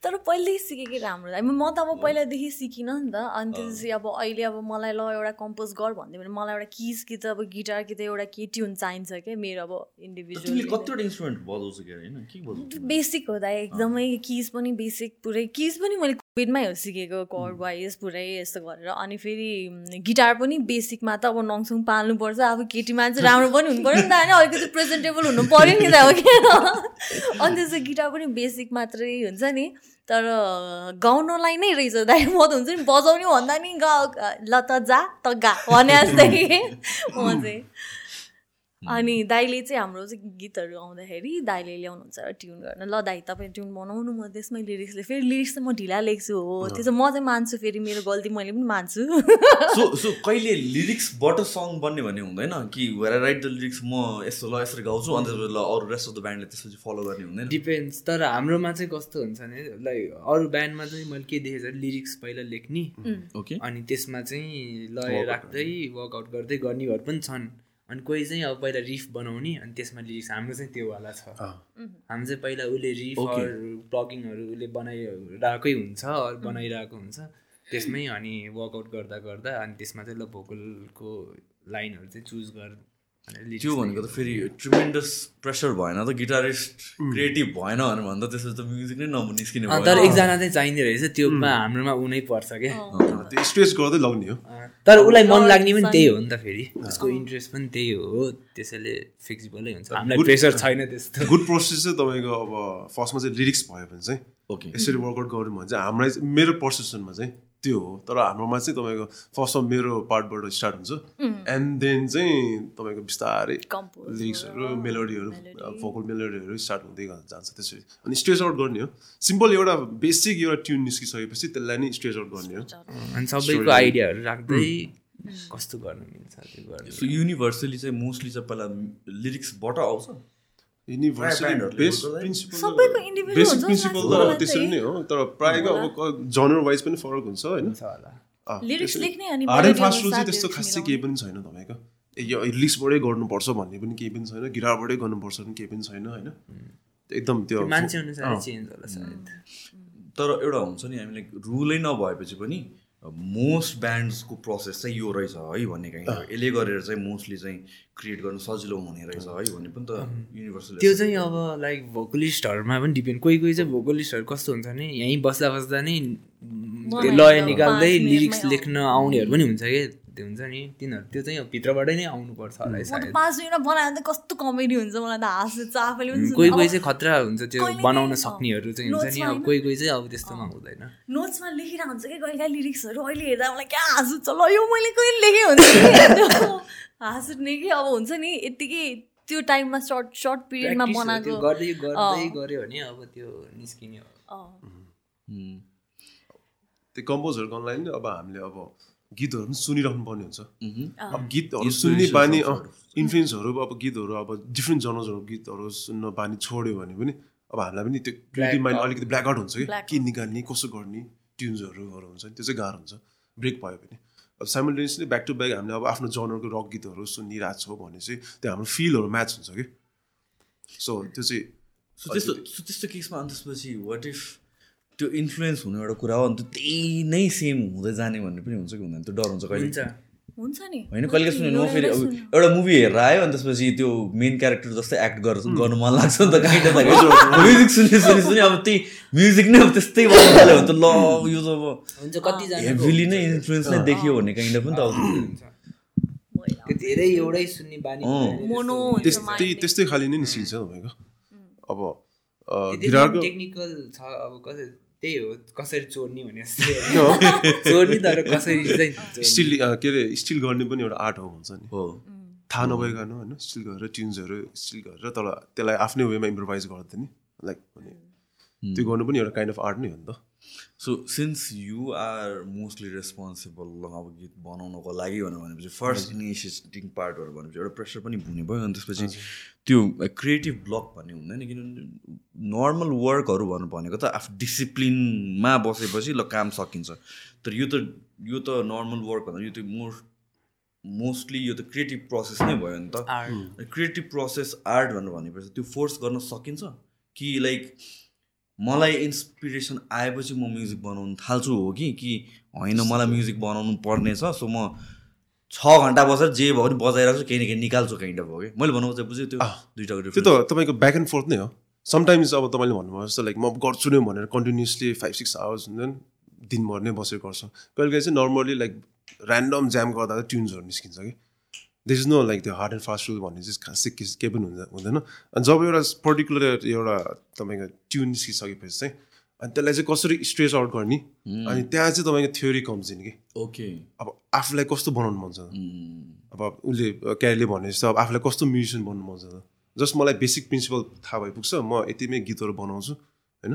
तर पहिल्यै सिकेकै राम्रो अब म त अब पहिलादेखि सिकिनँ नि त। अनि त्यसपछि अब अहिले अब मलाई ल एउटा कम्पोज गर भन्यो भने मलाई एउटा किज कि त अब गिटार कि त एउटा के ट्युन चाहिन्छ क्या मेरो अब इन्डिभिजुअल के बेसिक हो त एकदमै किज पनि बेसिक पुरै किज पनि मैले कोभिडमै हो सिकेको कर्ड वाइज पुरै यस्तो गरेर अनि फेरि गिटार पनि बेसिकमा त अब नङसङ पाल्नुपर्छ। अब केटी मान्छे राम्रो पनि हुनु पऱ्यो नि त होइन। अलिकति प्रेजेन्टेबल हुनु पऱ्यो नि त अब क्या अनि त्यसो गिटार पनि बेसिक मात्रै हुन्छ नि। तर गाउनलाई नै रहेछ दाइ म त हुन्छ नि बजाउने भन्दा नि गा ल त जा त गा भने जस्तै। म चाहिँ। अनि दाइले चाहिँ हाम्रो चाहिँ गीतहरू आउँदाखेरि दाइले ल्याउनुहुन्छ ट्युन गर्न। ल दाइ तपाईँ ट्युन बनाउनु म त्यसमै लिरिक्सले फेरि लिरिक्स चाहिँ म ढिला लेख्छु हो। त्यो चाहिँ म चाहिँ मान्छु फेरि मेरो गल्ती मैले पनि मान्छु। सो सो कहिले लिरिक्सबाट सङ बन्ने भन्ने हुँदैन कि वेयर राइट द लिरिक्स म यस्तो ल यसरी गाउँछु अन्त त्यसपछि ल अरू रेस्ट अफ द ब्यान्डले त्यसपछि फलो गर्ने हुँदैन। डिपेन्ड्स तर हाम्रोमा चाहिँ कस्तो हुन्छ भने लाइक अरू ब्यान्डमा चाहिँ मैले के देखेँ भने लिरिक्स पहिला लेख्ने ओके अनि त्यसमा चाहिँ लय राख्दै वर्कआउट गर्दै गर्नेहरू पनि छन्। अनि कोही चाहिँ अब पहिला रिफ बनाउने अनि त्यसमा लिरिक्स हाम्रो चाहिँ त्योवाला छ। हाम्रो चाहिँ पहिला उसले रिफहरू प्लगिङहरू उसले बनाइरहेकै हुन्छ बनाइरहेको हुन्छ। त्यसमै अनि वर्कआउट गर्दा गर्दा अनि त्यसमा चाहिँ ल भोकलको लाइनहरू चाहिँ चुज गर त्यो भनेको त फेरि ट्रिमेन्डस प्रेसर भएन त गिटारिस्ट क्रिएटिभ भएन भनेर भन्दा त्यसपछि त म्युजिक नै ननिस्किने अँ, भयो। तर एकजना चाहिँ चाहिने रहेछ त्योमा हाम्रोमा उनै पर्छ क्या त्यो स्ट्रेच गर्दै लगाउने हो। अँ, तर उसलाई मन लाग्ने पनि त्यही हो नि त फेरि। उसको इन्ट्रेस्ट पनि त्यही हो त्यसैले फिक्सिबलै हुन्छ। हामीलाई प्रेसर छैन त्यस्तो। गुड प्रोसेस चाहिँ तपाईँको अब फर्स्टमा चाहिँ लिरिक्स भयो भने चाहिँ ओके यसरी वर्कआउट गऱ्यो भने चाहिँ हामीलाई मेरो पर्सेप्सनमा चाहिँ त्यो हो तर हाम्रोमा चाहिँ तपाईँको फर्स्टमा मेरो पार्टबाट स्टार्ट हुन्छ। एन्ड देन चाहिँ तपाईँको बिस्तारै लिरिक्सहरू मेलोडीहरू भोकल मेलोडीहरू स्टार्ट हुँदै जान्छ त्यसरी। अनि स्ट्रेच आउट गर्ने हो। सिम्पल एउटा बेसिक एउटा ट्युन निस्किसकेपछि त्यसलाई नै स्ट्रेच आउट गर्ने हो। अनि सबैको आइडियाहरू राख्दै कस्तो गर्नु मिल्छ त्यो गर्नु? सो युनिभर्सली चाहिँ मोस्टली चाहिँ पहिला लिरिक्सबाट आउँछ? बेसिक प्रिन्सिपल त त्यसरी नै हो तर प्रायःको अब जनर वाइज पनि फरक हुन्छ होइन? हार्ड फास्ट रुल चाहिँ त्यस्तो खासै मिलाउने। केही पनि छैन तपाईँको। ए यो लिरिक्सबाटै गर्नुपर्छ भन्ने पनि केही पनि छैन गिटारबाटै गर्नुपर्छ पनि केही पनि छैन होइन? एकदम त्यो मान्छे अनुसार चेन्ज होला सायद। तर एउटा हुन्छ नि हामीले रुलै नभएपछि पनि मोस्ट ब्यान्ड्सको प्रोसेस चाहिँ यो रहेछ है भन्ने कहीँ यसले गरेर चाहिँ मोस्टली चाहिँ क्रिएट गर्नु सजिलो हुने रहेछ है भन्ने पनि त युनिभर्सल त्यो चाहिँ अब लाइक भोकलिस्टहरूमा पनि डिपेन्ड कोही कोही चाहिँ भोकलिस्टहरू कस्तो हुन्छ भने यहीँ बस्दा बस्दा नै त्यो लय निकाल्दै लिरिक्स लेख्न आउनेहरू पनि हुन्छ कि? त्यो हुन्छ नि। तिनीहरू त्यो चाहिँ भित्रबाटै नै आउनुपर्छ होला सायद। पाँच मिनट बनायो भने त कस्तो कमेडी हुन्छ मलाई त हाँस उठ्छ आफैले पनि कोही। कोही चाहिँ खतरा हुन्छ त्यो बनाउन सक्नेहरू चाहिँ हुन्छ नि। अब? कोही कोही चाहिँ अब त्यस्तोमा हुँदैन। नोट्समा लेखिरहेको हुन्छ कि? कहिले लिरिक्सहरू अहिले हेर्दा मलाई क्या हाँस उठ्छ ल यो मैले कहिले लेखेँ हुन्छ नि। हाँस उठ्ने कि? अब हुन्छ नि यत्तिकै त्यो टाइममा सर्ट सर्ट पिरियडमा बनाएको त्यो गर्दै गर्दै। गऱ्यो भने अब त्यो निस्किने हो। अँ। त्यो कम्पोजहरू गर्नलाई नि अब हामीले अब गीतहरू पनि सुनिराख्नु पर्ने हुन्छ. अब गीतहरू सुन्ने बानी. इन्फ्लुएन्सहरू अब गीतहरू अब डिफ्रेन्ट जनर्सहरू गीतहरू सुन्न बानी छोड्यो भने पनि अब हामीलाई पनि त्यो क्रिएटिभ माइन्ड अलिकति ब्ल्याक आउट हुन्छ कि के निकाल्ने कसो गर्ने ट्युन्सहरू हुन्छ नि त्यो चाहिँ गाह्रो हुन्छ। ब्रेक भयो भने। अब साइमल्टेनियसली ब्याक टु ब्याक हामीले अब आफ्नो जनरको रक गीतहरू सुनिरहेको छौँ भने चाहिँ त्यो हाम्रो फिलहरू म्याच हुन्छ कि सो त्यो चाहिँ सो त्यस्तो त्यस्तो केसमा अनि त्यसपछि वाट इफ त्यो इन्फ्लुएन्स हुने एउटा कुरा हो अन्त त्यही नै सेम हुँदै जाने भन्ने पनि हुन्छ कि हुँदैन? त्यो डर हुन्छ कहिले? हुन्छ। हुन्छ नि। होइन कहिले सुने म फेरि। एउटा मुभी हेरेर आयो अनि त्यसपछि त्यो मेन क्यारेक्टर जस्तै एक्ट गरेर गर्नु मन लाग्छ नि त काइन्ड अफ म्युजिक सुने सुने सुने अब त्यही म्युजिक नै अब त्यस्तै गर्नु थाल्यो भने त ल यो त अब हेभिली नै इन्फ्लुएन्स नै देखियो भन्ने काइन्ड अफ नि त अब त्यो धेरै एउटै सुन्ने बानी त्यस्तो- त्यस्तै खाले नै निस्किन्छ तपाईँको। अब टेक्निकल छ अब कसरी त्यही हो कसरी चोर्ने भने जस्तै चोर्ने तर कसरी चाहिँ। स्टिल के अरे स्टिल गर्ने पनि एउटा आर्ट हो हुन्छ नि। हो। थाहा नभइकन होइन स्टिल गरेर ट्युन्सहरू स्टिल गरेर तर त्यसलाई आफ्नै वेमा इम्प्रोभाइज गर्दैन नि। लाइक भने त्यो गर्नु पनि एउटा काइन्ड अफ आर्ट नै हो नि त। So since you are mostly responsible अब गीत बनाउनको लागि भनेर भनेपछि फर्स्ट इनिसिएटिङ पार्टहरू भनेपछि एउटा प्रेसर पनि हुने भयो अनि त्यसपछि त्यो क्रिएटिभ ब्लक भन्ने हुँदैन किनभने नर्मल वर्कहरू भन्नु भनेको त आफू डिसिप्लिनमा बसेपछि ल काम सकिन्छ। तर यो त यो त नर्मल वर्क भन्दा यो त मोस्ट मोस्टली यो त क्रिएटिभ प्रोसेस नै भयो नि त. क्रिएटिभ प्रोसेस आर्ट भनेर भनेपछि त्यो फोर्स गर्न सकिन्छ? कि लाइक मलाई इन्सपिरेसन आएपछि म म्युजिक बनाउनु थाल्छु हो कि कि होइन मलाई म्युजिक बनाउनु पर्ने छ सो म छ घन्टा बसेर जे भयो भने बजाइरहेको छु केही न केही निकाल्छु काइन्ड अफ हो कि। मैले भन्नु चाहिँ बुझ्यो त्यो अँ, दुइटाको त्यो त तपाईँको ब्याक एन्ड फोर्थ नै हो। समटाइम्स अब तपाईँले भन्नुभयो जस्तो लाइक म गर्छु नै भनेर कन्टिन्युसली फाइभ सिक्स आवर्स हुन्छ नि दिनभर नै बसेर गर्छ। कहिले कहिले चाहिँ नर्मली लाइक ऱ्यान्डम ज्याम गर्दा ट्युन्सहरू निस्किन्छ कि। दिस इज नो लाइक त्यो हार्ड एन्ड फास्ट रुल भन्ने चाहिँ खासै के केही पनि हुँदैन हुँदैन। अनि जब एउटा पर्टिकुलर एउटा तपाईँको ट्युन निस्किसकेपछि चाहिँ अनि त्यसलाई चाहिँ कसरी स्ट्रेच आउट गर्ने? अनि त्यहाँ चाहिँ तपाईँको थ्योरी कम्स इन कि? ओके अब आफूलाई कस्तो बनाउनु मन छ? अब उसले क्यारीले भने जस्तो अब आफूलाई कस्तो म्युजिसियन बन्नु मन छ त? जस्ट मलाई बेसिक प्रिन्सिपल थाहा भइपुग्छ म यतिमै गीतहरू बनाउँछु होइन?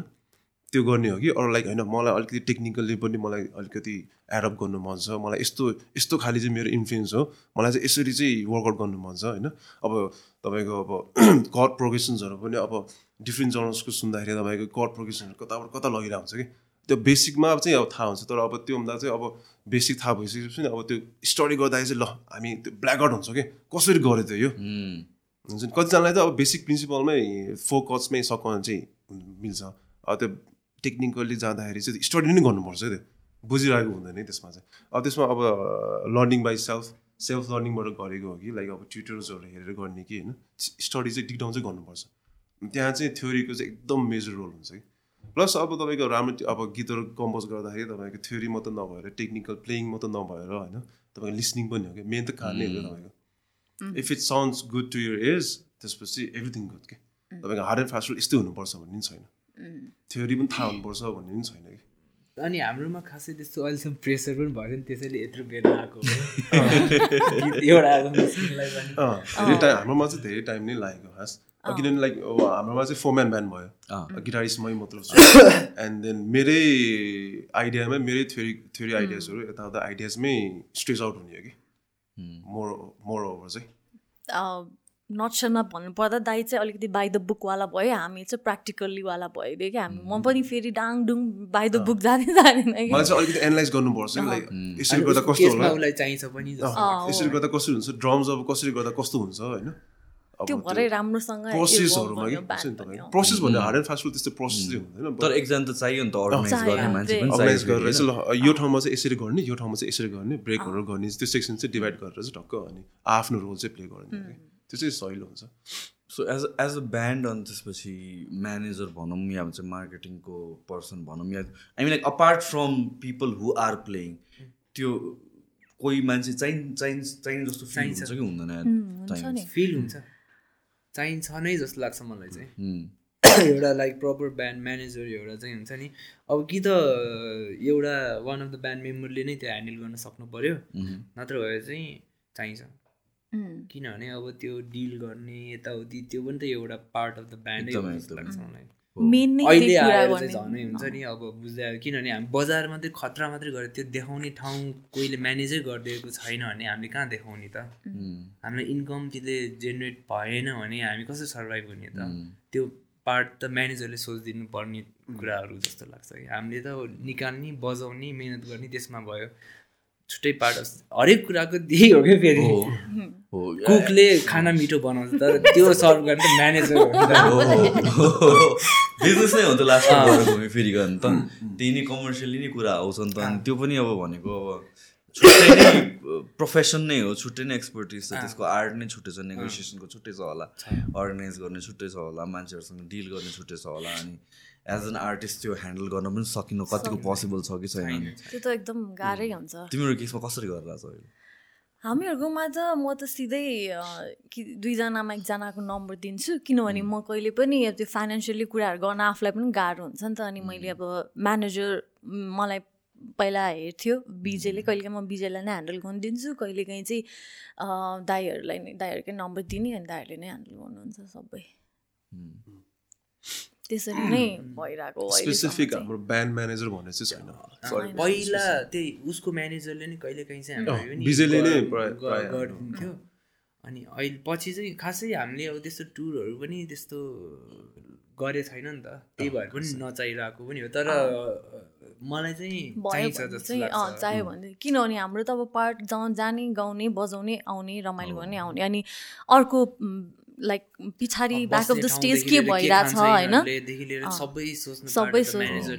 त्यो गर्ने हो कि? अरू लाइक होइन मलाई अलिकति टेक्निकल्ली पनि मलाई अलिकति एडप गर्नु मन छ। मलाई यस्तो यस्तो खाले चाहिँ मेरो इन्फ्लुएन्स हो। मलाई चाहिँ यसरी चाहिँ वर्कआउट गर्नु मन छ होइन? अब तपाईँको अब कर्ड प्रोग्रेसन्सहरू पनि अब डिफ्रेन्ट जनर्सको सुन्दाखेरि तपाईँको कर्ड प्रोग्रेसनहरू कताबाट कता लगिरहेको हुन्छ कि? त्यो बेसिकमा चाहिँ अब थाहा हुन्छ। तर अब त्योभन्दा चाहिँ अब बेसिक थाहा भइसकेपछि अब त्यो स्टडी गर्दाखेरि चाहिँ ल हामी त्यो ब्ल्याक आउट हुन्छ कि? कसरी गऱ्यो त यो? हुन्छ नि? कतिजनालाई त अब बेसिक प्रिन्सिपलमै फोकसमै सकाउन चाहिँ मिल्छ। अब त्यो टेक्निकल्ली जाँदाखेरि चाहिँ स्टडी नै गर्नुपर्छ त्यो। बुझिरहेको हुँदैन है त्यसमा चाहिँ। अब त्यसमा अब लर्निङ बाई सेल्फ सेल्फ लर्निङबाट गरेको हो कि लाइक अब ट्युटर्सहरू हेरेर गर्ने कि होइन स्टडी चाहिँ डिकडाउन चाहिँ गर्नुपर्छ। त्यहाँ चाहिँ थ्योरीको चाहिँ एकदम मेजर रोल हुन्छ कि। प्लस अब तपाईँको राम्रो अब गीतहरू कम्पोज गर्दाखेरि तपाईँको थ्योरी मात्रै नभएर टेक्निकल प्लेइङ मात्रै नभएर होइन तपाईँको लिसनिङ पनि हो कि। मेन त खाने हो तपाईँको। If it sounds good to ear as त्यसपछि एभ्रिथिङ गुड के। तपाईँको हार्ड एन्ड फास्ट रुल यस्तै हुनुपर्छ भन्ने पनि छैन। थ्योरी पनि थाहा हुनुपर्छ भन्ने पनि छैन कि। अनि हाम्रोमा खासै त्यस्तो अहिलेसम्म प्रेसर पनि भएन नि त्यसैले यत्रो बेर आएको। एउटा हाम्रोमा चाहिँ धेरै टाइम नै लागेको खास। किनभने लाइक अब हाम्रोमा चाहिँ फोर म्यान ब्यान्ड भयो। गिटारिस्टमै मात्र छु। एन्ड देन मेरै आइडियामै मेरै थ्योरी थ्योरी आइडियाजहरू यताउता आइडियाजमै स्ट्रेच आउट हुने हो कि। मोर मोर ओभर चाहिँ। नटसनमा भन्नुपर्दा दाई चाहिँ अलिकति बाई द बुकवाला भयो। हामी चाहिँ प्र्याक्टिकल्लीवाला भइदियो कि हामी। म पनि फेरि डाङ डुङ बाई द बुक जाँदै जाँदैन कि मलाई चाहिँ अलिकति एनालाइज गर्नुपर्छ कि लाइक यसरी अनि गर्दा उसको कस्तो केसमा होला? उसलाई चाहिन्छ पनि जस्तो। अँ, यसरी गर्दा कसरी हुन्छ? ड्रम्स अब कसरी गर्दा कस्तो हुन्छ होइन? अब त्यो भरै राम्रोसँग प्रोसेसहरूमा कि? evolve हुन्छ नि भयो तपाईँको प्रोसेस भन्ने हार्ड एन्ड फास्ट त्यस्तो प्रोसेस चाहिँ हुँदैन तर एकजना त चाहियो नि त अर्गनाइज गर्ने मान्छे पनि अर्गनाइज गरेर चाहिँ ल यो ठाउँमा चाहिँ यसरी गर्ने यो ठाउँमा चाहिँ यसरी गर्ने ब्रेकहरू गर्ने त्यो सेक्सन चाहिँ डिभाइड गरेर चाहिँ टक्क अनि आफ्नो रोल चाहिँ प्ले गर्ने कि? त्यो चाहिँ सहिलो हुन्छ। So as as a band अनि त्यसपछि म्यानेजर भनौँ या भन्छ मार्केटिङको पर्सन भनौँ या I mean like apart from people who are playing त्यो कोही मान्छे चाहिँ चाहिँ चाहिने जस्तो फिल चाहिन्छ। हुन्छ कि हुँदैन हुन्छ चाहिन्छ। नि। फिल हुन्छ। चाहिन्छ नै जस्तो लाग्छ मलाई चाहिँ। एउटा लाइक प्रपर ब्यान्ड म्यानेजर एउटा चाहिँ हुन्छ नि। अब कि त एउटा वान अफ द ब्यान्ड मेम्बरले नै त्यो ह्यान्डल गर्न सक्नु पऱ्यो। नत्र भए चाहिँ चाहिन्छ। किनभने अब त्यो डिल गर्ने यताउति त्यो पनि त एउटा पार्ट अफ द ब्यान्डै लाग्छ मलाई। अहिले आएर चाहिँ झनै हुन्छ नि अब बुझ्दै आयो किनभने हामी बजार मात्रै खतरा मात्रै गरेर त्यो देखाउने ठाउँ कोहीले म्यानेजै गरिदिएको छैन भने हामीले कहाँ देखाउने त? हामीलाई इन्कम त्यसले जेनेरेट भएन भने हामी कसरी सर्भाइभ हुने त? त्यो पार्ट त म्यानेजरले सोचिदिनु पर्ने कुराहरू जस्तो लाग्छ कि। हामीले त निकाल्ने बजाउने मिहिनेत गर्ने त्यसमा भयो। छुट्टै पार्ट हरेक कुराको त्यही हो क्या फेरि। हो। कुकले खाना मिठो बनाउँछ तर त्यो सर्भ गर्ने त म्यानेजर। बिजनेस नै हो। त घुमी फेरि गर्नु त। त्यही नै कमर्सियली नै कुरा आउँछ नि त। अनि त्यो पनि अब भनेको अब छुट्टै नै प्रोफेसन नै हो। छुट्टै नै एक्सपर्टिज छ। त्यसको आर्ट नै छुट्टै छ। नेगोसिएसनको छुट्टै छ होला। अर्गनाइज गर्ने छुट्टै छ होला। मान्छेहरूसँग डिल गर्ने छुट्टै छ होला अनि एज एन आर्टिस्ट त्यो ह्यान्डल गर्न पनि सकिनु कतिको पोसिबल छ कि छैन त्यो त एकदम गाह्रै हुन्छ। तिम्रो केसमा कसरी गरेर छ हामीहरूकोमा त म त सिधै कि दुईजनामा एकजनाको नम्बर दिन्छु किनभने म कहिले पनि त्यो फाइनेन्सियली कुराहरू गर्न आफूलाई पनि गाह्रो हुन्छ नि त। अनि मैले अब म्यानेजर मलाई पहिला हेर्थ्यो बिजेले कहिलेकाहीँ म बिजेलाई नै ह्यान्डल गर्नु दिन्छु। कहिलेकाहीँ चाहिँ दाईहरूलाई नै दाईहरूकै नम्बर दिने अनि दाईहरूले नै ह्यान्डल गर्नुहुन्छ सबै। त्यसरी नै भइरहेको स्पेसिफिक। हाम्रो ब्यान्ड म्यानेजर भन्ने चाहिँ छैन। पहिला त्यही उसको म्यानेजरले नि कहिले काहीँ चाहिँ गरिदिन्थ्यो अनि अहिले पछि चाहिँ खासै हामीले अब त्यस्तो टुरहरू पनि त्यस्तो गरे छैन नि त। त्यही भएर पनि नचाहिरहेको पनि हो। तर मलाई चाहिँ चाहिन्छ चाहियो भने किनभने हाम्रो त अब पार्ट जाने गाउने बजाउने आउने रमाइलो गर्ने आउने। अनि अर्को लाइक पछाडि ब्याक अफ द स्टेज के भइरहेछ होइन? सबै सोच्नु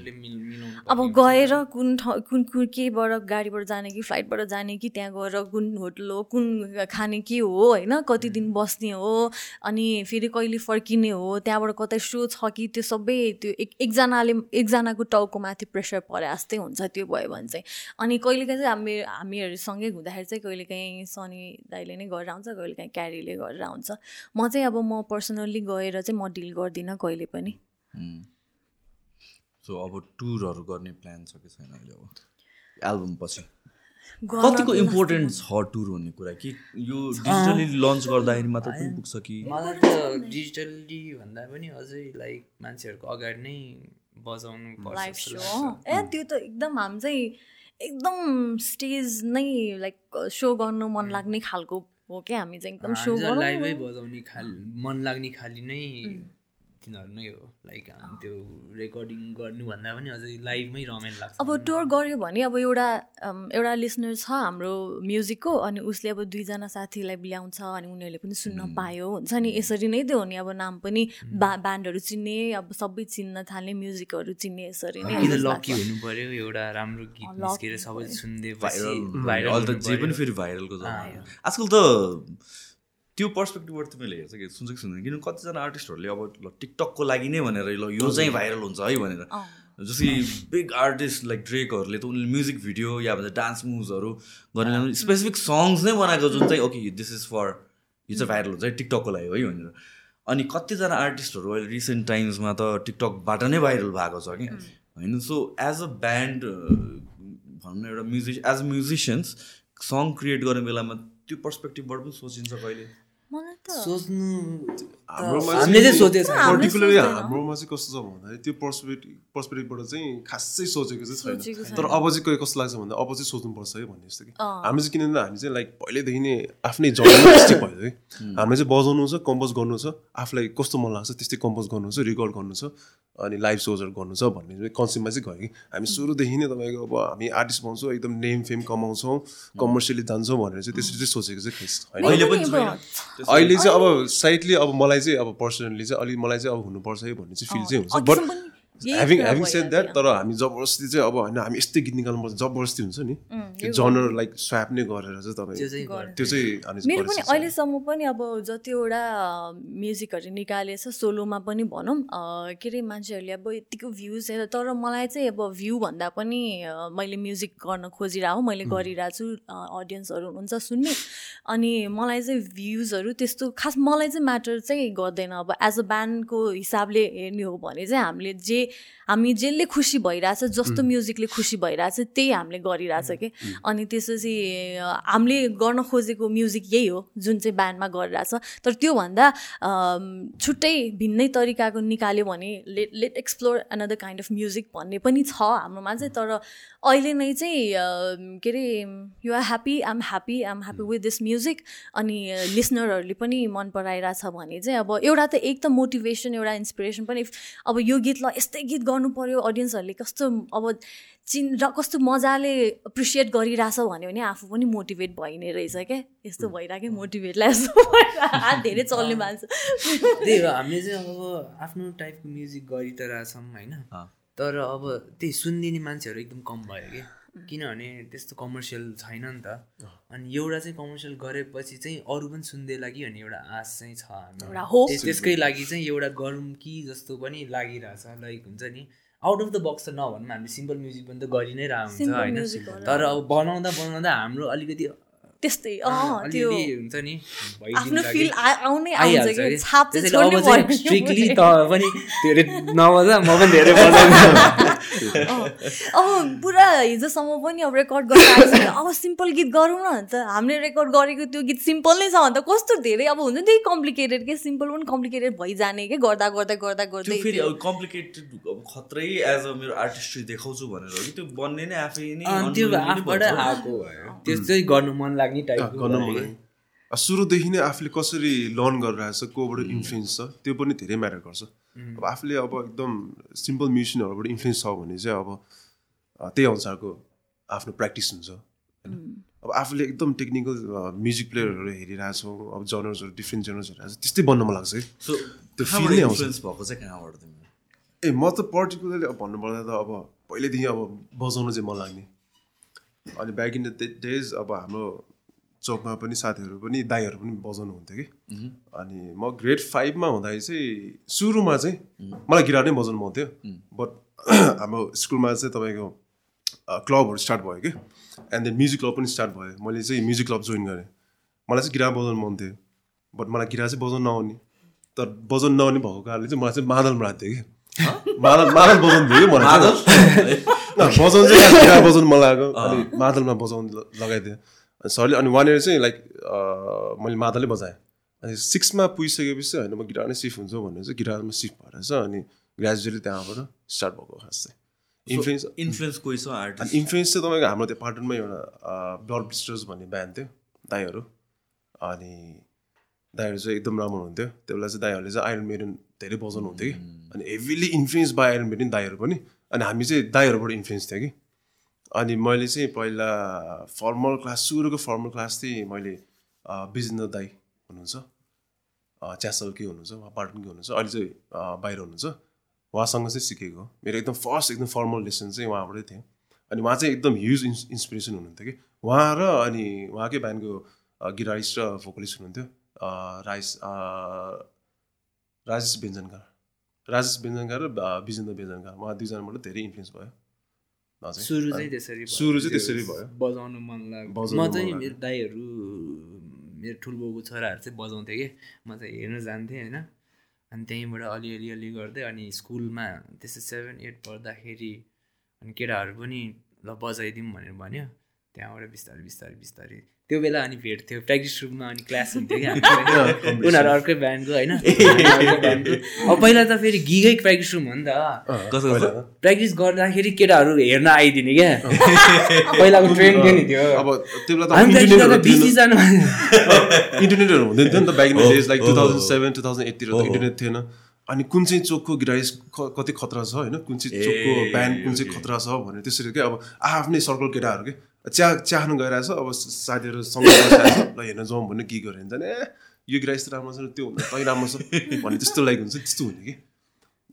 अब। गएर कुन ठाउँ कुन कुन केबाट गाडीबाट जाने कि फ्लाइटबाट जाने कि त्यहाँ गएर कुन होटल हो कुन खाने के हो होइन? कति दिन बस्ने हो अनि फेरि कहिले फर्किने हो त्यहाँबाट कतै सो छ कि त्यो सबै त्यो एक एकजनाले एकजनाको टाउको माथि प्रेसर परे जस्तै हुन्छ त्यो भयो भने चाहिँ। अनि कहिलेकाहीँ चाहिँ हामी हामीहरूसँगै हुँदाखेरि चाहिँ कहिलेकाहीँ सनी दाइले नै गरेर आउँछ कहिलेकाहीँ क्यारीले गरेर आउँछ। म चाहिँ अब म पर्सनल्ली गएर चाहिँ म डिल गर्दिनँ कहिले पनि। सो अब टुरहरू गर्ने प्लान छ कि छैन अहिले अब? एल्बम पछि। कतिको इम्पोर्टेन्ट छ टुर भन्ने कुरा कि यो डिजिटली लन्च गर्दाखेरि मात्र पनि पुग्छ कि? मलाई त डिजिटल्ली भन्दा पनि अझै लाइक मान्छेहरूको अगाडि नै बजाउनु पर्छ। ए त्यो त एकदम हामी चाहिँ एकदम स्टेज नै लाइक सो गर्नु मन लाग्ने खालको हो क्या? हामी चाहिँ एकदम सो लाइभै बजाउने खाल मन लाग्ने खाली नै तिनीहरू नै हो। लाइक हामी त्यो रेकर्डिङ गर्नुभन्दा पनि अझै लाइभमै रमाइलो लाग्छ। अब टुर गऱ्यो भने अब एउटा एउटा लिसनर छ हाम्रो म्युजिकको अनि उसले अब दुईजना साथीलाई ल्याउँछ अनि उनीहरूले पनि सुन्न पायो। हुन्छ नि यसरी नै त्यो हो नि अब नाम पनि बा ब्यान्डहरू चिन्ने अब सबै चिन्न थाल्ने म्युजिकहरू चिन्ने यसरी नै लकी। हुनु पर्यो एउटा राम्रो गीत निस्केर सबै सुन्दै भाइरल भाइरल त जे पनि फेरि भाइरलको आजकल त त्यो पर्सपेक्टिभबाट तिमीले हेर्छ कि सुन्छ कि सुन्दैन। किनभने कतिजना आर्टिस्टहरूले अब ल टिकटकको लागि नै भनेर ल यो चाहिँ भाइरल हुन्छ है भनेर। जस्तै बिग आर्टिस्ट लाइक ड्रेकहरूले त उनीहरूले म्युजिक भिडियो या भन्छ डान्स मुभ्सहरू गरेर स्पेसिफिक सङ्ग्स नै बनाएको जुन चाहिँ ओके दिस इज फर यो चाहिँ भाइरल हुन्छ है टिकटकको लागि है भनेर। अनि कतिजना आर्टिस्टहरू अहिले रिसेन्ट टाइम्समा त टिकटकबाट नै भाइरल भएको छ कि। होइन सो एज अ ब्यान्ड भनौँ न एउटा music as a musicians song create गर्ने बेलामा त्यो पर्सपेक्टिभबाट पनि सोचिन्छ कहिले? मलाई त सोच्नु हाम्रोमा पर्टिकुलरली। हाम्रोमा चाहिँ कस्तो छ भन्दाखेरि त्यो पर्सपेक्टिभ पर्सपेक्टिभबाट चाहिँ खासै सोचेको चाहिँ छैन। तर अब चाहिँ कस्तो लाग्छ भन्दा अब चाहिँ सोच्नुपर्छ है भन्ने जस्तो कि। हामी चाहिँ किनभने हामी चाहिँ लाइक पहिल्यैदेखि नै आफ्नै जर्नलिस्टिक भयो है। हामीले चाहिँ बजाउनु छ कम्पोज गर्नु छ आफूलाई कस्तो मन लाग्छ त्यस्तै कम्पोज गर्नु छ रेकर्ड गर्नु छ अनि लाइभ सोजहरू गर्नु छ भन्ने चाहिँ कन्सेप्टमा चाहिँ गयो कि। हामी सुरुदेखि नै तपाईँको अब हामी आर्टिस्ट पाउँछौँ एकदम नेम फेम कमाउँछौँ कमर्सियली जान्छौँ भनेर चाहिँ त्यसरी चाहिँ सोचेको चाहिँ अहिले पनि अहिले चाहिँ अब साइडली अब मलाई चाहिँ अब पर्सनली चाहिँ अलिक मलाई चाहिँ अब हुनुपर्छ है भन्ने चाहिँ फिल चाहिँ हुन्छ। बट कुरा ह्याभिङ सेड द्याट तर हामी जबरजस्ती चाहिँ अब होइन हामी यस्तै गीत निकाल्नुपर्छ जबरजस्ती हुन्छ नि। त्यो जनर लाइक स्वाप नै गरेर चाहिँ त्यो तपाईँ त्यो चाहिँ मेरो पनि। अहिलेसम्म पनि अब जतिवटा म्युजिकहरू निकालेछ सोलोमा पनि भनौँ के अरे मान्छेहरूले अब यतिको भ्युज हेर तर मलाई चाहिँ अब भ्यू भन्दा पनि मैले म्युजिक गर्न खोजिरहेको मैले गरिरहेको छु अडियन्सहरू हुनुहुन्छ सुन्ने। अनि मलाई चाहिँ भ्युजहरू त्यस्तो खास मलाई चाहिँ म्याटर चाहिँ गर्दैन। अब एज अ ब्यान्डको हिसाबले हेर्ने हो भने चाहिँ हामीले जे हामी जसले खुसी भइरहेछ जस्तो म्युजिकले खुसी भइरहेछ त्यही हामीले गरिरहेछ कि। अनि त्यसपछि हामीले गर्न खोजेको म्युजिक यही हो जुन चाहिँ ब्यान्डमा गरिरहेछ। तर त्योभन्दा छुट्टै भिन्नै तरिकाको निकाल्यो भने let let explore another kind of music भन्ने पनि छ हाम्रोमा चाहिँ। तर अहिले नै चाहिँ के अरे you are happy I'm happy I'm happy with this music अनि लिसनरहरूले पनि मन पराइरहेछ भने चाहिँ अब एउटा त एक त मोटिभेसन एउटा इन्सपिरेसन पनि। अब यो गीतलाई यस्तै गीत गर्नु पऱ्यो अडियन्सहरूले कस्तो अब चिन र कस्तो मजाले एप्रिसिएट गरिरहेछ भन्यो भने आफू पनि मोटिभेट भइ नै रहेछ क्या। यस्तो भइरहेको मोटिभेटलाई यस्तो हात धेरै चल्ने मान्छे। त्यही हो हामीले चाहिँ अब आफ्नो टाइपको म्युजिक गरि त रहेछौँ होइन। तर अब त्यही सुनिदिने मान्छेहरू एकदम कम भयो कि। किनभने त्यस्तो कमर्सियल छैन नि त। अनि एउटा चाहिँ कमर्सियल गरेपछि चाहिँ अरू पनि सुन्दै कि भन्ने एउटा आश चाहिँ छ हाम्रो। त्यसकै लागि चाहिँ एउटा गरौँ कि जस्तो पनि लागिरहेछ लाइक हुन्छ नि। आउट अफ द बक्स त नभनौँ हामीले सिम्पल म्युजिक पनि त गरि नै रहेको हुन्छ होइन। तर अब बनाउँदा बनाउँदा हाम्रो अलिकति त्यस्तै। अँ त्यो हुन्छ नि आफ्नो। फिल आउनै आउँछ आइहाल्छ कि? कि। छाप चाहिँ त्यसैले अब छोड्नु चाहिँ पर्यो स्ट्रिक्टली त पनि धेरै नबजा म पनि धेरै अब पुरा हिजोसम्म पनि अब रेकर्ड गरेर अब सिम्पल गीत गरौँ न अन्त हामीले रेकर्ड गरेको त्यो गीत सिम्पल नै छ भने त कस्तो धेरै अब हुन्छ नि त्यही कम्प्लिकेटेड के? सिम्पल पनि कम्प्लिकेटेड भइजाने कि? गर्दा गर्दा गर्दा गर्दै फेरि अब कम्प्लिकेटेड अब खत्रै एज अ मेरो आर्टिस्ट्री देखाउँछु भनेर हो कि त्यो बन्ने नै आफै नै त्यो आफूबाटै। आएको भयो। त्यो चाहिँ गर्नु मन लाग्ने टाइपको सुरुदेखि नै आफूले कसरी लर्न गरिरहेछ कोबाट इन्फ्लुएन्स छ त्यो पनि धेरै म्याटर गर्छ। अब आफूले अब एकदम सिम्पल म्युजिसियनहरूबाट इन्फ्लुएन्स छ भने चाहिँ अब त्यही अनुसारको आफ्नो प्र्याक्टिस हुन्छ। होइन? अब आफूले एकदम टेक्निकल म्युजिक प्लेयरहरू हेरिरहेछौँ अब जनर्सहरू डिफ्रेन्ट जनर्सहरू हेरेर त्यस्तै बन्न मन लाग्छ कि सो त्यो feel नै आउँछ। इन्फ्लुएन्स भएको चाहिँ कहाँबाट ए म त पर्टिकुलरली अब भन्नुपर्दा त अब पहिल्यैदेखि अब बजाउनु चाहिँ मन लाग्ने। अनि ब्याक इन द डेज अब हाम्रो चौकमा पनि साथीहरू पनि दाईहरू पनि बजाउनु हुन्थ्यो कि अनि म ग्रेड फाइभमा हुँदाखेरि चाहिँ सुरुमा चाहिँ मलाई गिटार नै बजाउनु मन थियो। बट हाम्रो स्कुलमा चाहिँ तपाईँको क्लबहरू स्टार्ट भयो कि। एन्ड देन म्युजिक क्लब पनि स्टार्ट भयो। मैले चाहिँ म्युजिक क्लब जोइन गरेँ। मलाई चाहिँ गिटार बजाउनु मन थियो। बट मलाई गिटार चाहिँ बजाउनु नआउने। तर बजाउनु नआउने भएको कारणले चाहिँ मलाई चाहिँ मादलमा राख्थ्यो कि। मादल मादल बजाउनु थियो कि मलाई बजाउनु चाहिँ गिटार बजाउनु मन लागेको अनि मादलमा बजाउनु ल- लगाइदिएँ अनि सरले अनि इयर चाहिँ लाइक मैले मादलै बजाएँ। अनि सिक्समा पुगिसकेपछि होइन म गिटार नै सिफ्ट हुन्छ भनेर चाहिँ गिटारमा सिफ्ट भएर चाहिँ अनि ग्रेजुएटली त्यहाँबाट स्टार्ट भएको खास चाहिँ। इन्फ्लुएन्स इन्फ्लुएन्स कोही छ अनि आर्टिस्ट इन्फ्लुएन्स चाहिँ तपाईँको हाम्रो त्यो पाटनमा एउटा ब्लड ब्लिस्टर्स भन्ने ब्यान्ड थियो दाईहरू। अनि दाईहरू चाहिँ एकदम राम्रो हुन्थ्यो त्यो बेला चाहिँ दाईहरूले चाहिँ आइरन मेडन धेरै बजाउनु हुन्थ्यो कि अनि heavily influence by Iron Maiden दाईहरू पनि। अनि हामी चाहिँ दाईहरूबाट इन्फ्लुएन्स थियो कि। अनि मैले चाहिँ पहिला फर्मल क्लास सुरुको फर्मल क्लास चाहिँ मैले विजेन्द्र दाई हुनुहुन्छ। च्यासलकै हुनुहुन्छ उहाँ पाटनकै हुनुहुन्छ अहिले चाहिँ बाहिर हुनुहुन्छ। उहाँसँग चाहिँ सिकेको मेरो एकदम फर्स्ट एकदम फर्मल लेसन चाहिँ उहाँबाटै थियो। अनि उहाँ चाहिँ एकदम ह्युज इन्स इन्सपिरेसन हुनुहुन्थ्यो कि। उहाँ र अनि उहाँकै ब्यान्डको गिटारिस्ट र भोकलिस्ट हुनुहुन्थ्यो। राइस राजेश व्यञ्जनकार राजेश व्यञ्जनकार र विजेन्द्र व्यञ्जनकार उहाँ दुईजनाबाट धेरै इन्फ्लुएन्स भयो। सुरु चाहिँ त्यसरी भयो। सुरु चाहिँ त्यसरी भयो। बजाउनु मन लाग्यो। म चाहिँ। मेरो दाईहरू मेरो ठुल्बाउको छोराहरू चाहिँ बजाउँथेँ कि। म चाहिँ हेर्नु जान्थेँ होइन। अनि त्यहीँबाट अलिअलि अलि गर्दै अनि स्कुलमा त्यस्तो सेभेन एट पढ्दाखेरि अनि केटाहरू पनि ल बजाइदिउँ भनेर भन्यो। त्यहाँबाट बिस्तारै बिस्तारै बिस्तारै त्यो बेला अनि भेट्थ्यो प्र्याक्टिस रुममा अनि क्लास हुन्थ्यो कि हाम्रो। उनीहरू अर्कै ब्यान्डको होइन। अब पहिला त फेरि गिगै प्र्याक्टिस रुम हो नि त। प्र्याक्टिस गर्दाखेरि केटाहरू हेर्न आइदिने क्या। पहिलाको ट्रेन थियो। नि। प्र्याक्टिस गर्दा इन्टरनेटहरू हुँदैन थियो नि त ब्याक इन हो, डेज लाइक टु हो, थाउजन्ड। सेभेन टु थाउजन्ड एटतिर त। इन्टरनेट थिएन। अनि कुन चाहिँ चोकको गिटारिस कति खतरा छ होइन? कुन चाहिँ चोकको ब्यान्ड कुन चाहिँ। खतरा छ भनेर त्यसरी क्या अब आफ्नै सर्कल केटाहरू के? चिया चिया गइरहेछ। अब साथीहरू सँगै बसिरहेछ। ल हेर्न जाउँ भने के गरेर हुन्छ ए यो त राम्रो छ त्यो भन्दा तै राम्रो छ भने त्यस्तो लाइक हुन्छ त्यस्तो हुने कि?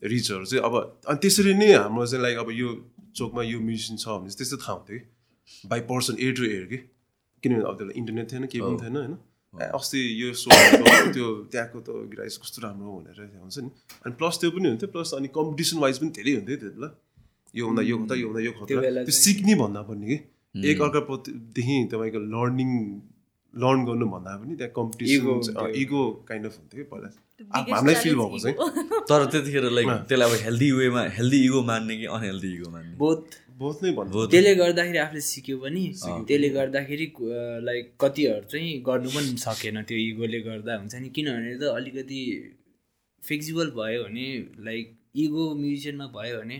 रिचहरू चाहिँ अब अनि त्यसरी नै हाम्रो चाहिँ लाइक अब यो चोकमा यो म्युजिसियन छ भने चाहिँ त्यस्तो थाहा हुन्थ्यो कि? By person ear to ear कि? किनभने अब त्यसलाई इन्टरनेट थिएन केही पनि थिएन होइन? ए, अस्ति यो सो त्यो त्यहाँको त गिराइस कस्तो राम्रो भनेर हुन्छ नि। अनि प्लस त्यो पनि हुन्थ्यो प्लस अनि कम्पिटिसन वाइज पनि धेरै हुन्थ्यो त्यो बेला यो हुँदा यो हुँदा यो हुँदा यो त्यो सिक्ने भन्दा पनि कि? एक अर्काप्रतिदेखि तपाईँको लर्निङ लर्न गर्नु भन्दा पनि त्यहाँ कम्पिटिसन। इगो काइन्ड अफ हुन्थ्यो कि पहिला। हामीलाई फिल भएको. चाहिँ। तर त्यतिखेर लाइक त्यसलाई अब हेल्दी वेमा हेल्दी इगो मान्ने कि अनहेल्दी इगो मान्ने? बहुत बहुत नै भन्नु बहुत त्यसले गर्दाखेरि आफूले सिक्यो पनि। त्यसले गर्दाखेरि लाइक कतिहरू चाहिँ गर्नु पनि सकेन त्यो इगोले गर्दा हुन्छ नि। किनभने त अलिकति फ्लेक्सिबल भयो भने लाइक इगो म्युजिसियनमा भयो भने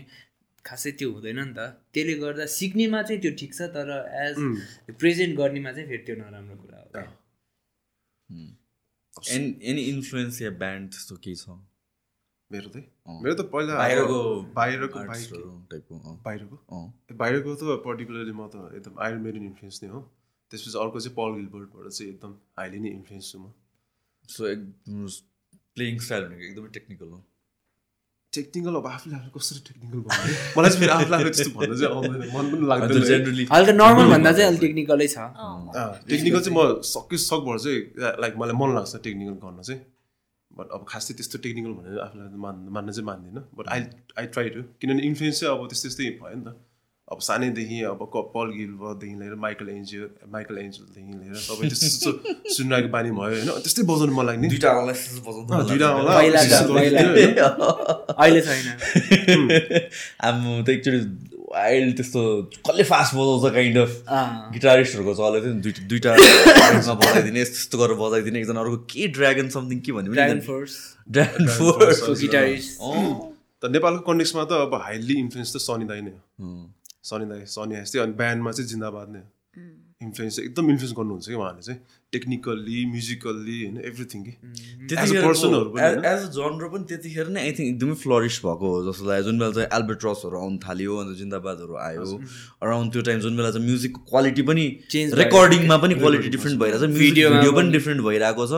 खासै त्यो हुँदैन नि त। त्यसले गर्दा सिक्नेमा चाहिँ त्यो ठिक छ तर एज प्रेजेन्ट गर्नेमा चाहिँ फेरि त्यो नराम्रो कुरा हो। एनी एनी इन्फ्लुएन्स या ब्यान्ड त्यस्तो केही छ? मेरो चाहिँ। मेरो त पहिला बाहिरको बाहिरको टाइपको अँ, बाहिरको। बाहिरको त पर्टिकुलरली म त एकदम आइरन मेरिन इन्फ्लुएन्स नै हो। त्यसपछि अर्को चाहिँ पल गिलबर्टबाट चाहिँ एकदम हाइली नै इन्फ्लुएन्स छु म। सो एकदम प्लेइङ स्टाइल भनेको एकदमै टेक्निकल हो। टेक्निकल अब आफूले आफूले कसरी टेक्निकल भन्नु मलाई चाहिँ फेरि आफूले आफूले त्यस्तो भन्नु चाहिँ आउँदैन मन पनि लाग्दैन है। जेनरली हल्का नर्मल भन्दा चाहिँ अलिक टेक्निकलै छ अँ, टेक्निकल चाहिँ म सक्यो सकभर चाहिँ लाइक मलाई मन लाग्छ टेक्निकल गर्न चाहिँ बट अब खासै त्यस्तो टेक्निकल भनेर आफूलाई मान मान्न चाहिँ मान्दिनँ but I I try to किनभने इन्फ्लुएन्स चाहिँ अब त्यस्तै त्यस्तै भयो नि त अब सानैदेखि अब क पल गिलबदेखि लिएर माइकल एन्जियो माइकल एन्जियोदेखि लिएर सबै त्यस्तो सुनिरहेको बानी भयो होइन? त्यस्तै बजाउनु मन लाग्ने दुइटा। अहिले छैन। आम्मु त एकचोटि वाइल्ड त्यस्तो कसले फास्ट बजाउँछ काइन्ड अफ। गिटारिस्टहरूको चलेको थियो नि दुइटा दुइटा बजाइदिने त्यस्तो गरेर बजाइदिने एकजना अर्को के ड्रागन समथिङ के भन्यो Dragon Force Dragon Force guitarist त नेपालको कन्टेक्समा त अब हाइली इन्फ्लुएन्स त सनी दाई नै हो। सनी दाई सनी चाहिँ अनि ब्यान्डमा चाहिँ जिन्दाबाद नै हो। इन्फ्लुएन्स चाहिँ एकदम इन्फ्लुएन्स गर्नुहुन्छ कि उहाँले चाहिँ। टेक्निकल्ली म्युजिकल्ली होइन एभ्रिथिङ कि? एज अ जनर पनि त्यतिखेर नै आई थिङ्क एकदमै फ्लरिस भएको हो। जस्तो लाग्यो जुन बेला चाहिँ एल्बेट्रसहरू आउनु थाल्यो अन्त जिन्दाबादहरू आयो। अराउन्ड त्यो टाइम जुन बेला चाहिँ म्युजिकको क्वालिटी पनि Change रेकर्डिङमा पनि क्वालिटी डिफ्रेन्ट भइरहेको छ भिडियो पनि पनि। डिफ्रेन्ट भइरहेको छ।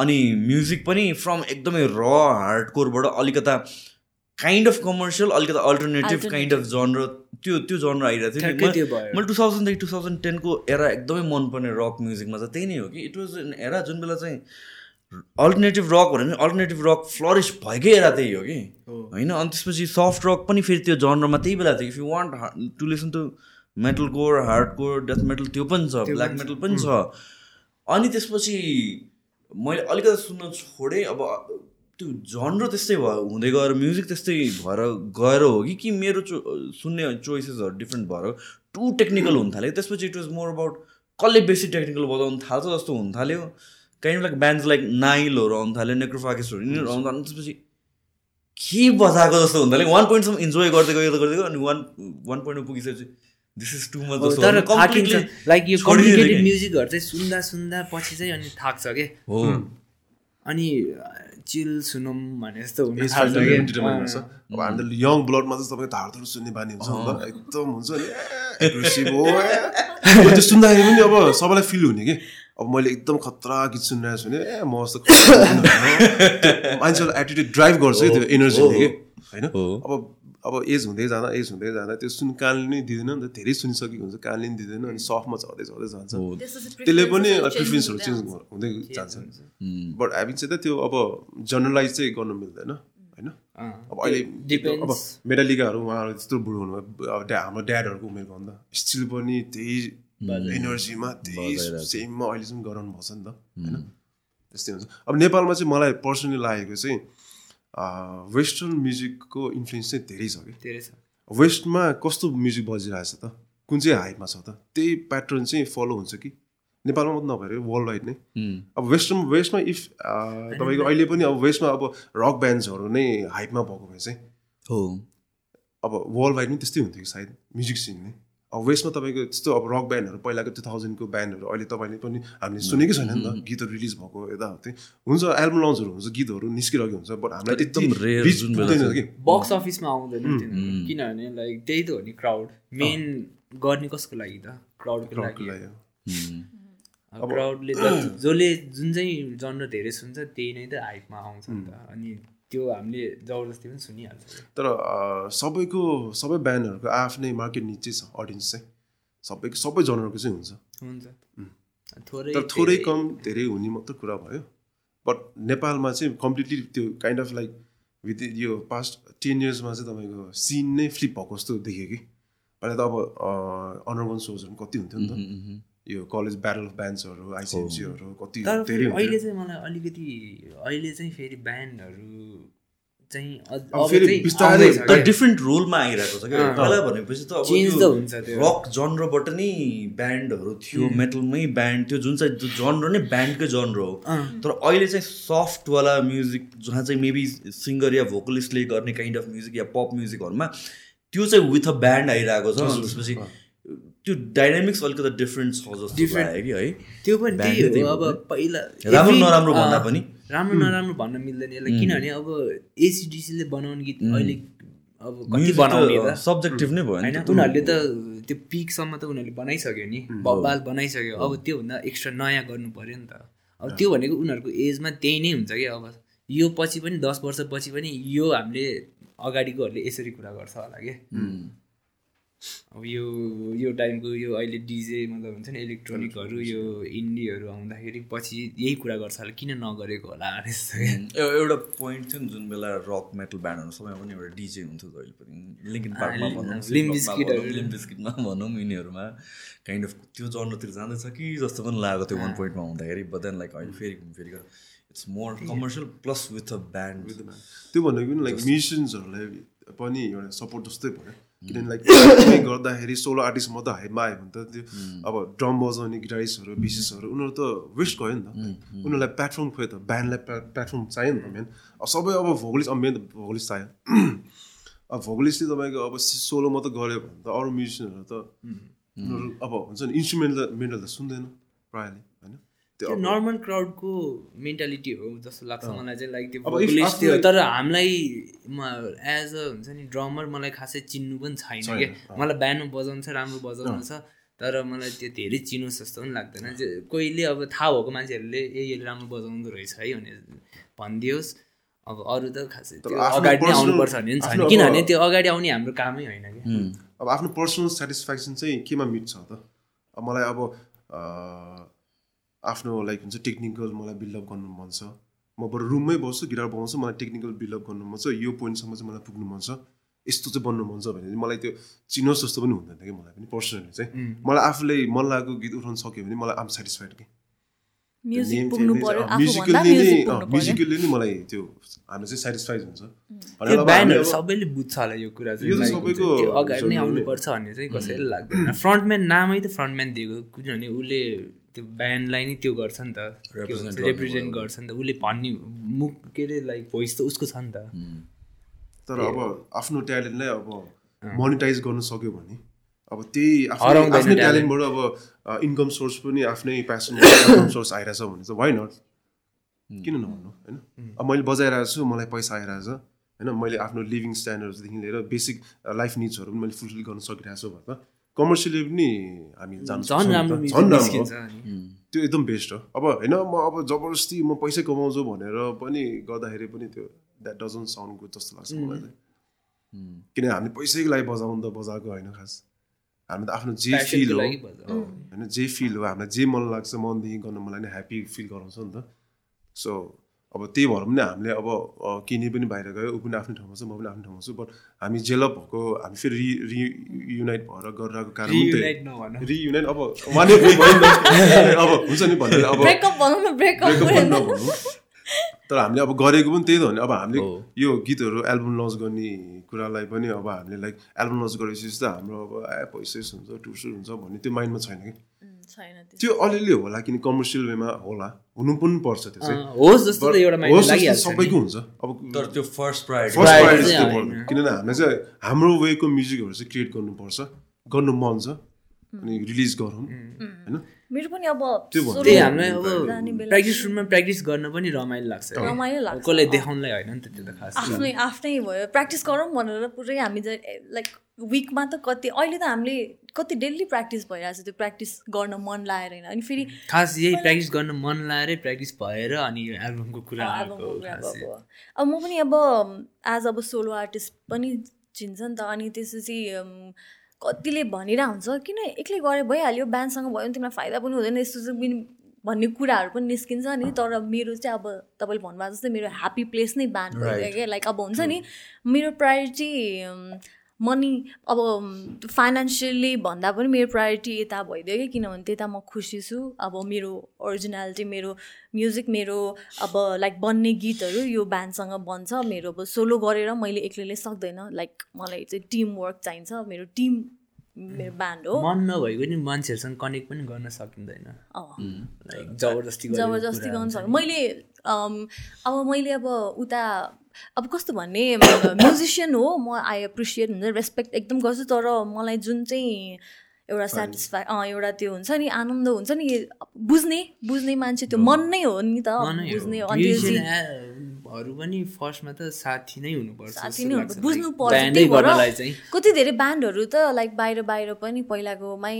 अनि म्युजिक पनि फ्रम एकदमै र हार्डकोरबाट अलिकता काइन्ड अफ कमर्सियल अलिकता अल्टरनेटिभ काइन्ड अफ जनर त्यो त्यो जनर आइरहेको थियो। मैले टु थाउजन्डदेखि टु थाउजन्ड टेनको एरा एकदमै मनपर्ने रक म्युजिकमा चाहिँ त्यही नै हो कि। इट वाज एन एरा जुन बेला चाहिँ अल्टरनेटिभ रक भन्यो भने अल्टरनेटिभ रक फ्लरिस भएकै एरा त्यही हो कि। होइन अनि त्यसपछि सफ्ट रक पनि फेरि त्यो जनरमा त्यही बेला थियो if you want to listen to metal core hard core death metal त्यो पनि छ ब्ल्याक मेटल पनि छ। अनि त्यसपछि मैले अलिकति सुन्न छोडेँ अब त्यो जनर त्यस्तै भयो हुँदै गएर म्युजिक त्यस्तै भएर गएर हो कि कि मेरो चो सुन्ने चोइसेसहरू डिफ्रेन्ट भएर टु टेक्निकल हुन थाल्यो। त्यसपछि इट वाज मोर अबाउट कसले बेसी टेक्निकल बजाउनु थाल्छ जस्तो हुन थाल्यो। काइन्ड लाइक ब्यान्ड्स लाइक नाइलहरू आउनु थाल्यो नेक्रोफाकेसहरू यिनीहरू आउनु थाल्यो। त्यसपछि के बजाएको जस्तो हुन थाल्यो? वान पोइन्टसम्म इन्जोय गर्दै गयो गर्दै गयो अनि वान वान पोइन्टमा पुगिसकेपछि दिस इज टु मच जस्तो तर लाइक यो कम्प्लिकेटेड। म्युजिकहरू चाहिँ सुन्दा सुन्दा पछि चाहिँ अनि थाक्छ के? हो। अनि चिल सुनौँ भने जस्तो हुन अब हामीले यङ ब्लडमा चाहिँ तपाईँको धारधुर सुन्ने बानी हुन्छ एकदम हुन्छ नि। त्यो सुन्दाखेरि पनि अब सबैलाई फिल हुने कि। अब मैले एकदम खतरा गीत सुनिरहेको छु भने ए म जस्तो मान्छेलाई एटिट्युड ड्राइभ गर्छ कि त्यो एनर्जीले कि होइन। अब अब एज हुँदै जाँदा एज हुँदै जाँदा त्यो सुन कानले नै दिँदैन नि त धेरै सुनिसकेको हुन्छ कानले नि दिँदैन अनि सफ्टमा चढ्दै चढ्दै जान्छ। त्यसले पनि प्रिफरेन्सहरू चेन्ज हुँदै जान्छ। बट हामी चाहिँ त त्यो अब जनरलाइज चाहिँ गर्नु मिल्दैन होइन? अब अहिले. अब मेडालिकाहरू उहाँहरू त्यस्तो बुढो हुनुभयो अब हाम्रो ड्याडहरूको उमेरको भन्दा स्टिल पनि त्यही एनर्जीमा त्यही सेममा अहिलेसम्म गराउनु भएको छ नि त होइन? त्यस्तै हुन्छ। अब नेपालमा चाहिँ मलाई पर्सनली लागेको चाहिँ वेस्टर्न म्युजिकको इन्फ्लुएन्स चाहिँ धेरै छ कि। धेरै छ। वेस्टमा कस्तो म्युजिक बजिरहेछ त? कुन चाहिँ हाइपमा छ त? त्यही प्याटर्न चाहिँ फलो हुन्छ कि? नेपालमा मात्रै नभएर वर्ल्ड वाइड नै अब वेस्टर्न वेस्टमा इफ तपाईँको अहिले पनि अब वेस्टमा अब रक ब्यान्ड्सहरू नै हाइपमा भएको भए चाहिँ हो। अब वर्ल्ड वाइड पनि त्यस्तै हुन्थ्यो कि सायद? म्युजिक सिन नै। अब वेस्टमा तपाईँको त्यस्तो अब रक ब्यान्डहरू पहिलाको टु थाउजन्डको ब्यान्डहरू अहिले तपाईँले पनि हामीले सुनेकै छैन नि त। गीतहरू रिलिज भएको यताउति। हुन्छ एल्बम लन्चहरू हुन्छ गीतहरू निस्किरहेको हुन्छ बट हामीलाई एकदम त्यति। कि। बक्स अफिसमा आउँदैन तिनीहरू। किनभने लाइक त्यही त हो नि क्राउड मेन गर्ने कसको लागि त? क्राउडको लागि। क्राउडले त जसले जुन चाहिँ जनर धेरै सुन्छ त्यही नै त हाइपमा आउँछ नि त। अनि त्यो हामीले जबरजस्ती पनि सुनिहाल्छ। तर अ, सबैको सबै ब्यान्डहरूको आफ्नै मार्केट निच चाहिँ छ अडियन्स चाहिँ। सबैको सबै जनरको चाहिँ हुन्छ। हुन्छ। थोरै तर थोरै कम धेरै हुने मात्र कुरा भयो। बट नेपालमा चाहिँ कम्प्लिटली त्यो काइन्ड अफ लाइक विथ यो पास्ट टेन इयर्समा चाहिँ तपाईँको सिन नै फ्लिप भएको जस्तो देखेँ कि। पहिला त अब अन्डरग्राउन्ड सोजहरू पनि कति हुन्थ्यो नि त। यो कलेज ब्याटल अफ ब्यान्ड्सहरू आइसिएमसीहरू कति धेरै अहिले चाहिँ मलाई अलिकति अहिले चाहिँ फेरि ब्यान्डहरू चाहिँ। डिफ्रेन्ट रोलमा आइरहेको छ क्या। पहिला भनेपछि त अब हुन्छ त्यो। रक जनरबाट नै ब्यान्डहरू थियो मेटलमै ब्यान्ड थियो जुन चाहिँ जनर नै ब्यान्डकै जनर हो। तर अहिले चाहिँ सफ्टवाला म्युजिक जहाँ चाहिँ मेबी सिङ्गर या भोकलिस्टले गर्ने काइन्ड अफ म्युजिक या पप म्युजिकहरूमा त्यो चाहिँ विथ अ ब्यान्ड आइरहेको छ। अनि त्यसपछि त्यो डाइनामिक्स अलिकति डिफ्रेन्ट छ जस्तो. लाग्यो कि है। त्यो पनि त्यही हो हो अब पहिला राम्रो नराम्रो भन्दा पनि। राम्रो नराम्रो भन्न मिल्दैन यसलाई। किनभने अब एसिडिसीले बनाउने गीत अहिले अब कति बनाउने सब्जेक्टिभ नै भयो नि होइन त। उनीहरूले त त्यो पिकसम्म त उनीहरूले बनाइसक्यो नि। बब्बाल बनाइसक्यो। अब त्योभन्दा एक्स्ट्रा नयाँ गर्नु पऱ्यो नि त। अब त्यो भनेको उनीहरूको एजमा त्यही नै हुन्छ कि अब। यो पछि पनि दस वर्ष पछि पनि यो हामीले अगाडिकोहरूले यसरी कुरा गर्छ होला कि। अब यो यो टाइमको यो अहिले डिजे मतलब हुन्छ नि इलेक्ट्रोनिकहरू यो इन्डीहरू आउँदाखेरि पछि यही कुरा गर्छ होला। किन नगरेको होला? एउ- एउटा पोइन्ट थियो नि जुन बेला रक मेटल ब्यान्डहरू सबैमा पनि एउटा डिजे हुन्थ्यो जहिले पनि। लिङ्किन पार्कमा भनौँ लिम बिस्किटहरू। लिम बिस्किटमा भनौँ यिनीहरूमा। काइन्ड अफ त्यो जनरतिर जाँदैछ कि जस्तो पनि लाग्यो त्यो वान पोइन्टमा हुँदाखेरि बट देन लाइक अहिले फेरि घुम फेरि। It's more commercial plus with a band त्यो भनेको लाइक म्युजिसियन्सहरूलाई पनि एउटा सपोर्ट जस्तै भयो। किनभने लाइक गर्दाखेरि सोलो आर्टिस्ट मात्रै हाइपमा आयो भने त। त्यो अब ड्रम बजाउने गिटारिस्टहरू बिसिसहरू उनीहरू त वेस्ट गयो नि त। उनीहरूलाई प्लेटफर्म खोयो त ब्यान्डलाई प्लेटफर्म चाहियो नि त मेन सबै अब भोगलिस्ट अब मेन भोगलिस्ट चाहियो। अब भोगलिस्टले तपाईँको अब सोलो मात्रै गऱ्यो भने त अरू म्युजिसियनहरू त उनीहरू अब हुन्छ नि इन्स्ट्रुमेन्टल मेन्टल त सुन्दैन प्रायःले। त्यो नर्मल क्राउडको मेन्टालिटी हो जस्तो लाग्छ मलाई चाहिँ लाइक त्यो थियो तर हामीलाई एज अ हुन्छ नि ड्रमर मलाई खासै चिन्नु पनि छैन क्या। मलाई ब्यान्डमा बजाउनु छ राम्रो बजाउनु छ तर मलाई त्यो धेरै चिनोस् जस्तो पनि लाग्दैन। कोहीले अब थाहा भएको मान्छेहरूले ए यसले राम्रो बजाउँदो रहेछ है भने भनिदियोस्। अब अरू त खासै अगाडि नै आउनुपर्छ भन्ने पनि छैन किनभने त्यो अगाडि आउने हाम्रो कामै होइन कि अब आफ्नो पर्सनल सेटिस्फ्याक्सन चाहिँ केमा मिट्छ त? अब मलाई अब आफ्नो लाइक हुन्छ टेक्निकल मलाई बिल्डअप गर्नु मन छ। म बरु रुममै बस्छु गिटार बजाउँछु मलाई टेक्निकल बिल्डअप गर्नु मन छ। यो पोइन्टसम्म चाहिँ मलाई पुग्नु मन छ। यस्तो चाहिँ बन्नु मन छ भने मलाई त्यो चिनोस् जस्तो पनि हुँदैन कि मलाई पनि पर्सनली चाहिँ। मलाई आफूले मन लागेको गीत उठाउनु सक्यो भने मलाई आम सेटिस्फाइड कि। म्युजिक पुग्नु पर्यो आफूभन्दा म्युजिकली म्युजिक नै पुग्नु पर्यो। म्युजिकली नै मलाई त्यो हामी चाहिँ सेटिस्फाइड हुन्छ। सबैले बुझ्छ होला यो कुरा चाहिँ सबैको अगाडि नै आउनुपर्छ भन्ने चाहिँ कसैले लाग्दैन। फ्रन्टम्यान नामै त फ्रन्टम्यान दिएको किनभने उसले त्यो ब्यान्डलाई नै त्यो गर्छ नि त। रिप्रेजेन्ट गर्छ नि त। उसले भन्ने मुख के अरे लाइक भोइस त उसको छ नि त। तर अब आफ्नो ट्यालेन्टलाई अब मोनिटाइज गर्न सक्यो भने अब त्यही आफ्नो. ट्यालेन्टबाट अब इन्कम सोर्स पनि आफ्नै प्यासन इन्कम सोर्स आइरहेछ भने चाहिँ वाइ नट किन नभन्नु होइन? अब मैले बजाइरहेको छु मलाई पैसा आइरहेछ होइन? मैले आफ्नो लिभिङ स्ट्यान्डर्डदेखि लिएर बेसिक लाइफ निड्सहरू पनि मैले फुलफिल गर्न सकिरहेको छु भन्दा कमर्सियली पनि हामी झन् राम्रो। त्यो एकदम बेस्ट हो। अब होइन म अब जबरजस्ती म पैसै कमाउँछु भनेर पनि गर्दाखेरि पनि त्यो द्याट डजन्ट साउन्ड गुड जस्तो लाग्छ मलाई चाहिँ। किन हामीले पैसैको लागि बजाउनु त बजाएको होइन खास। हामी त आफ्नो जे फिल को हो। होइन जे फिल हो हामीलाई जे मन लाग्छ मनदेखि गर्न मलाई नै ह्याप्पी फिल गराउँछ नि त। सो अब त्यही भएर पनि हामीले अब अ, किने पनि बाहिर गयो ऊ पनि आफ्नो ठाउँमा छ म पनि आफ्नो ठाउँमा छु बट हामी जेलप भएको हामी फेरि रि रियुनाइट भएर गरिरहेको कारण। रियुनाइट अब त। अब हुन्छ नि भनेर अब नभनौँ तर हामीले अब गरेको पनि त्यही त हो नि अब हामीले। यो गीतहरू एल्बम लन्च गर्ने कुरालाई पनि अब हामीले लाइक एल्बम लन्च गरेपछि त हाम्रो अब ए पैसै हुन्छ टुर्सुर हुन्छ भन्ने त्यो माइन्डमा छैन कि त्यो त्यो अलिअलि होला किन कमर्सियल वेमा होला। हुनु पनि पर्छ त्यो चाहिँ। सबैको हुन्छ। अब तर त्यो फर्स्ट प्रायोरिटी किनभने हामीले चाहिँ हाम्रो वेको म्युजिकहरू चाहिँ क्रिएट गर्नुपर्छ। गर्नु मन छ। अनि रिलिज गरौँ। होइन? मेरो पनि अब हामीलाई अब प्र्याक्टिस रुममा प्र्याक्टिस गर्न पनि रमाइलो लाग्छ। रमाइलो लाग्छ। कसलाई देखाउनलाई होइन नि त त्यो त खास। आफ्नै आफ्नै भयो। प्र्याक्टिस गरौँ भनेर पुरै हामी चाहिँ लाइक विकमा त कति अहिले त हामीले कति डेली प्र्याक्टिस भइरहेको छ त्यो प्र्याक्टिस गर्न मन लागेर होइन। अनि फेरि खास यही प्र्याक्टिस गर्न मन लागेरै प्र्याक्टिस भएर अनि यो एल्बमको कुरा। अब म पनि अब एज अब सोलो आर्टिस्ट पनि चिन्छ नि त अनि त्यसपछि कतिले भनिरहेको हुन्छ किन एक्लै गरे भइहाल्यो ब्यान्डसँग भयो भने तिमीलाई फाइदा पनि हुँदैन यस्तो चाहिँ भन्ने कुराहरू पनि निस्किन्छ नि तर मेरो चाहिँ अब तपाईँले भन्नुभएको जस्तै मेरो ह्याप्पी प्लेस नै ब्यान्ड भयो क्या लाइक अब हुन्छ नि मेरो प्रायोरिटी मनी अब फाइनेन्सियली भन्दा पनि मेरो प्रायोरिटी यता भइदियो कि किनभने त्यता म खुसी छु। अब मेरो ओरिजिनालिटी मेरो म्युजिक मेरो अब लाइक बन्ने गीतहरू यो ब्यान्डसँग बन्छ। मेरो अब सोलो गरेर मैले एक्लैले सक्दैन। लाइक मलाई चाहिँ टिम वर्क चाहिन्छ। मेरो टिम मेरो ब्यान्ड हो। मन नभएको नि मान्छेहरूसँग कनेक्ट पनि गर्न सकिँदैन। जबरजस्ती जबरजस्ती गर्नु। सक्छ मैले अब मैले अब उता अब कस्तो भन्ने म्युजिसियन हो म आई एप्रिसिएट हुन्छ रेस्पेक्ट एकदम गर्छु तर मलाई जुन चाहिँ एउटा सेटिस्फाई अँ एउटा त्यो हुन्छ नि आनन्द हुन्छ नि बुझ्ने बुझ्ने मान्छे त्यो मन नै हो नि त। बुझ्ने हरू पनि फर्स्टमा त साथी नै हुनुपर्छ साथी बुझ्नु पर्छ कति धेरै ब्यान्डहरू त लाइक बाहिर बाहिर पनि पहिलाकोमै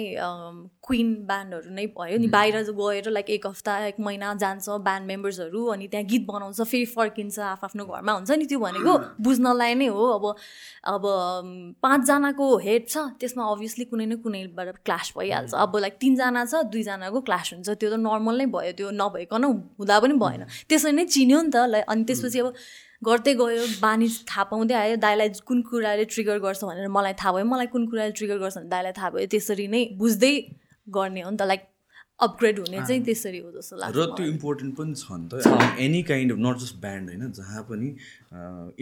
क्विन ब्यान्डहरू नै भयो। नि बाहिर गएर लाइक एक हप्ता एक महिना जान्छ ब्यान्ड मेम्बर्सहरू अनि त्यहाँ गीत बनाउँछ फेरि फर्किन्छ आफ्नो घरमा हुन्छ नि त्यो भनेको। बुझ्नलाई नै हो। अब अब पाँचजनाको हेड छ त्यसमा अभियसली कुनै न कुनैबाट क्लास भइहाल्छ। अब लाइक तिनजना छ दुईजनाको क्लास हुन्छ। त्यो त नर्मल नै भयो। त्यो नभइकन हुँदा पनि भएन। त्यसरी नै चिन्यो नि त लाइक अनि त्यसपछि अब गर्दै गयो बानी थाहा पाउँदै आयो दाइलाई कुन कुराले ट्रिगर गर्छ भनेर मलाई थाहा भयो। मलाई कुन कुराले ट्रिगर गर्छ भने दाइलाई थाहा भयो। त्यसरी नै बुझ्दै गर्ने हो नि त लाइक अपग्रेड हुने चाहिँ त्यसरी हो जस्तो लाग्छ र त्यो। इम्पोर्टेन्ट पनि छ नि त। Any kind of not just band होइन जहाँ पनि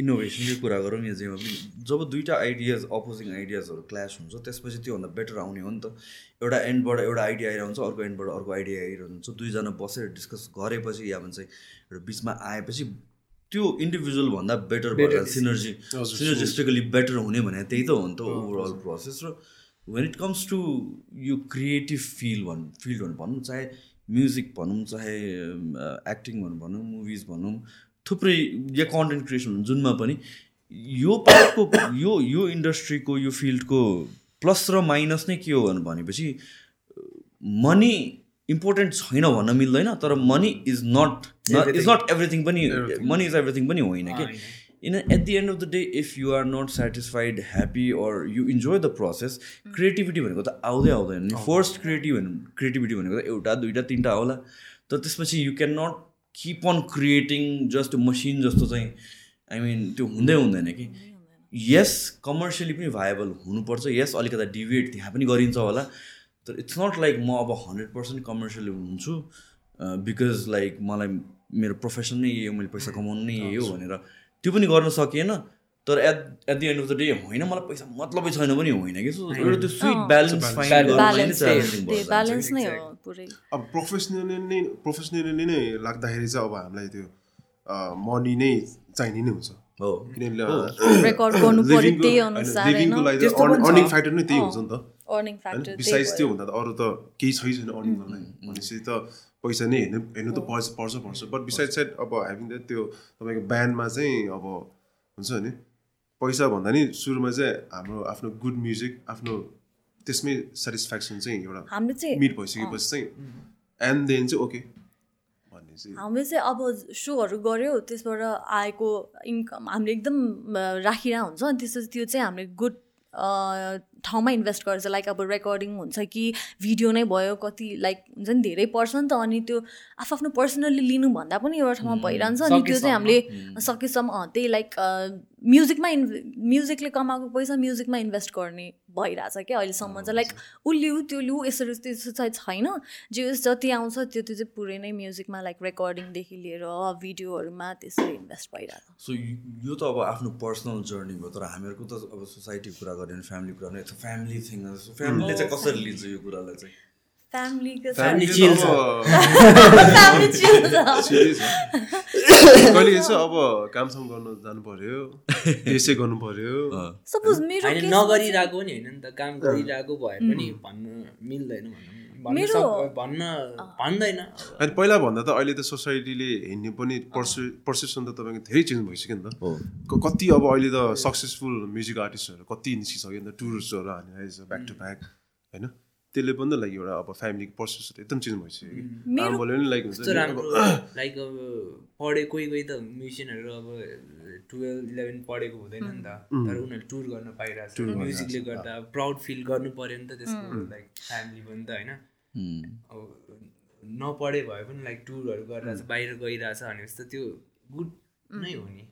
इनोभेसनकै कुरा गरौँ या जेमा पनि जब दुइटा आइडियाज अपोजिङ आइडियाजहरू क्ल्यास हुन्छ त्यसपछि त्योभन्दा बेटर आउने हो नि त। एउटा एन्डबाट एउटा आइडिया आइरहन्छ अर्को एन्डबाट अर्को आइडिया आइरहन्छ। दुईजना बसेर डिस्कस गरेपछि या भन्छ एउटा बिचमा आएपछि त्यो इन्डिभिजुअल भन्दा बेटर भएर सिनर्जी सिनर्जिस्टिकली बेटर हुने भने त्यही त हो नि त ओभरअल प्रोसेस र वेन इट कम्स टु यो क्रिएटिभ फिल भन् फिल्ड भनौँ भनौँ चाहे म्युजिक भनौँ चाहे एक्टिङ भनौँ भनौँ मुभिज भनौँ थुप्रै या कन्टेन्ट क्रिएसन भनौँ जुनमा पनि यो पार्टको यो यो इन्डस्ट्रीको यो फिल्डको प्लस र माइनस नै के हो भनेपछि मनी इम्पोर्टेन्ट छैन भन्न मिल्दैन तर money is not is not everything पनि मनी इज एभ्रिथिङ पनि होइन कि? In at the end of the day if you are not satisfied happy or you enjoy the process creativity भनेको त आउँदै आउँदैन। नि फर्स्ट क्रिएटिभ क्रिएटिभिटी भनेको त एउटा दुइटा तिनवटा होला। तर त्यसपछि you can not keep on creating just machine जस्तो चाहिँ आई मिन त्यो हुँदै हुँदैन कि। यस कमर्सियली पनि भाइबल हुनुपर्छ। यस अलिकता डिभिएट त्यहाँ पनि गरिन्छ होला। तर इट्स नट लाइक म अब हन्ड्रेड पर्सेन्ट कमर्सियली हुन्छु बिकज लाइक मलाई मेरो प्रोफेसन नै यही हो मैले पैसा कमाउनु नै यही हो भनेर त्यो पनि गर्न सकिएन। तर at at the end of the day होइन मलाई पैसा मतलबै छैन पनि होइन कि? सो एउटा त्यो स्विट ब्यालेन्स फाइन्ड ब्यालेन्स त्यही ब्यालेन्स नै हो पुरै। अब प्रोफेसनली नै प्रोफेसनली नै लाग्दाखेरि चाहिँ अब हामीलाई त्यो मनी नै चाहिने नै हुन्छ। हो। फ्याक्टर नै त्यही हुन्छ नि त। बिसाइज त्यो भन्दा त अरू त केही छैन अर्निङ गर्नलाई भनेपछि त पैसा नै हेर्नु हेर्नु त पर्छ पर्छ पर्छ। बट बिसाइड साइड अब हामी त त्यो तपाईँको ब्यान्डमा चाहिँ अब हुन्छ नि पैसा भन्दा नि सुरुमा चाहिँ हाम्रो आफ्नो गुड म्युजिक आफ्नो त्यसमै सेटिस्फ्याक्सन चाहिँ एउटा हाम्रो चाहिँ मिट भइसकेपछि चाहिँ एन्ड देन चाहिँ ओके भन्ने चाहिँ। हामीले चाहिँ अब सोहरू गऱ्यो त्यसबाट आएको इन्कम हामीले एकदम राखिरहेको हुन्छ। अनि त्यसपछि त्यो चाहिँ हामीले गुड ठाउँमा इन्भेस्ट गर्छ। लाइक अब रेकर्डिङ हुन्छ कि भिडियो नै भयो कति लाइक हुन्छ नि धेरै पर्छ नि त। अनि त्यो आफ्नो पर्सनल्ली लिनु भन्दा पनि एउटा ठाउँमा भइरहन्छ। अनि त्यो चाहिँ हामीले सकेसम्म त्यही लाइक म्युजिकमा इन् म्युजिकले कमाएको पैसा म्युजिकमा इन्भेस्ट गर्ने भइरहेछ क्या अहिलेसम्म चाहिँ। लाइक ऊ लिऊ त्यो लिऊ यसरी त्यस्तो चाहिँ छैन। जे जति आउँछ त्यो त्यो चाहिँ पुरै नै म्युजिकमा लाइक रेकर्डिङदेखि लिएर भिडियोहरूमा त्यसरी इन्भेस्ट भइरहेको सो यो त अब आफ्नो पर्सनल जर्नी भयो तर हामीहरूको त अब सोसाइटीको कुरा भने फ्यामिली कुरा भने फ्यामिली थिङ फ्यामिलीले चाहिँ कसरी लिन्छ यो कुरालाई चाहिँ? कहिले चाहिँ अब कामसाम गर्न जानु पर्यो यसै गर्नु पर्यो सपोज मेरो नगरिरहेको पनि होइन नि त काम गरिरहेको भए पनि भन्नु मिल्दैन भनौँ भन्न। मेरो- भन्न भन्दैन अनि पहिला भन्दा त अहिले त सोसाइटीले हेर्ने पनि पर्सि पर्सेप्सन त तपाईँको धेरै चेन्ज भइसक्यो नि त। कति अब अहिले त सक्सेसफुल म्युजिक आर्टिस्टहरू कति निस्किसक्यो नि त टुरिस्टहरू हानिरहेछ ब्याक टु ब्याक होइन? त्यसले पनि त लाइक एउटा अब फ्यामिलीको पर्सेप्सन एकदम चेन्ज भइसक्यो कि। आमाले पनि लाइक हुन्छ लाइक अब पढे कोही कोही त म्युजिसियनहरू अब टुवेल्भ इलेभेन पढेको हुँदैन नि त। तर उनीहरू टुर गर्न पाइरहेको छ म्युजिकले गर्दा प्राउड फिल गर्नु पऱ्यो नि त त्यसको लाइक फ्यामिली पनि त होइन. अब नपढे भए पनि लाइक टुरहरू गरिरहेछ बाहिर गइरहेछ भनेपछि त त्यो गुड नै हो नि।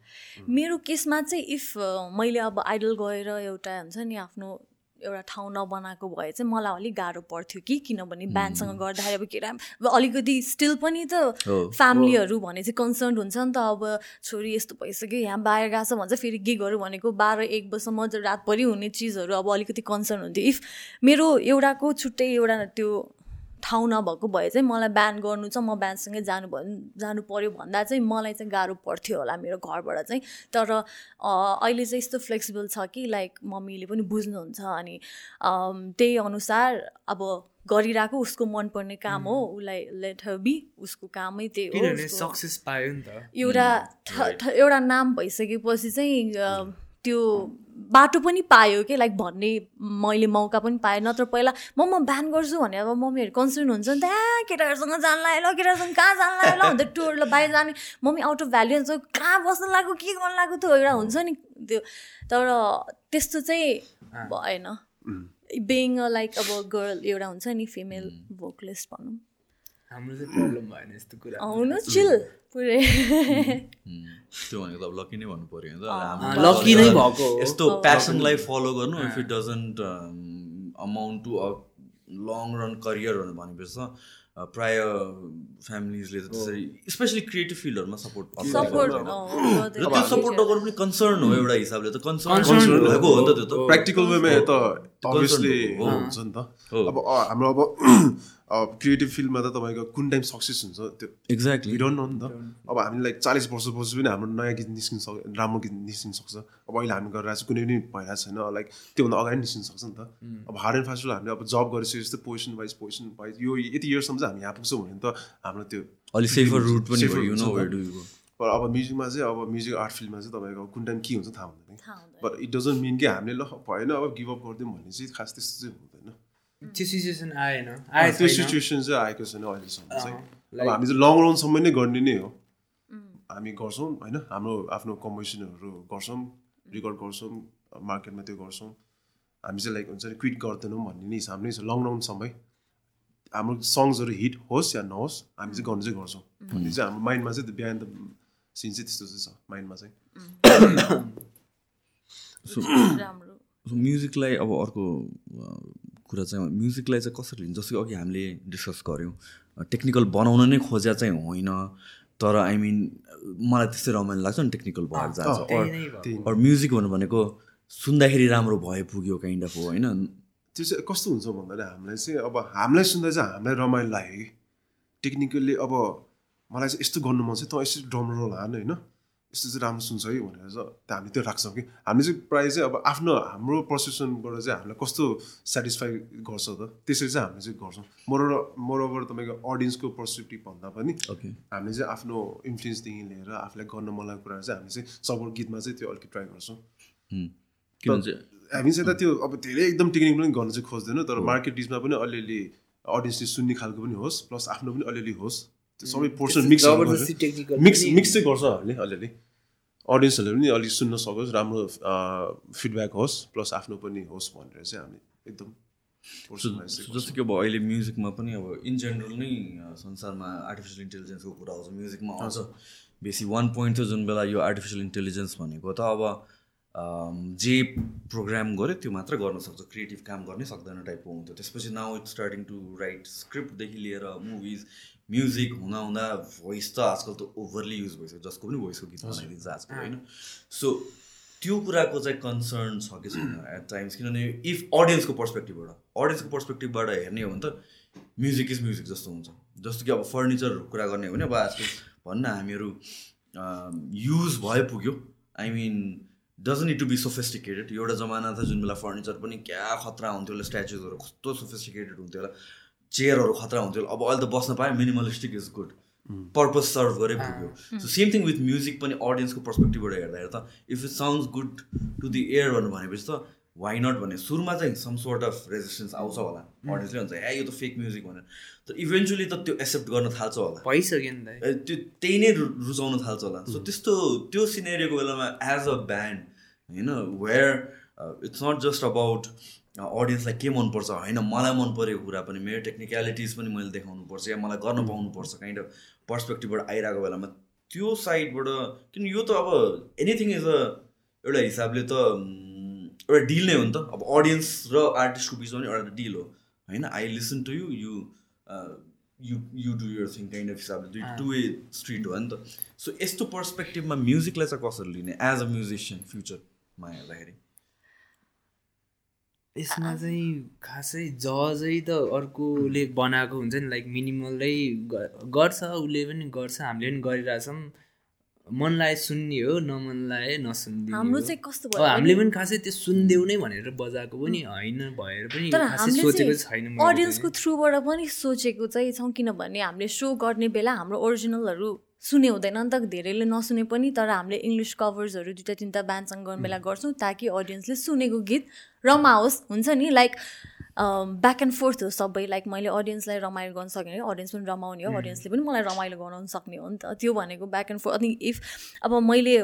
मेरो केसमा चाहिँ इफ मैले अब आइडल गएर एउटा हुन्छ नि आफ्नो एउटा ठाउँ नबनाएको भए चाहिँ मलाई अलिक गाह्रो पर्थ्यो कि किनभने ब्यान्डसँग गर्दाखेरि अब केटा अब अलिकति स्टिल पनि त। फ्यामिलीहरू भने चाहिँ कन्सर्न हुन्छ नि त। अब छोरी यस्तो भइसक्यो यहाँ बाहिर गएको छ भन्छ फेरि गिगहरू भनेको बाह्र एक बजीसम्म रातभरि हुने चिजहरू अब अलिकति कन्सर्न हुन्थ्यो। इफ मेरो एउटाको छुट्टै एउटा त्यो ठाउँ नभएको भए चाहिँ मलाई बिहान गर्नु छ म बिहानसँगै जानु भयो जानु पऱ्यो भन्दा चाहिँ मलाई चाहिँ गाह्रो पर्थ्यो होला मेरो घरबाट चाहिँ। तर अहिले चाहिँ यस्तो फ्लेक्सिबल छ कि लाइक मम्मीले पनि बुझ्नुहुन्छ अनि त्यही अनुसार अब गरिरहेको उसको मनपर्ने काम हो उसलाई लेट हर बी उसको कामै त्यही हो सक्सेस पायो नि त। एउटा एउटा नाम भइसकेपछि चाहिँ त्यो बाटो पनि पायो कि? लाइक भन्ने मैले मौका पनि पाएँ। नत्र पहिला म म बिहान गर्छु भने अब मम्मीहरू कन्सर्न हुन्छ नि त "आ, केटाहरूसँग जान लाग्यो ल केटाहरूसँग कहाँ जान लाग्यो ल? अन्त टुर ल बाहिर जाने। मम्मी आउट अफ भ्याल्यु हुन्छ। कहाँ बस्न लाग्यो के गर्नु लाग्यो त्यो एउटा हुन्छ नि त्यो। तर त्यस्तो चाहिँ भएन। बिङ लाइक अब गर्ल एउटा हुन्छ नि फिमेल भोकलिस्ट भनौँ। हाम्रो चाहिँ प्रब्लम भएन यस्तो कुरा आउनु चिल पुरै त्यो भनेको त अब लकी नै भन्नु पऱ्यो होइन त लकी नै भएको यस्तो प्यासनलाई फलो गर्नु if it doesn't amount to a long run career भनेपछि प्राय फ्यामिलीजले त त्यसरी स्पेसली क्रिएटिभ फिल्डहरूमा सपोर्ट सपोर्ट र त्यो सपोर्ट नगर्नु पनि कन्सर्न हो एउटा हिसाबले त कन्सर्न। भएको हो। नि त त्यो त प्र्याक्टिकल वेमा त अभियसली हो। हुन्छ नि त। अब हाम्रो अब क्रिएटिभ फिल्डमा त तपाईँको कुन टाइम सक्सेस हुन्छ त्यो एक्ज्याक्टली वी डोन्ट नो नि त। अब हामी लाइक चालिस वर्षपछि पनि हाम्रो नयाँ गीत निस्किन सक्छ राम्रो गीत निस्किन सक्छ। अब अहिले हामी गरिरहेको छ कुनै पनि भइरहेको छैन। लाइक त्योभन्दा अगाडि निस्किन सक्छ नि त। अब हार्ड एन्ड फास्ट हामीले अब जब गरिसकेपछि जस्तै पोजिसन वाइज पोजिसन वाइज यो यति इयरसम्म चाहिँ हामी यहाँ पुग्छौँ भने त हाम्रो त्यो अलिक सेफर रुट पनि Safer भयो यु हुन्छ नो नि त। वेयर डु यु गो तर अब म्युजिकमा चाहिँ अब म्युजिक आर्ट फिल्डमा चाहिँ तपाईँको अब कुन टाइम के हुन्छ थाहा हुँदैन। बट इट डजन्ट मिन कि हामीले ल भएन अब गिभ अप गरिदिउँ भन्ने चाहिँ खास त्यस्तो चाहिँ हुँदैन। त्यो सिचुएसन आएन आए त्यो सिचुएसन चाहिँ आएको छैन अहिलेसम्म चाहिँ अब हामी चाहिँ लङ रनसम्म नै गर्ने नै हो हामी गर्छौँ होइन हाम्रो आफ्नो कम्पोजिसनहरू गर्छौँ रेकर्ड गर्छौँ मार्केटमा त्यो गर्छौँ हामी चाहिँ लाइक हुन्छ नि क्विट गर्दैनौँ भन्ने नै हिसाब नै छ लङ रनसम्मै हाम्रो सङ्ग्सहरू हिट होस् या नहोस् हामी चाहिँ गर्नु चाहिँ गर्छौँ भन्ने चाहिँ हाम्रो माइन्डमा चाहिँ त्यो बिहान त सिन चाहिँ त्यस्तो चाहिँ छ माइन्डमा चाहिँ म्युजिकलाई अब अर्को कुरा चाहिँ म्युजिकलाई चाहिँ कसरी लिन्छ जस्तो कि अघि हामीले डिस्कस गऱ्यौँ टेक्निकल बनाउन नै खोज्या चाहिँ होइन तर आई मिन मलाई त्यस्तै रमाइलो लाग्छ नि टेक्निकल भएर जान्छ अरू म्युजिक भन्नु भनेको सुन्दाखेरि राम्रो भए पुग्यो काइन्ड अफ हो होइन? त्यो चाहिँ कस्तो हुन्छ भन्दाखेरि हामीलाई चाहिँ अब हामीलाई सुन्दा चाहिँ हामीलाई रमाइलो लाग्यो कि? टेक्निकल्ली अब मलाई चाहिँ यस्तो गर्नु मन छ त यसरी ड्रम रोल हान होइन? यस्तो चाहिँ राम्रो सुन्छ है भनेर चाहिँ हामी त्यो राख्छौँ कि। हामीले चाहिँ प्रायः चाहिँ अब आफ्नो हाम्रो पर्सेप्सनबाट चाहिँ हामीलाई कस्तो सेटिस्फाई गर्छ त? त्यसरी चाहिँ हामीले चाहिँ गर्छौँ। मोर मोरओभर तपाईँको अडियन्सको पर्सपेक्टिभ भन्दा पनि हामीले चाहिँ आफ्नो इन्फ्लुएन्सदेखि लिएर आफूलाई गर्न मन लागेको कुराहरू चाहिँ हामी चाहिँ सपोर्ट गीतमा चाहिँ त्यो अलिकति ट्राई गर्छौँ। हामी चाहिँ त त्यो अब धेरै एकदम टेक्निक पनि गर्न चाहिँ खोज्दैन तर मार्केट डिसमा पनि अलिअलि अडियन्सले सुन्ने खालको पनि होस् प्लस आफ्नो पनि अलिअलि होस्। त्यो सबै पोर्सन मिक्स मिक्स मिक्स चाहिँ गर्छ हामीले अलिअलि। अडियन्सहरूले पनि अलिक सुन्न सकोस् राम्रो फिडब्याक होस् प्लस आफ्नो पनि होस् भनेर चाहिँ हामी एकदम जस्तो कि अब अहिले म्युजिकमा पनि अब इन जेनरल नै संसारमा आर्टिफिसियल इन्टेलिजेन्सको कुरा आउँछ म्युजिकमा आउँछ। बेसी वान पोइन्ट थियो जुन बेला यो आर्टिफिसियल इन्टेलिजेन्स भनेको त अब जे प्रोग्राम गर्यो त्यो मात्र गर्न सक्छ क्रिएटिभ काम गर्नै सक्दैन टाइपको हुन्थ्यो। त्यसपछि now it's starting to write स्क्रिप्टदेखि लिएर मुभिज म्युजिक हुँदा हुँदा भोइस त आजकल त ओभरली युज भइसक्यो जसको पनि भोइसको गीत बनाइदिन्छ आजकल होइन? सो त्यो कुराको चाहिँ कन्सर्न छ कि छैन एट टाइम्स किनभने इफ अडियन्सको पर्सपेक्टिभबाट अडियन्सको पर्सपेक्टिभबाट हेर्ने हो भने त म्युजिक इज म्युजिक जस्तो हुन्छ। जस्तो कि अब फर्निचरहरूको कुरा गर्ने हो भने अब आजकल भन्न हामीहरू युज भए पुग्यो। I mean doesn't need to be sophisticated एउटा जमाना थियो जुन बेला फर्निचर पनि क्या खतरा हुन्थ्यो होला स्ट्याचुजहरू कस्तो सोफिस्टिकेटेड हुन्थ्यो होला चेयरहरू खतरा हुन्थ्यो। अब अहिले त बस्न पायो minimalistic is good purpose serve गरे पुग्यो। So same thing with music पनि अडियन्सको पर्सपेक्टिभबाट हेर्दाखेरि त if it sounds good to the ear भनेर भनेपछि त वाइ नट भने सुरुमा चाहिँ सम सोर्ट अफ रेजिस्टेन्स आउँछ होला। अडियन्सले भन्छ ए यो त फेक म्युजिक भनेर। त इभेन्चुली त त्यो एक्सेप्ट गर्न थाल्छ होला। भइसक्यो नि त। त्यो त्यही नै रुचाउन थाल्छ होला। सो त्यस्तो त्यो सिनेरियोको बेलामा एज अ ब्यान्ड होइन where it's not just about अडियन्सलाई के मनपर्छ? होइन मलाई मन परेको कुरा पनि मेरो टेक्निकलिटिज पनि मैले देखाउनुपर्छ या मलाई गर्न पाउनुपर्छ काइन्ड अफ पर्सपेक्टिभबाट आइरहेको बेलामा। त्यो साइडबाट किन यो त अब एनिथिङ इज अ एउटा हिसाबले त एउटा डिल नै हो नि त। अब अडियन्स र आर्टिस्टको बिचमा पनि एउटा डिल हो। होइन I listen to you you you you do your thing kind of हिसाबले। दुई टु वे स्ट्रिट हो नि त। सो यस्तो पर्सपेक्टिभमा म्युजिकलाई चाहिँ कसरी लिने? एज अ म्युजिसियन फ्युचरमा हेर्दाखेरि। यसमा चाहिँ खासै जजै त अर्कोले बनाएको हुन्छ नि लाइक मिनिमलै गर्छ उसले पनि गर्छ हामीले पनि गरिरहेछौँ मन लागे सुन्ने हो नमन लागे नसुनिदिने हाम्रो। चाहिँ कस्तो भयो हामीले पनि खासै त्यो सुनिदेऊ नै भनेर बजाएको पनि होइन भएर पनि सोचेको छैन अडियन्सको। थ्रुबाट पनि सोचेको चाहिँ छौँ किनभने हामीले सो गर्ने बेला हाम्रो ओरिजिनलहरू सुने हुँदैन नि त धेरैले नसुने पनि तर हामीले इङ्ग्लिस कभर्सहरू दुइटा तिनवटा ब्यान्डसँग गर्ने बेला गर्छौँ ताकि अडियन्सले सुनेको गीत रमाओस्। हुन्छ नि? लाइक ब्याक एन्ड फोर्थ हो सबै। लाइक मैले अडियन्सलाई रमाइलो गर्न सकेँ अडियन्स पनि रमाउने हो अडियन्सले पनि मलाई रमाइलो गराउन सक्ने हो नि त। त्यो भनेको ब्याक एन्ड फोर्थ अनि इफ अब मैले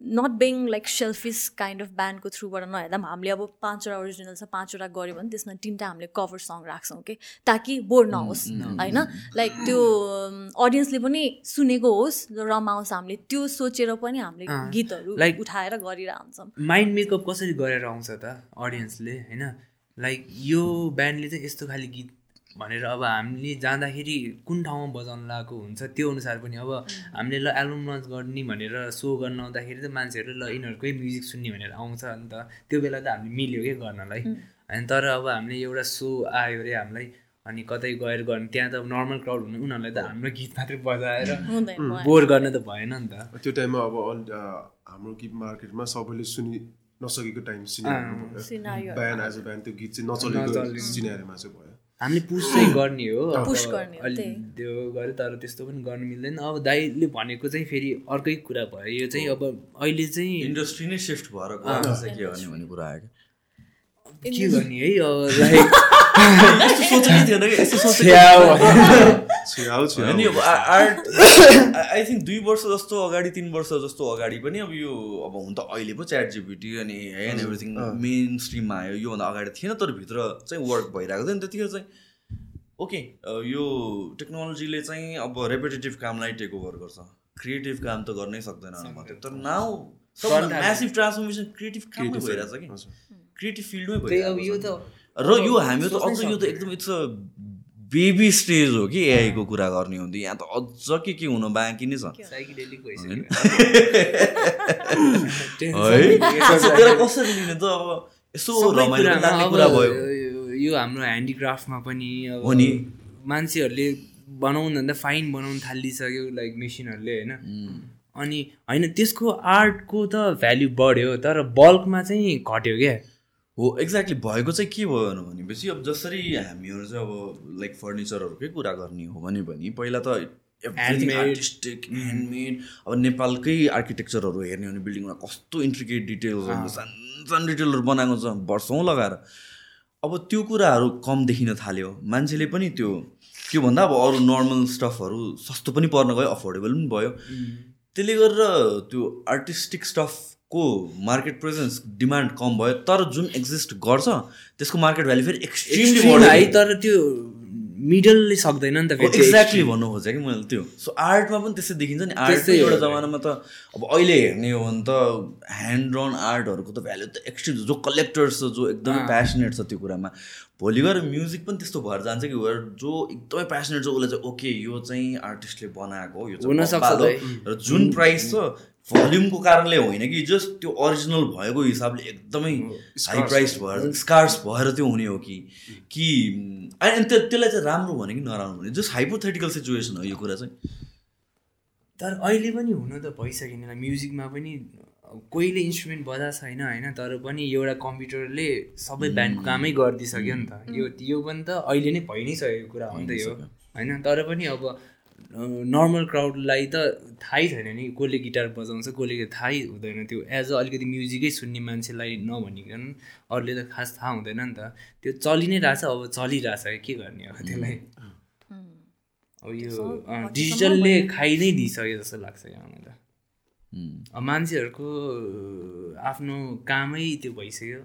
not being like selfish kind of ब्यान्डको थ्रुबाट नहेर्दा पनि हामीले अब पाँचवटा ओरिजिनल छ पाँचवटा गऱ्यो भने त्यसमा तिनवटा हामीले कभर सङ राख्छौँ कि ताकि बोर नहोस् होइन? लाइक त्यो अडियन्सले पनि सुनेको होस् रमाओस् हामीले त्यो सोचेर पनि हामीले गीतहरू like- उठाएर गरिरह हुन्छौँ माइन्ड मेकअप कसरी गरेर आउँछ त अडियन्सले होइन? लाइक यो ब्यान्डले चाहिँ यस्तो खाले गीत भनेर अब हामीले जाँदाखेरि कुन ठाउँमा बजाउन लगाएको हुन्छ त्यो अनुसार पनि अब हामीले ल एल्बम लन्च गर्ने भनेर सो गर्न आउँदाखेरि त मान्छेहरू ल यिनीहरूकै म्युजिक सुन्ने भनेर आउँछ नि त त्यो बेला त हामीले मिल्यो क्या गर्नलाई। अनि तर अब हामीले एउटा सो आयो अरे हामीलाई अनि कतै गएर गर्ने त्यहाँ त नर्मल क्राउड हुनु उनीहरूलाई त हाम्रो गीत मात्रै बजाएर बोर गर्न त भएन नि त। त्यो टाइममा अब हाम्रो गीत मार्केटमा सबैले सुनि नसकेको time cinema Scenario. Band as a band त्यो गीत चाहिँ नचलेको नचलेको। सिनेरीमा चाहिँ भयो। हामीले पुस चाहिँ गर्ने हो अलि। त्यो गऱ्यो तर त्यस्तो पनि गर्नु मिल्दैन। अब दाइले भनेको चाहिँ फेरि अर्कै कुरा भयो। यो चाहिँ अब अहिले चाहिँ इन्डस्ट्री नै सिफ्ट भएर के गर्ने भन्ने कुरा आयो के गर्ने है अब लाइक अब आर्ट आई थिङ्क दुई वर्ष जस्तो अगाडि तिन वर्ष जस्तो अगाडि पनि अब यो अब हुन त अहिले पो च्याट जिपिटी अनि एन्ड एभ्रिथिङ मेन स्ट्रिममा आयो योभन्दा अगाडि थिएन तर भित्र चाहिँ वर्क भइरहेको थियो। नि त्यतिखेर चाहिँ ओके यो टेक्नोलोजीले चाहिँ अब रेपिटेटिभ कामलाई टेक ओभर गर्छ। क्रिएटिभ काम त गर्नै सक्दैन होला मात्रै तर नाउ सबभन्दा म्यासिभ ट्रान्सफर्मेसन क्रिएटिभ काममै भइरहेछ कि। क्रिएटिभ फिल्डमै भइरहेको र यो हामी त अझ यो त एकदम इट्स अ बेबी स्टेज हो कि एआईको कुरा गर्ने हो भने यहाँ त अझ के के हुन बाँकी नै छ। कसरी लिने त अब यसो रमाइलो कुरा भयो। यो- हाम्रो ह्यान्डिक्राफ्टमा पनि अब हो नि। मान्छेहरूले बनाउनु भन्दा फाइन बनाउनु थालिसक्यो लाइक मेसिनहरूले होइन? अनि होइन त्यसको आर्टको त भ्याल्यु बढ्यो तर बल्कमा चाहिँ घट्यो क्या। हो एक्ज्याक्टली भएको चाहिँ के भयो भनेपछि अब जसरी हामीहरू चाहिँ अब लाइक फर्निचरहरूकै कुरा गर्ने हो भने पनि पहिला त. आर्टिस्टिक ह्यान्डमेड अब नेपालकै आर्किटेक्चरहरू हेर्ने हो भने बिल्डिङमा कस्तो इन्ट्रिकेट डिटेल्सहरू सानो सानो डिटेलहरू बनाएको छ वर्षौँ लगाएर। अब त्यो कुराहरू कम देखिन थाल्यो। मान्छेले पनि त्यो त्योभन्दा अब अरू नर्मल स्टफहरू सस्तो पनि पर्न गयो अफोर्डेबल पनि भयो। त्यसले गरेर त्यो आर्टिस्टिक स्टफको मार्केट प्रेजेन्स डिमान्ड कम भयो तर जुन एक्जिस्ट गर्छ त्यसको मार्केट भ्याल्यु फेरि एक्सट्रिमली हाई तर त्यो मिडलले सक्दैन नि त फेरि। एक्ज्याक्टली भन्नु खोजेँ कि मैले त्यो। सो आर्टमा पनि त्यस्तै देखिन्छ नि। आर्ट। एउटा जमानामा त अब अहिले हेर्ने हो भने त ह्यान्ड ड्रन आर्टहरूको त भ्याल्यु त एक्सट्रिम जो कलेक्टर्स छ जो एकदमै प्यासनेट छ त्यो कुरामा। भोलि गएर म्युजिक पनि त्यस्तो भएर जान्छ कि जो एकदमै प्यासनेट छ उसले चाहिँ ओके यो चाहिँ आर्टिस्टले बनाएको हो यो चाहिँ। र जुन प्राइस छ भोल्युमको कारणले होइन कि जस्ट त्यो ओरिजिनल भएको हिसाबले एकदमै हाई प्राइस भएर स्कार्स भएर त्यो हुने हो कि कि अनि त्यो त्यसलाई चाहिँ राम्रो भने कि नराम्रो भने जस्ट हाइपोथेटिकल सिचुएसन हो यो कुरा चाहिँ। तर अहिले पनि हुन त भइसकेन म्युजिकमा पनि कोहीले इन्स्ट्रुमेन्ट बजाएको छैन होइन तर पनि एउटा कम्प्युटरले सबै ब्यान्डको कामै गरिदिइसक्यो नि त। यो यो पनि त अहिले नै भइ नै सकेको कुरा हो नि त यो। होइन तर पनि अब नर्मल क्राउडलाई त थाहै छैन नि कसले गिटार बजाउँछ कसले थाहै हुँदैन। त्यो एज अ अलिकति म्युजिकै सुन्ने मान्छेलाई नभनिकन अरूले त खास थाहा हुँदैन नि त। त्यो चलि नै रहेछ अब चलिरहेछ के गर्ने अब त्यसलाई? अब यो डिजिटलले खाइ नै दिइसक्यो जस्तो लाग्छ यहाँ मलाई। त मान्छेहरूको आफ्नो कामै त्यो भइसक्यो।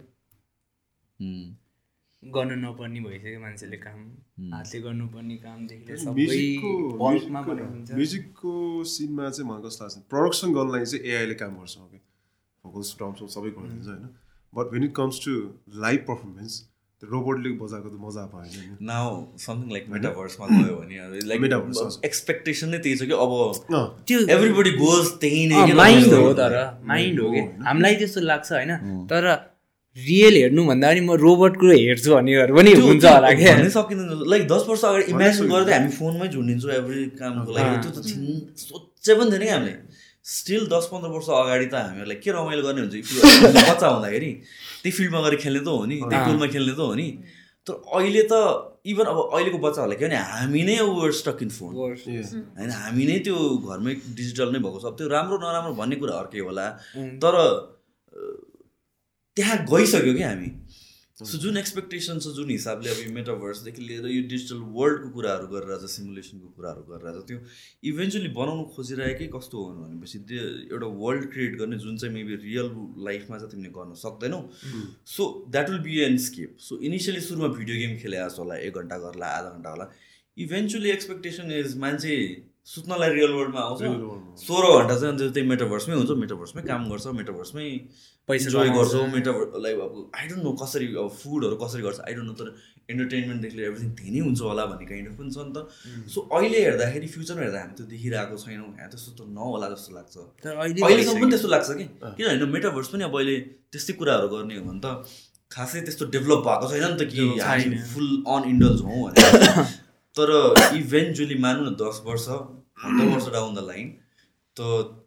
गर्नु नपर्ने भइसक्यो मान्छेले काम। हातले गर्नुपर्ने कामदेखि म्युजिकको सिनमा चाहिँ मलाई कस्तो लाग्छ प्रडक्सन गर्नलाई चाहिँ एआईले काम गर्छ ओके भोकल्स ड्रम्स सबै गरिदिन्छ होइन? But when it comes to live performance रोबोटले बजाएको त मजा भएन नि नाउ समथिङ लाइक मेटाभर्समा गयो भने लाइक हजुर। एक्सपेक्टेसन नै त्यही छ कि अब त्यो एभ्रिबडी गोज त्यही नै माइन्ड हो त तर माइन्ड हो कि? हामीलाई त्यस्तो लाग्छ होइन? तर रियल हेर्नुभन्दा पनि म रोबोटको हेर्छु भन्नेहरू पनि हुन्छ होला क्या। भन्नै सकिँदैन। लाइक दस वर्ष अगाडि इमेजिन गर्दै हामी फोनमै झुन्डिन्छौँ एभ्री कामको। लागि त्यो त सोचे पनि थिएन कि हामीले। स्टिल दस पन्ध्र वर्ष अगाडि त हामीहरूलाई के रमाइलो गर्ने हुन्छ? बच्चा हुँदाखेरि त्यही फिल्डमा गएर खेल्ने त हो नि त्यही टोलमा खेल्ने त हो नि। तर अहिले त इभन अब अहिलेको बच्चाहरूलाई के भने हामी नै वर स्टक इन फोन. होइन हामी नै त्यो घरमै डिजिटल नै भएको छ। अब त्यो राम्रो नराम्रो भन्ने कुरा अर्कै होला। तर त्यहाँ गइसक्यो कि हामी। सो जुन एक्सपेक्टेसन छ जुन हिसाबले अब यो मेटाभर्सदेखि लिएर यो डिजिटल वर्ल्डको कुराहरू गरेर सिमुलेसनको कुराहरू गरेर त्यो इभेन्चुली बनाउनु खोजिरहेकै कस्तो हो भनेपछि त्यो एउटा वर्ल्ड क्रिएट गर्ने जुन चाहिँ मेबी रियल लाइफमा चाहिँ तिमीले गर्न सक्दैनौ। So that will be an escape so initially सुरुमा भिडियो गेम खेले जस्तो होला एक घन्टा गर्ला आधा घन्टा होला। इभेन्चुली एक्सपेक्टेसन इज मान्छे सुत्नलाई रियल वर्ल्डमा आउँछ। सोह्र घन्टा चाहिँ अन्त त्यही मेटाभर्समै हुन्छ मेटाभर्समै काम गर्छ मेटाभर्समै पैसा कमाउँछ। गर्छौँ मेटाभर लाइक अब आई डोन्ट नो कसरी अब फुडहरू कसरी गर्छ आई डोन्ट नो तर इन्टरटेनमेन्टदेखि लिएर एभ्रिथिङ त्यही नै हुन्छ होला भन्ने काइन्ड अफ पनि छ नि त। सो अहिले हेर्दाखेरि फ्युचरमा हेर्दा हामी त्यो देखिरहेको छैनौँ यहाँ त्यस्तो त नहोला जस्तो लाग्छ। तर अहिले अहिलेसम्म पनि त्यस्तो लाग्छ कि? किनभने मेटाभर्स पनि अब अहिले त्यस्तै कुराहरू गर्ने हो भने त खासै त्यस्तो डेभलप भएको छैन नि त कि हामी फुल अन इन्डल्स हौँ भनेर तर इभेन्चुली मानौँ न दस वर्ष पन्ध्र वर्ष डाउन द लाइन त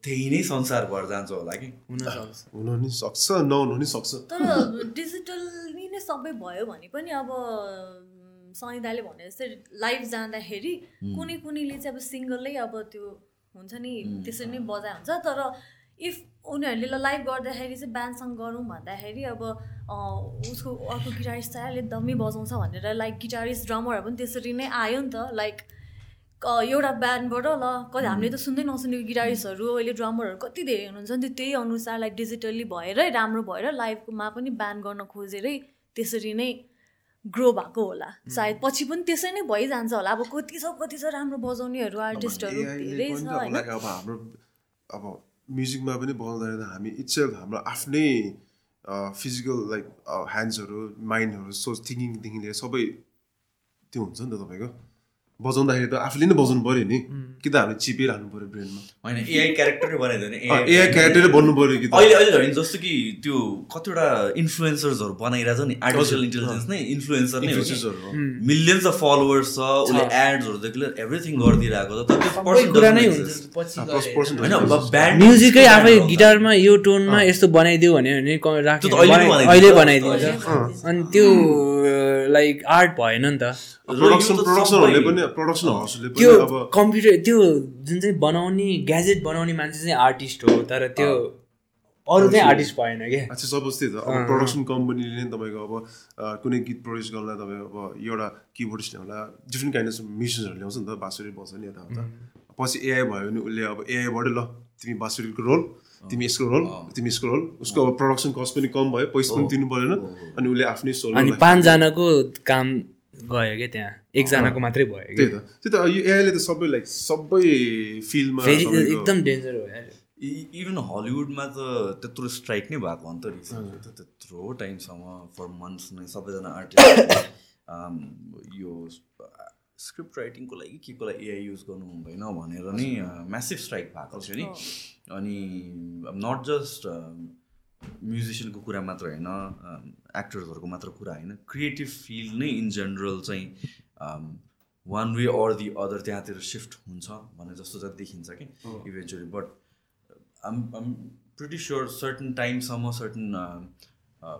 त्यही नै संसार भएर जान्छ होला कि? हुन नि सक्छ नहुनु नि सक्छ। तर डिजिटल्ली नै सबै भयो भने पनि अब सनी दाले भने जस्तै लाइभ जाँदाखेरि कुनै कुनैले चाहिँ अब सिङ्गलै अब त्यो हुन्छ नि त्यसरी नै बजाइ हुन्छ। तर इफ उनीहरूले ल लाइभ गर्दाखेरि चाहिँ ब्यान्डसँग गरौँ भन्दाखेरि अब उसको अर्को गिटारिस्ट चाहिँ अलिक दमी बजाउँछ भनेर लाइक गिटारिस्ट ड्रमरहरू पनि त्यसरी नै आयो नि त लाइक एउटा ब्यान्डबाट ल कति हामीले त सुन्दै नसुनेको गिटारिस्टहरू अहिले ड्रमरहरू कति धेरै हुनुहुन्छ नि त त्यही अनुसार लाइक डिजिटल्ली भएरै राम्रो भएर लाइभमा पनि ब्यान्ड गर्न खोजेरै त्यसरी नै ग्रो भएको होला। सायद पछि पनि त्यसै नै भइजान्छ होला। अब कति छ कति छ राम्रो बजाउनेहरू आर्टिस्टहरू धेरै छ अब हाम्रो अब म्युजिकमा पनि बजाउँदाखेरि हामी इट्सेल्फ हाम्रो आफ्नै फिजिकल लाइक ह्यान्ड्सहरू माइन्डहरू सोच थिङ्किङदेखि लिएर सबै त्यो हुन्छ नि त तपाईँको। बजाउँदाखेरि त आफूले नै बजाउनु पऱ्यो नि। कि त हामीले चिपिरहनु पऱ्यो ब्रेनमा। होइन एआई क्यारेक्टरै बनाइदियो भने एआई क्यारेक्टरै बन्नु पऱ्यो कि त। अहिले अहिले झन् जस्तो कि त्यो कतिवटा इन्फ्लुएन्सर्सहरू बनाइरहेछ नि आर्टिफिसियल इन्टेलिजेन्स नै इन्फ्लुएन्सर नै। मिलियन्स अफ फलोवर्स छ उसले एड्सहरूदेखि लिएर एभ्रिथिङ गरिदिइरहेको छ होइन म्युजिकै आफै। गिटारमा यो टोनमा यस्तो बनाइदियो भने। अहिले अहिले बनाइदिन्छ अनि त्यो लाइक आर्ट भएन नि त। त्यो पनि अब कम्प्युटर त्यो जुन चाहिँ बनाउने ग्याजेट बनाउने मान्छे चाहिँ आर्टिस्ट हो तर त्यो अरू चाहिँ आर्टिस्ट भएन क्या। अच्छा सपोज त्यही त। अब प्रडक्सन कम्पनीले नै तपाईँको अब कुनै गीत प्रड्युस गर्नलाई तपाईँको अब एउटा किबोर्डिस्ट ल्याउँला। डिफ्रेन्ट काइन्ड अफ म्युजिसियनहरू ल्याउँछ नि त बाँसुरी बजाउने नि यताउता। पछि एआई भयो भने उसले अब एआईबाट ल तिमी बाँसुरीको रोल तिमी यसको रोल तिमी यसको रोल उसको अब प्रडक्सन कस्ट पनि कम भयो पैसा पनि तिर्नु परेन अनि उसले आफ्नै सोलो अनि पाँचजनाको काम गयो क्या त्यहाँ? एकजनाको मात्रै भयो त्यही त। त्यही त यो एआईले त सबै लाइक सबै फिल्डमा एकदम डेन्जर हो यार। इभन हलिउडमा त त्यत्रो स्ट्राइक नै भएको अन्त रिसेन्टली त त्यत्रो टाइमसम्म फर मन्थ्स नै सबैजना आर्टिस्ट यो स्क्रिप्ट राइटिङको लागि के को लागि एआई युज गर्नु हुँदैन भनेर नै म्यासिभ स्ट्राइक भएको थियो नि। अनि नट जस्ट म्युजिसियनको कुरा मात्र होइन एक्टर्सहरूको मात्र कुरा होइन। क्रिएटिभ फिल्ड नै इन जेनरल चाहिँ one way or the other त्यहाँतिर सिफ्ट हुन्छ भने जस्तो चाहिँ देखिन्छ कि eventually but I'm, I'm pretty sure certain टाइमसम्म uh,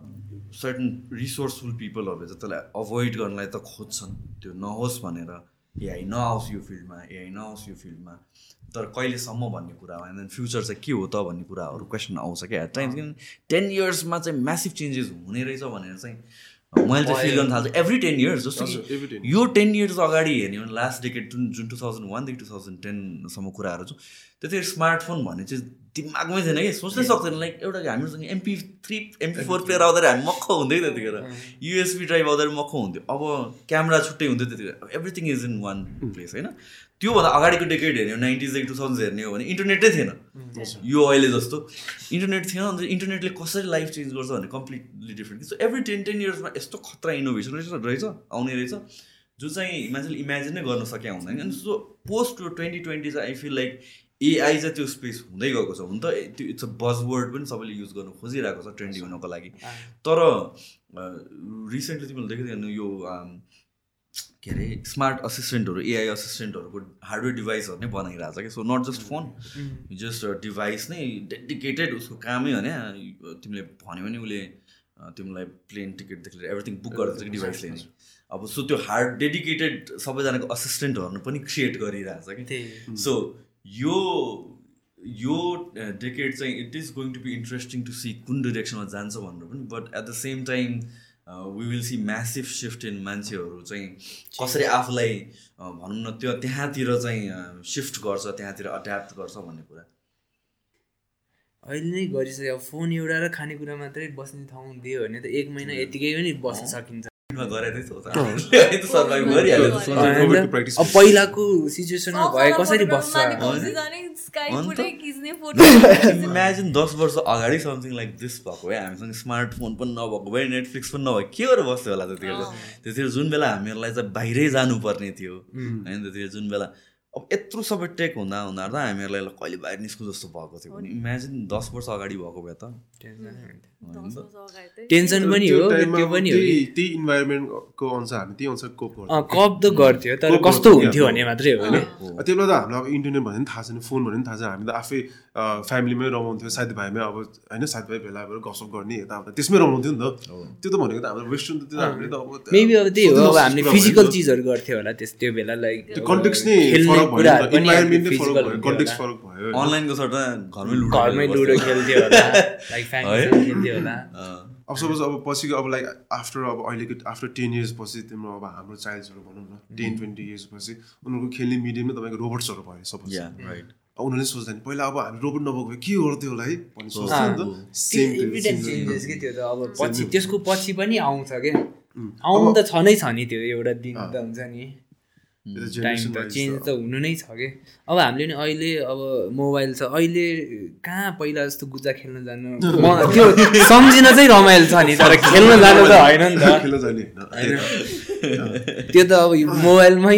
सर्टन रिसोर्सफुल पिपलहरूले चाहिँ त्यसलाई अभोइड गर्नलाई त खोज्छन्। त्यो नहोस् भनेर एआई नआओस् यो फिल्डमा एआई नआओस् यो फिल्डमा तर कहिलेसम्म भन्ने कुरा हो एन्ड फ्युचर चाहिँ के हो त भन्ने कुराहरू क्वेसन आउँछ क्या एट टाइम्स किन टेन इयर्समा चाहिँ म्यासिभ चेन्जेस हुने रहेछ भनेर चाहिँ मैले चाहिँ फिल गर्न थाल्छु एभ्री टेन इयर्स जस्तो हजुर, every कि 10 यो टेन इयर्स अगाडि हेर्ने हो भने लास्ट डेकेट जुन जुन टु थाउजन्ड वानदेखि टु थाउजन्ड टेनसम्म कुराहरू छ त्यतिखेर स्मार्टफोन भन्ने चाहिँ दिमागमै थिएन कि सोच्नै सक्दैन लाइक एउटा हामीसँग MP three MP four player आउँदाखेरि हामी मक्ख हुन्थ्यो त्यतिखेर। युएसबी ड्राइभ आउँदाखेरि मक्ख हुन्थ्यो। अब क्यामेरा छुट्टै हुन्थ्यो त्यतिखेर। Everything is in one place होइन? त्योभन्दा अगाडिको डेकेड हेर्ने हो नाइन्टिजदेखि टु थाउजन्ड हेर्ने हो भने इन्टरनेटै थिएन। यो अहिले जस्तो। इन्टरनेट थिएन अन्त इन्टरनेटले कसरी लाइफ चेन्ज गर्छ भने completely different so every ten ten इयर्समा यस्तो खतरा इनोभेसन रहेछ रहेछ आउने रहेछ जो चाहिँ मान्छेले इमेजिन नै गर्न सकेका हुँदैन। अनि सो पोस्ट ट्वेन्टी ट्वेन्टी चाहिँ आई फिल लाइक एआई चाहिँ त्यो स्पेस हुँदै गएको छ। हुन त त्यो इट्स अ बज वर्ड पनि सबैले युज गर्नु खोजिरहेको छ ट्रेन्डी हुनको लागि। तर रिसेन्टली तिमीले देखेको थिएन यो um, के अरे स्मार्ट असिस्टेन्टहरू एआई असिस्टेन्टहरूको हार्डवेयर डिभाइसहरू नै बनाइरहेको छ कि so not just phone just device नै डेडिकेटेड उसको कामै भने तिमीले भन्यो भने उसले तिमीलाई प्लेन टिकटदेखि लिएर एभ्रिथिङ बुक गरिदिन्छ कि डिभाइसले नै अब सो त्यो हार्ड डेडिकेटेड सबैजनाको असिस्टेन्टहरू पनि क्रिएट गरिरहेछ कि सो यो यो डेकेड चाहिँ it is going to be interesting to see कुन डिरेक्सनमा जान्छ भनेर पनि but at the same time we will see massive shift in मान्छेहरू चाहिँ कसरी आफूलाई भनौँ न त्यो त्यहाँतिर चाहिँ सिफ्ट गर्छ त्यहाँतिर एड्याप्ट गर्छ भन्ने कुरा। अहिले नै गरिसक्यो। अब फोन एउटा र खानेकुरा मात्रै बस्ने ठाउँ दियो भने त एक महिना यतिकै पनि बस्न सकिन्छ। पहिलाको सिचुएसनमा भए कसरी बस्छ? खिच्ने फोटो इमेजिन दस वर्ष अगाडि समथिङ लाइक दिस भएको भए हामीसँग स्मार्टफोन पनि नभएको भए नेटफ्लिक्स पनि नभए के गरेर बस्थ्यो होला त्यतिखेर? त्यतिखेर जुन बेला हामीहरूलाई चाहिँ बाहिरै जानुपर्ने थियो। होइन त्यतिखेर जुन बेला अब यत्रो सबै टेक हुँदा हुँदा त हामीहरूलाई कहिले बाहिर निस्कु जस्तो भएको थियो भने इमेजिन दस वर्ष अगाडि भएको भए त। टेन्सन पनि हो त्यो पनि हो त्यही कि? त्यही इन्भाइरोमेन्टको अनुसार हामी त्यही अनुसार कोप कप त गर्थ्यो तर कोप कस्तो हुन्थ्यो? भने मात्रै हो त्यो बेला त हामीलाई अब इन्टरनेट भन्यो नि थाहा छैन फोन भन्यो नि थाहा छैन। हामी त आफै फ्यामिलीमै रमाउँथ्यो। साथीभाइमै अब होइन साथीभाइ भेला भएर गसप गर्ने यताउता त्यसमै रमाउँथ्यो नि त। त्यो त भनेको त हाम्रो वेस्टर्न त हामीले त अब मेबी अब त्यही हो अब हामीले फिजिकल। चिजहरू गर्थ्यो होला त्यस त्यो बेला लाइक त्यो कन्टेक्स्ट नै फरक भयो इन्भाइरोमेन्ट फरक कन्टेक्स्ट। फरक भयो? अनलाइनको सट्टा घरमै लुडो घरमै। खेल्थ्यो होला। लाइक फ्यामिली खेल्थ्यो होला। अब सपोज अब पछिको अब लाइक आफ्टर अब अहिलेको आफ्टर टेन इयर्स पछि तिम्रो अब हाम्रो चाइल्ड्सहरू भनौँ न टेन ट्वेन्टी इयर्स पछि उनीहरूको खेल्ने मिडियममा तपाईँको रोबोट्सहरू भयो सपोज. अब उनीहरूले सोच्दैन पहिला अब हामी रोबोट नभएको भए के गर्थ्यो होला है भन्ने त्यो त? अब पछि त्यसको पछि पनि आउँछ क्या आउनु त छ नै छ नि त्यो एउटा दिन त हुन्छ नि। टाइम त चेन्ज त हुनु नै छ कि? अब हामीले नि अहिले अब मोबाइल छ अहिले कहाँ पहिला जस्तो गुजा खेल्न जानु? त्यो सम्झिन चाहिँ रमाइलो छ नि तर खेल्न जानु त होइन नि त। त्यो त अब मोबाइलमै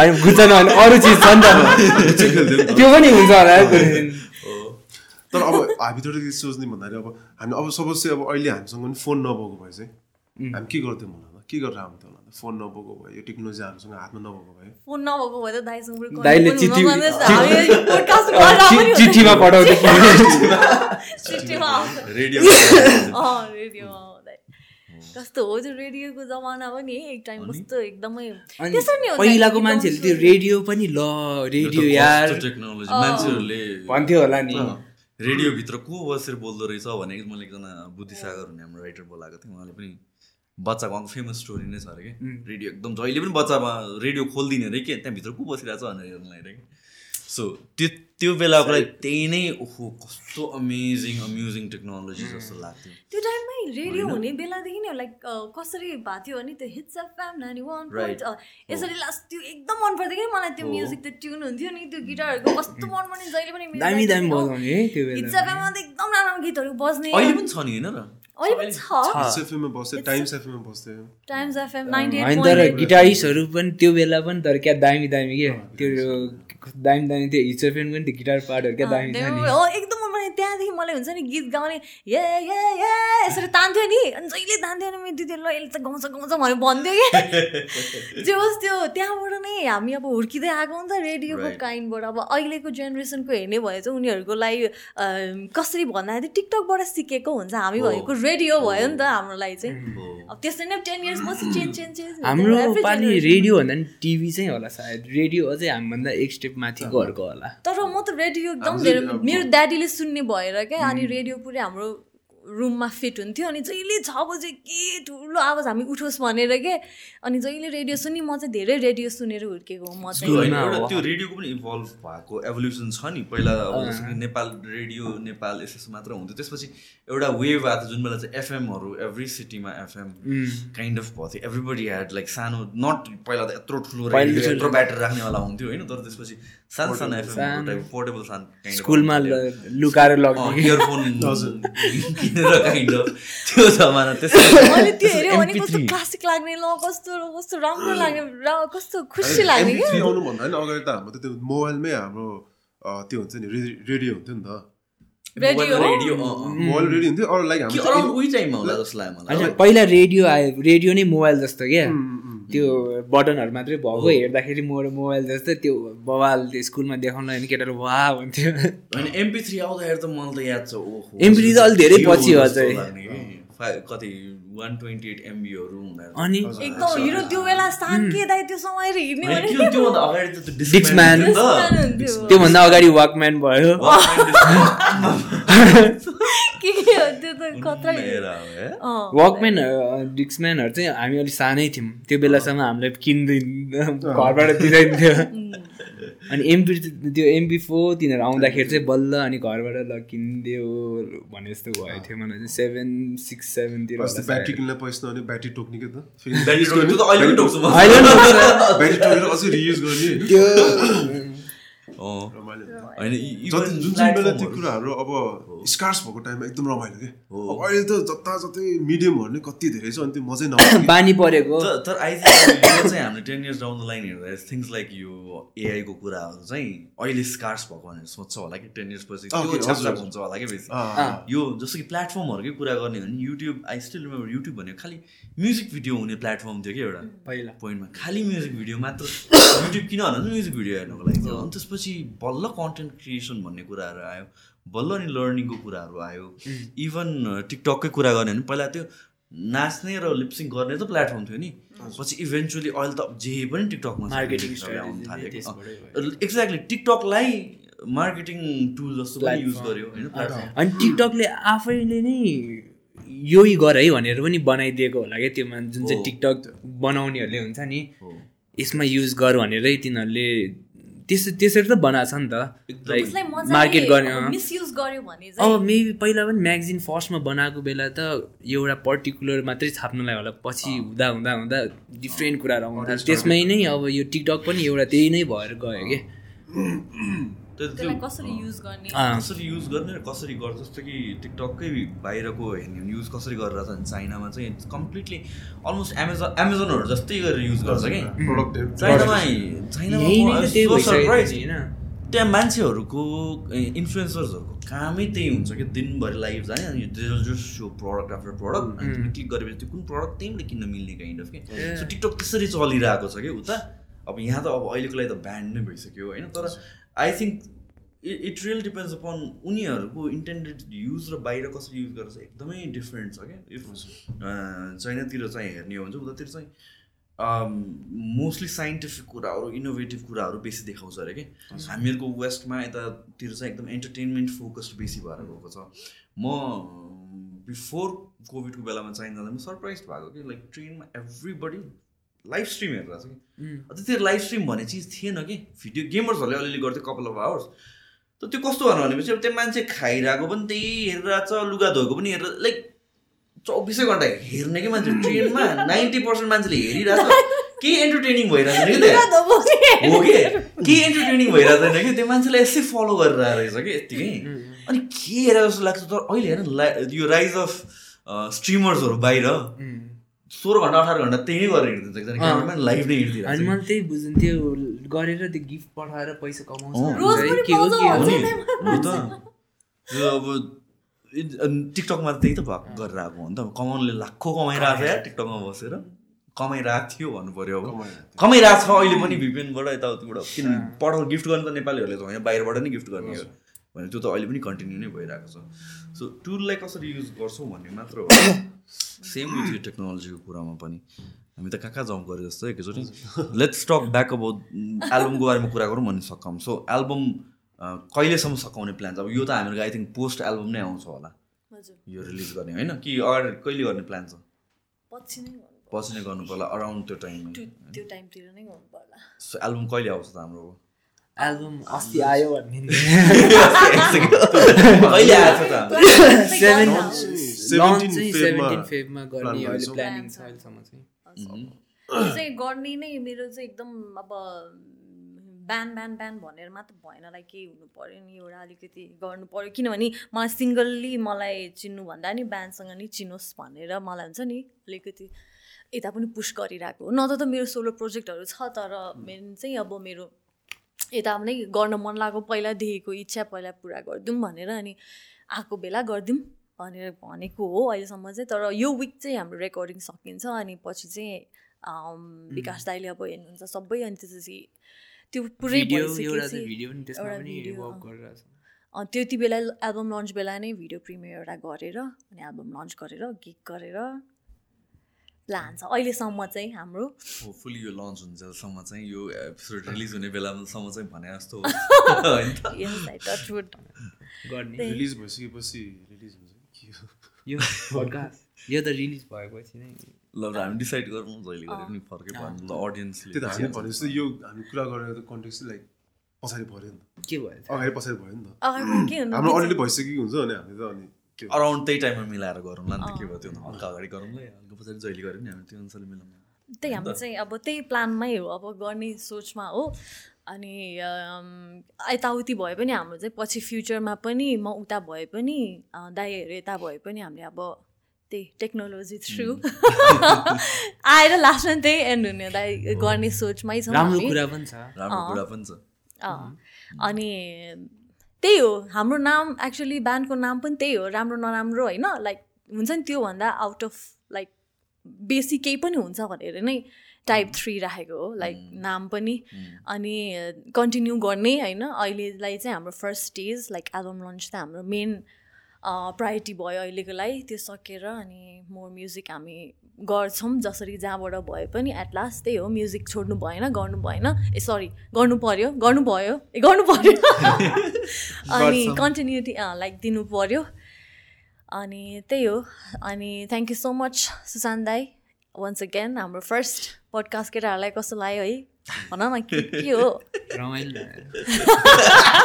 होइन गुजा नभने अरू चिज छ नि त। त्यो पनि हुन्छ होला। तर अब हामीतिर के सोच्ने भन्दाखेरि अब हामी अब सपोज चाहिँ अब अहिले हामीसँग पनि फोन नभएको भए चाहिँ हामी के गर्थ्यौँ होला त? के गरेर आउँथ्यो होला त? फोन नभएको भए यो टेक्नोलोजी हामीसँग हातमा नभएको भए? फोन नभएको भए त दाइसँग। हामी चिठीमा पठाउँथ्यो रेडियो। आउँदै। कस्तो हो त्यो रेडियोको जमाना पनि एक टाइम कस्तो एकदमै पहिलाको मान्छेहरूले त्यो रेडियो पनि ल रेडियो यार। टेक्नोलोजी? मान्छेहरूले भन्थ्यो होला नि। रेडियोभित्र को बसेर बोल्दो रहेछ भने मैले एकजना बुद्धिसागर हुने हाम्रो राइटर बोलाएको थिएँ उहाँले पनि बच्चाको उहाँको फेमस स्टोरी नै छ अरे कि। रेडियो एकदम जहिले पनि बच्चामा रेडियो खोलिदिने अरे के त्यहाँभित्र को बसिरहेको छ भनेर हेर्नु अरे कि। सो त्यो त्यो बेलाको लागि त्यही नै ओहो कस्तो अमेजिङ अम्युजिङ टेक्नोलोजी जस्तो लाग्थ्यो। त्यो टाइममै रेडियो हुने बेलादेखि नै लाइक कसरी भएको थियो भने त्यो हिट्स एफ फ्याम नानी वान Right. यसरी लास्ट त्यो एकदम मन पर्थ्यो कि मलाई त्यो म्युजिक त्यो ट्युन हुन्थ्यो नि त्यो गिटारहरूको कस्तो मन पर्ने जहिले पनि दामी दामी बजाउने त्यो हिट्स बेला एफएममा त एकदम राम्रो गीतहरू बज्ने। अहिले पनि छ नि होइन र? होइन तर गिटारिस्टहरू पनि त्यो बेला पनि तर क्या दामी दामी के? त्यो दामी दामी त्यो हिचोफेन पनि गिटार पार्टहरू क्या दामी छ नि हो एकदम मन पर्ने त्यहाँदेखि मलाई हुन्छ नि गीत गाउने ए ए ए यसरी तान्थ्यो नि। अनि जहिले तान्थ्यो नि मेरो दिदीले ल यसले त गाउँछ गाउँछ भनेर भन्थ्यो कि। जे होस् त्यो त्यहाँबाट नै हामी अब हुर्किँदै आएको नि त रेडियोको. काइन्डबाट। अब अहिलेको जेनेरेसनको हेर्ने भए चाहिँ उनीहरूको लागि कसरी भन्दाखेरि टिकटकबाट सिकेको हुन्छ। हामी भएको रेडियो भयो नि त हाम्रो लागि चाहिँ। अब त्यसरी नै टेन इयर्स पछि चेन्ज चेन्ज चेन्ज हाम्रो पालि रेडियो भन्दा नि टिभी चाहिँ होला सायद। रेडियो अझै हामीभन्दा एक स्टेप माथि घरको होला। तर म त रेडियो एकदम धेरै मेरो ड्याडीले सुन्ने भएर क्या अनि रेडियो पुरै हाम्रो रुममा फिट हुन्थ्यो अनि जहिले छ बजे के ठुलो आवाज हामी उठोस् भनेर के अनि जहिले रेडियो सुनि म चाहिँ धेरै रेडियो सुनेर हुर्केको हो म चाहिँ। त्यो रेडियोको पनि इभल्भ भएको एभोल्युसन छ नि पहिला अब नेपाल रेडियो नेपाल यसो मात्र हुन्थ्यो त्यसपछि एउटा वेभ आएको जुन बेला चाहिँ एफएमहरू एभ्री सिटीमा एफएम काइन्ड अफ भएको थियो। एभ्रिबडी ह्याड लाइक सानो नट पहिला त यत्रो ठुलो यत्रो ब्याटर राख्नेवाला हुन्थ्यो होइन तर त्यसपछि सानो सानो एफएम पोर्टेबल सानो स्कुलमा लुकाएर लग्ने इयरफोन किनेर काइन्ड अफ त्यो जमाना त्यसपछि मैले त्यो हेऱ्यो भने कस्तो MP3 क्लासिक लाग्ने ल कस्तो कस्तो राम्रो लाग्ने र कस्तो खुसी लाग्ने क्या। MP3 आउनुभन्दा होइन अगाडि त हाम्रो त्यो मोबाइलमै हाम्रो त्यो हुन्छ नि रेडियो हुन्थ्यो नि त। कि पहिला रेडियो आयो रेडियो नै मोबाइल जस्तो क्या। त्यो बटनहरू मात्रै भएको हेर्दाखेरि मोर मोबाइल जस्तो त्यो बवाल त्यो स्कुलमा देखाउन होइन केटाहरू वा भन्थ्यो। होइन एमपी थ्री आउँदाखेरि त मलाई त याद छ ओहो। MP3 त अलि धेरै पछि। फा- कति वान ट्वेन्टी एट एमबीहरू हुँदा अनि? एकदम हिरो त्यो बेला साके दाइ त्यो समय हिँड्ने त्योभन्दा अगाडि त त्यो Discman। Discman थियो नि त। हुन्थ्यो। त्योभन्दा अगाडि वाकम्यान भयो। के के हो? त्यो त खतरा। वाकम्यान डिक्सम्यानहरू चाहिँ हामी अलिक सानै थियौँ। त्यो बेलासम्म हामीलाई किन्दैन घरबाट दिँदैन्थ्यो। अनि एमपी त्यो एमपी फोर तिनीहरू आउँदाखेरि चाहिँ बल्ल अनि घरबाट ल किनिदियो भने जस्तो भएको थियो मलाई चाहिँ। सेभेन सिक्स सेभेनतिर ब्याट्री किन्न पैसा नहुने ब्याट्री टोक्ने के त? त्यो जति जुन जुन बेला त्यो कुराहरू अब स्कार्स भएको टाइममा एकदम रमाइलो के। अब अहिले त जता जतै मिडियमहरू नै कति धेरै छ अनि त्यो मजै नआउने बानी परेको। तर तर आई थिङ्क यो चाहिँ हामीले ten years down the line हेर्दा थिङ्स लाइक यो एआईको कुराहरू चाहिँ अहिले स्कार्स भएको भनेर सोध्छ होला कि टेन इयर्स पछि। हुन्छ होला कि बेसी। यो जस्तो कि प्लेटफर्महरूकै कुरा गर्ने हो भने YouTube I still remember YouTube भनेको खालि म्युजिक भिडियो हुने प्लेटफर्म थियो कि एउटा। पहिला। पोइन्टमा खालि म्युजिक भिडियो मात्र। युट्युब किन भन्दा म्युजिक भिडियो हेर्नुको लागि थियो। अनि त्यसपछि बल्ल कन्टेन्ट क्रिएसन भन्ने कुराहरू आयो बल्ल अनि लर्निङको कुराहरू आयो। इभन टिकटककै कुरा गर्ने भने पहिला त्यो नाच्ने र लिप्सिङ गर्ने त प्लेटफर्म थियो नि। पछि इभेन्चुली अहिले त जे पनि टिकटकमा कि एक्ज्याक्टली टिकटकलाई मार्केटिङ टुल जस्तो पनि युज. गर्यो होइन। अनि टिकटकले आफैले नै यही गर है भनेर पनि बनाइदिएको होला क्या त्यो मान- जुन चाहिँ। टिकटक बनाउनेहरूले हुन्छ नि। यसमा युज गर भनेरै तिनीहरूले त्यस त्यसरी त बनाएको छ नि त। मार्केट गर्ने अँ। मिसयुज गर्यो भने अब मेबी पहिला पनि म्यागजिन फर्स्टमा बनाएको बेला त एउटा पर्टिकुलर मात्रै छाप्नुलाई होला। पछि हुँदा हुँदा हुँदा डिफ्रेन्ट कुराहरू आउँदा। त्यसमै नै अब यो टिकटक पनि एउटा त्यही नै भएर गयो कि। त्यो- त्यो त्यसलाई कसरी युज गर्ने? अँ। कसरी युज गर्ने र कसरी गर्छ? जस्तो कि टिकटककै बाहिरको हेर्ने युज कसरी गरेर छ भने चाइनामा चाहिँ कम्प्लिटली अलमोस्ट एमाजोन एमाजोनहरू जस्तै गरेर युज गर्छ कि चाइनामा चाइनामा त त्यही मान्छेहरूको इन्फ्लुएन्सर्सहरूको कामै त्यही हुन्छ कि दिनभरि लाइभ जाने अनि just so product after product अनि क्लिक गरेपछि त्यो कुन प्रडक्ट त्यहीँबाट किन्न मिल्ने काइन्ड अफ के. सो टिकटक त्यसरी चलिरहेको छ कि उता। अब यहाँ त अब अहिलेको लागि त ब्यान्ड नै भइसक्यो होइन। तर I think it real depends upon उनीहरूको इन्टेन्डेड युज र बाहिर कसरी युज गर्छ एकदमै डिफ्रेन्ट छ क्या। इफ चाइनातिर चाहिँ हेर्ने हो भने चाहिँ उतातिर चाहिँ मोस्टली साइन्टिफिक कुराहरू इनोभेटिभ कुराहरू बेसी देखाउँछ अरे कि हामीहरूको वेस्टमा यतातिर चाहिँ एकदम इन्टरटेनमेन्ट फोकस्ड बेसी भएर गएको छ। म बिफोर कोभिडको बेलामा चाइना जाँदा म सरप्राइज भएको कि लाइक ट्रेनमा एभ्रीबडी लाइभ स्ट्रिम हेरेर छ कि। त्यतिर लाइभ स्ट्रिम भन्ने चिज थिएन कि। भिडियो गेमर्सहरूले अलिअलि गर्थ्यो कपाल अफ आवर्स त त्यो कस्तो भन्नु भनेपछि अब त्यो मान्छे खाइरहेको पनि त्यही हेरिरहेको छ लुगा धोएको पनि हेरेर लाइक चौबिसै घन्टा हेर्ने कि मान्छे? ट्रेनमा नाइन्टी पर्सेन्ट मान्छेले हेरिरहेको छ केही एन्टरटेनिङ भइरहेको छैन कि हो कि? केही एन्टरटेनिङ भइरहेको छैन कि त्यो? मान्छेलाई यसै फलो गरेर रहेछ कि यत्तिकै। अनि के हेरेर जस्तो लाग्छ तर अहिले हेर न, ला- यो राइज अफ स्ट्रिमर्सहरू बाहिर। सोह्र घन्टा अठार घन्टा त्यही नै गरेर हिँड्दिन्छ एकजना लाइभ नै अनि हिँडिदिरहेको मैले त्यही बुझ्नु त्यो गरेर त्यो गिफ्ट पठाएर पैसा कमाउँछ। के हो के हो? त। त्यो अब अनि टिकटकमा त्यही त भएको गरेर आएको हो नि त। कमाउनुले लाखौँ कमाइरहेको छ यार टिकटकमा बसेर कमाइरहेको थियो भन्नु पऱ्यो अब। कमाइरहेको छ। अहिले पनि भिपिएनबाट यताउतिबाट किन पठाउ गिफ्ट गर्नु त नेपालीहरूले त होइन बाहिरबाट नै गिफ्ट गर्ने हो। भने त्यो त अहिले पनि कन्टिन्यू नै भइरहेको छ। सो टुललाई कसरी युज गर्छौँ भन्ने मात्र हो। सेम विथ यो टेक्नोलोजीको कुरामा पनि। हामी त कहाँ कहाँ जाउँ गरे जस्तो एकैचोटि लेट्स टक ब्याक अबाउट एल्बमको बारेमा कुरा गरौँ भन्ने सक्छौँ सो एल्बम कहिलेसम्म सकाउने प्लान छ अब यो त हामीहरूको आई थिङ्क पोस्ट एल्बम नै आउँछ होला। यो रिलिज गर्ने होइन? कि अगाडि कहिले गर्ने प्लान छ पछि नै गर्नु पर्ला अराउन्ड त्यो टाइममा त्यो त्यो टाइमतिर नै गर्नु पर्ला सो एल्बम कहिले आउँछ त हाम्रो? एल्बम अस्ति आयो भन्ने गर्नु। लन्च 17 चाहिँ फेब्रुअरीमा सेभेन्टिन फेबमा गर्ने plan अहिले गरेछौँ। प्लानिङ छ अहिलेसम्म चाहिँ यो चाहिँ गर्ने नै मेरो चाहिँ एकदम अब ब्यान ब्यान ब्यान भनेर मात्र भएन लाइक केही हुनु पऱ्यो नि एउटा अलिकति गर्नु पऱ्यो किनभने मलाई सिङ्गल्ली मलाई चिन्नुभन्दा नि ब्यान्डसँग नि चिनोस् भनेर मलाई हुन्छ नि अलिकति यता पनि पुस गरिरहेको हो न त मेरो सोलो प्रोजेक्टहरू छ तर मेन चाहिँ अब मेरो यता नै गर्न मन लागेको पहिलादेखिको इच्छा पहिला पुरा गरिदिउँ भनेर अनि आएको बेला गरिदिउँ भनेर भनेको हो अहिलेसम्म चाहिँ। तर यो विक चाहिँ हाम्रो रेकर्डिङ सकिन्छ अनि पछि चाहिँ विकास दाईले अब हेर्नुहुन्छ सबै अनि त्यसपछि त्यो पुरै त्यति बेला एल्बम लन्च बेला नै भिडियो प्रिमियर एउटा गरेर अनि एल्बम लन्च गरेर गिग गरेर प्लान छ अहिलेसम्म चाहिँ हाम्रो। होपफुली यो लन्च हुन्जेलसम्म चाहिँ यो एपिसोड रिलिज हुने बेलासम्म चाहिँ भने जस्तो। रिलिज भइसकेपछि रिलिज हुन्छ। यो पडकास्ट यो त रिलिज भएपछि नै ल हामी डिसाइड गरौँ जहिले गरे पनि फर्कै पर्नु ल अडियन्सले त्यही त हामी भने जस्तो यो हामी कुरा गरेको कन्टेक्स्ट चाहिँ लाइक पछाडि पऱ्यो नि त। के भयो? अगाडि पछाडि भयो नि त। हाम्रो अलरेडी भइसकेको हुन्छ अनि हामी त अनि। अराउन्ड त्यही टाइममा मिलाएर गरौँला नि त के भयो त्यो हल्का अगाडि गरौँला हल्का पछाडि जहिले गरे पनि हामी त्यो अनुसारले मिलाउँ। त्यही हाम्रो चाहिँ अब त्यही प्लानमै हो अब गर्ने सोचमा हो। अनि यताउति भए पनि हाम्रो चाहिँ पछि फ्युचरमा पनि म उता भए पनि दाईहरू यता भए पनि हामीले अब त्यही टेक्नोलोजी थ्रु आएर लास्टमा त्यही एन्ड हुने दाई गर्ने सोचमै छौँ राम्रो। कुरा पनि छ। अनि त्यही हो हाम्रो नाम एक्चुली ब्यान्डको नाम पनि त्यही हो राम्रो नराम्रो होइन लाइक हुन्छ नि त्योभन्दा आउट अफ लाइक बेसी केही पनि हुन्छ भनेर नै टाइप थ्री राखेको हो लाइक नाम पनि। अनि कन्टिन्यू गर्ने होइन अहिलेलाई चाहिँ हाम्रो first stage like album launch त हाम्रो मेन प्रायोरिटी भयो अहिलेको लागि त्यो सकेर अनि मोर म्युजिक हामी गर्छौँ जसरी जहाँबाट भए पनि एट लास्ट त्यही हो म्युजिक छोड्नु भएन गर्नु भएन। ए सरी गर्नु पऱ्यो गर्नु भयो। ए गर्नु पऱ्यो अनि कन्टिन्युटी लाइक दिनु पऱ्यो अनि त्यही हो। अनि thank you so much Sushant दाई। वन्स अगेन हाम्रो फर्स्ट पडकास्ट केटाहरूलाई कस्तो लाग्यो है? भन न के के हो।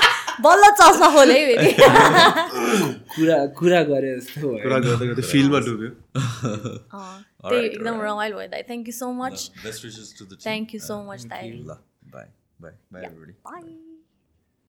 बल्ल चस्मा खोले है फेरि। कुरा कुरा गरे जस्तो भयो। कुरा गर्दै गर्दै फिल्डमा डुब्यो। अँ, त्यही एकदम रमाइलो भयो दाई thank you so much best wishes to the thank you so much ल bye bye bye everybody bye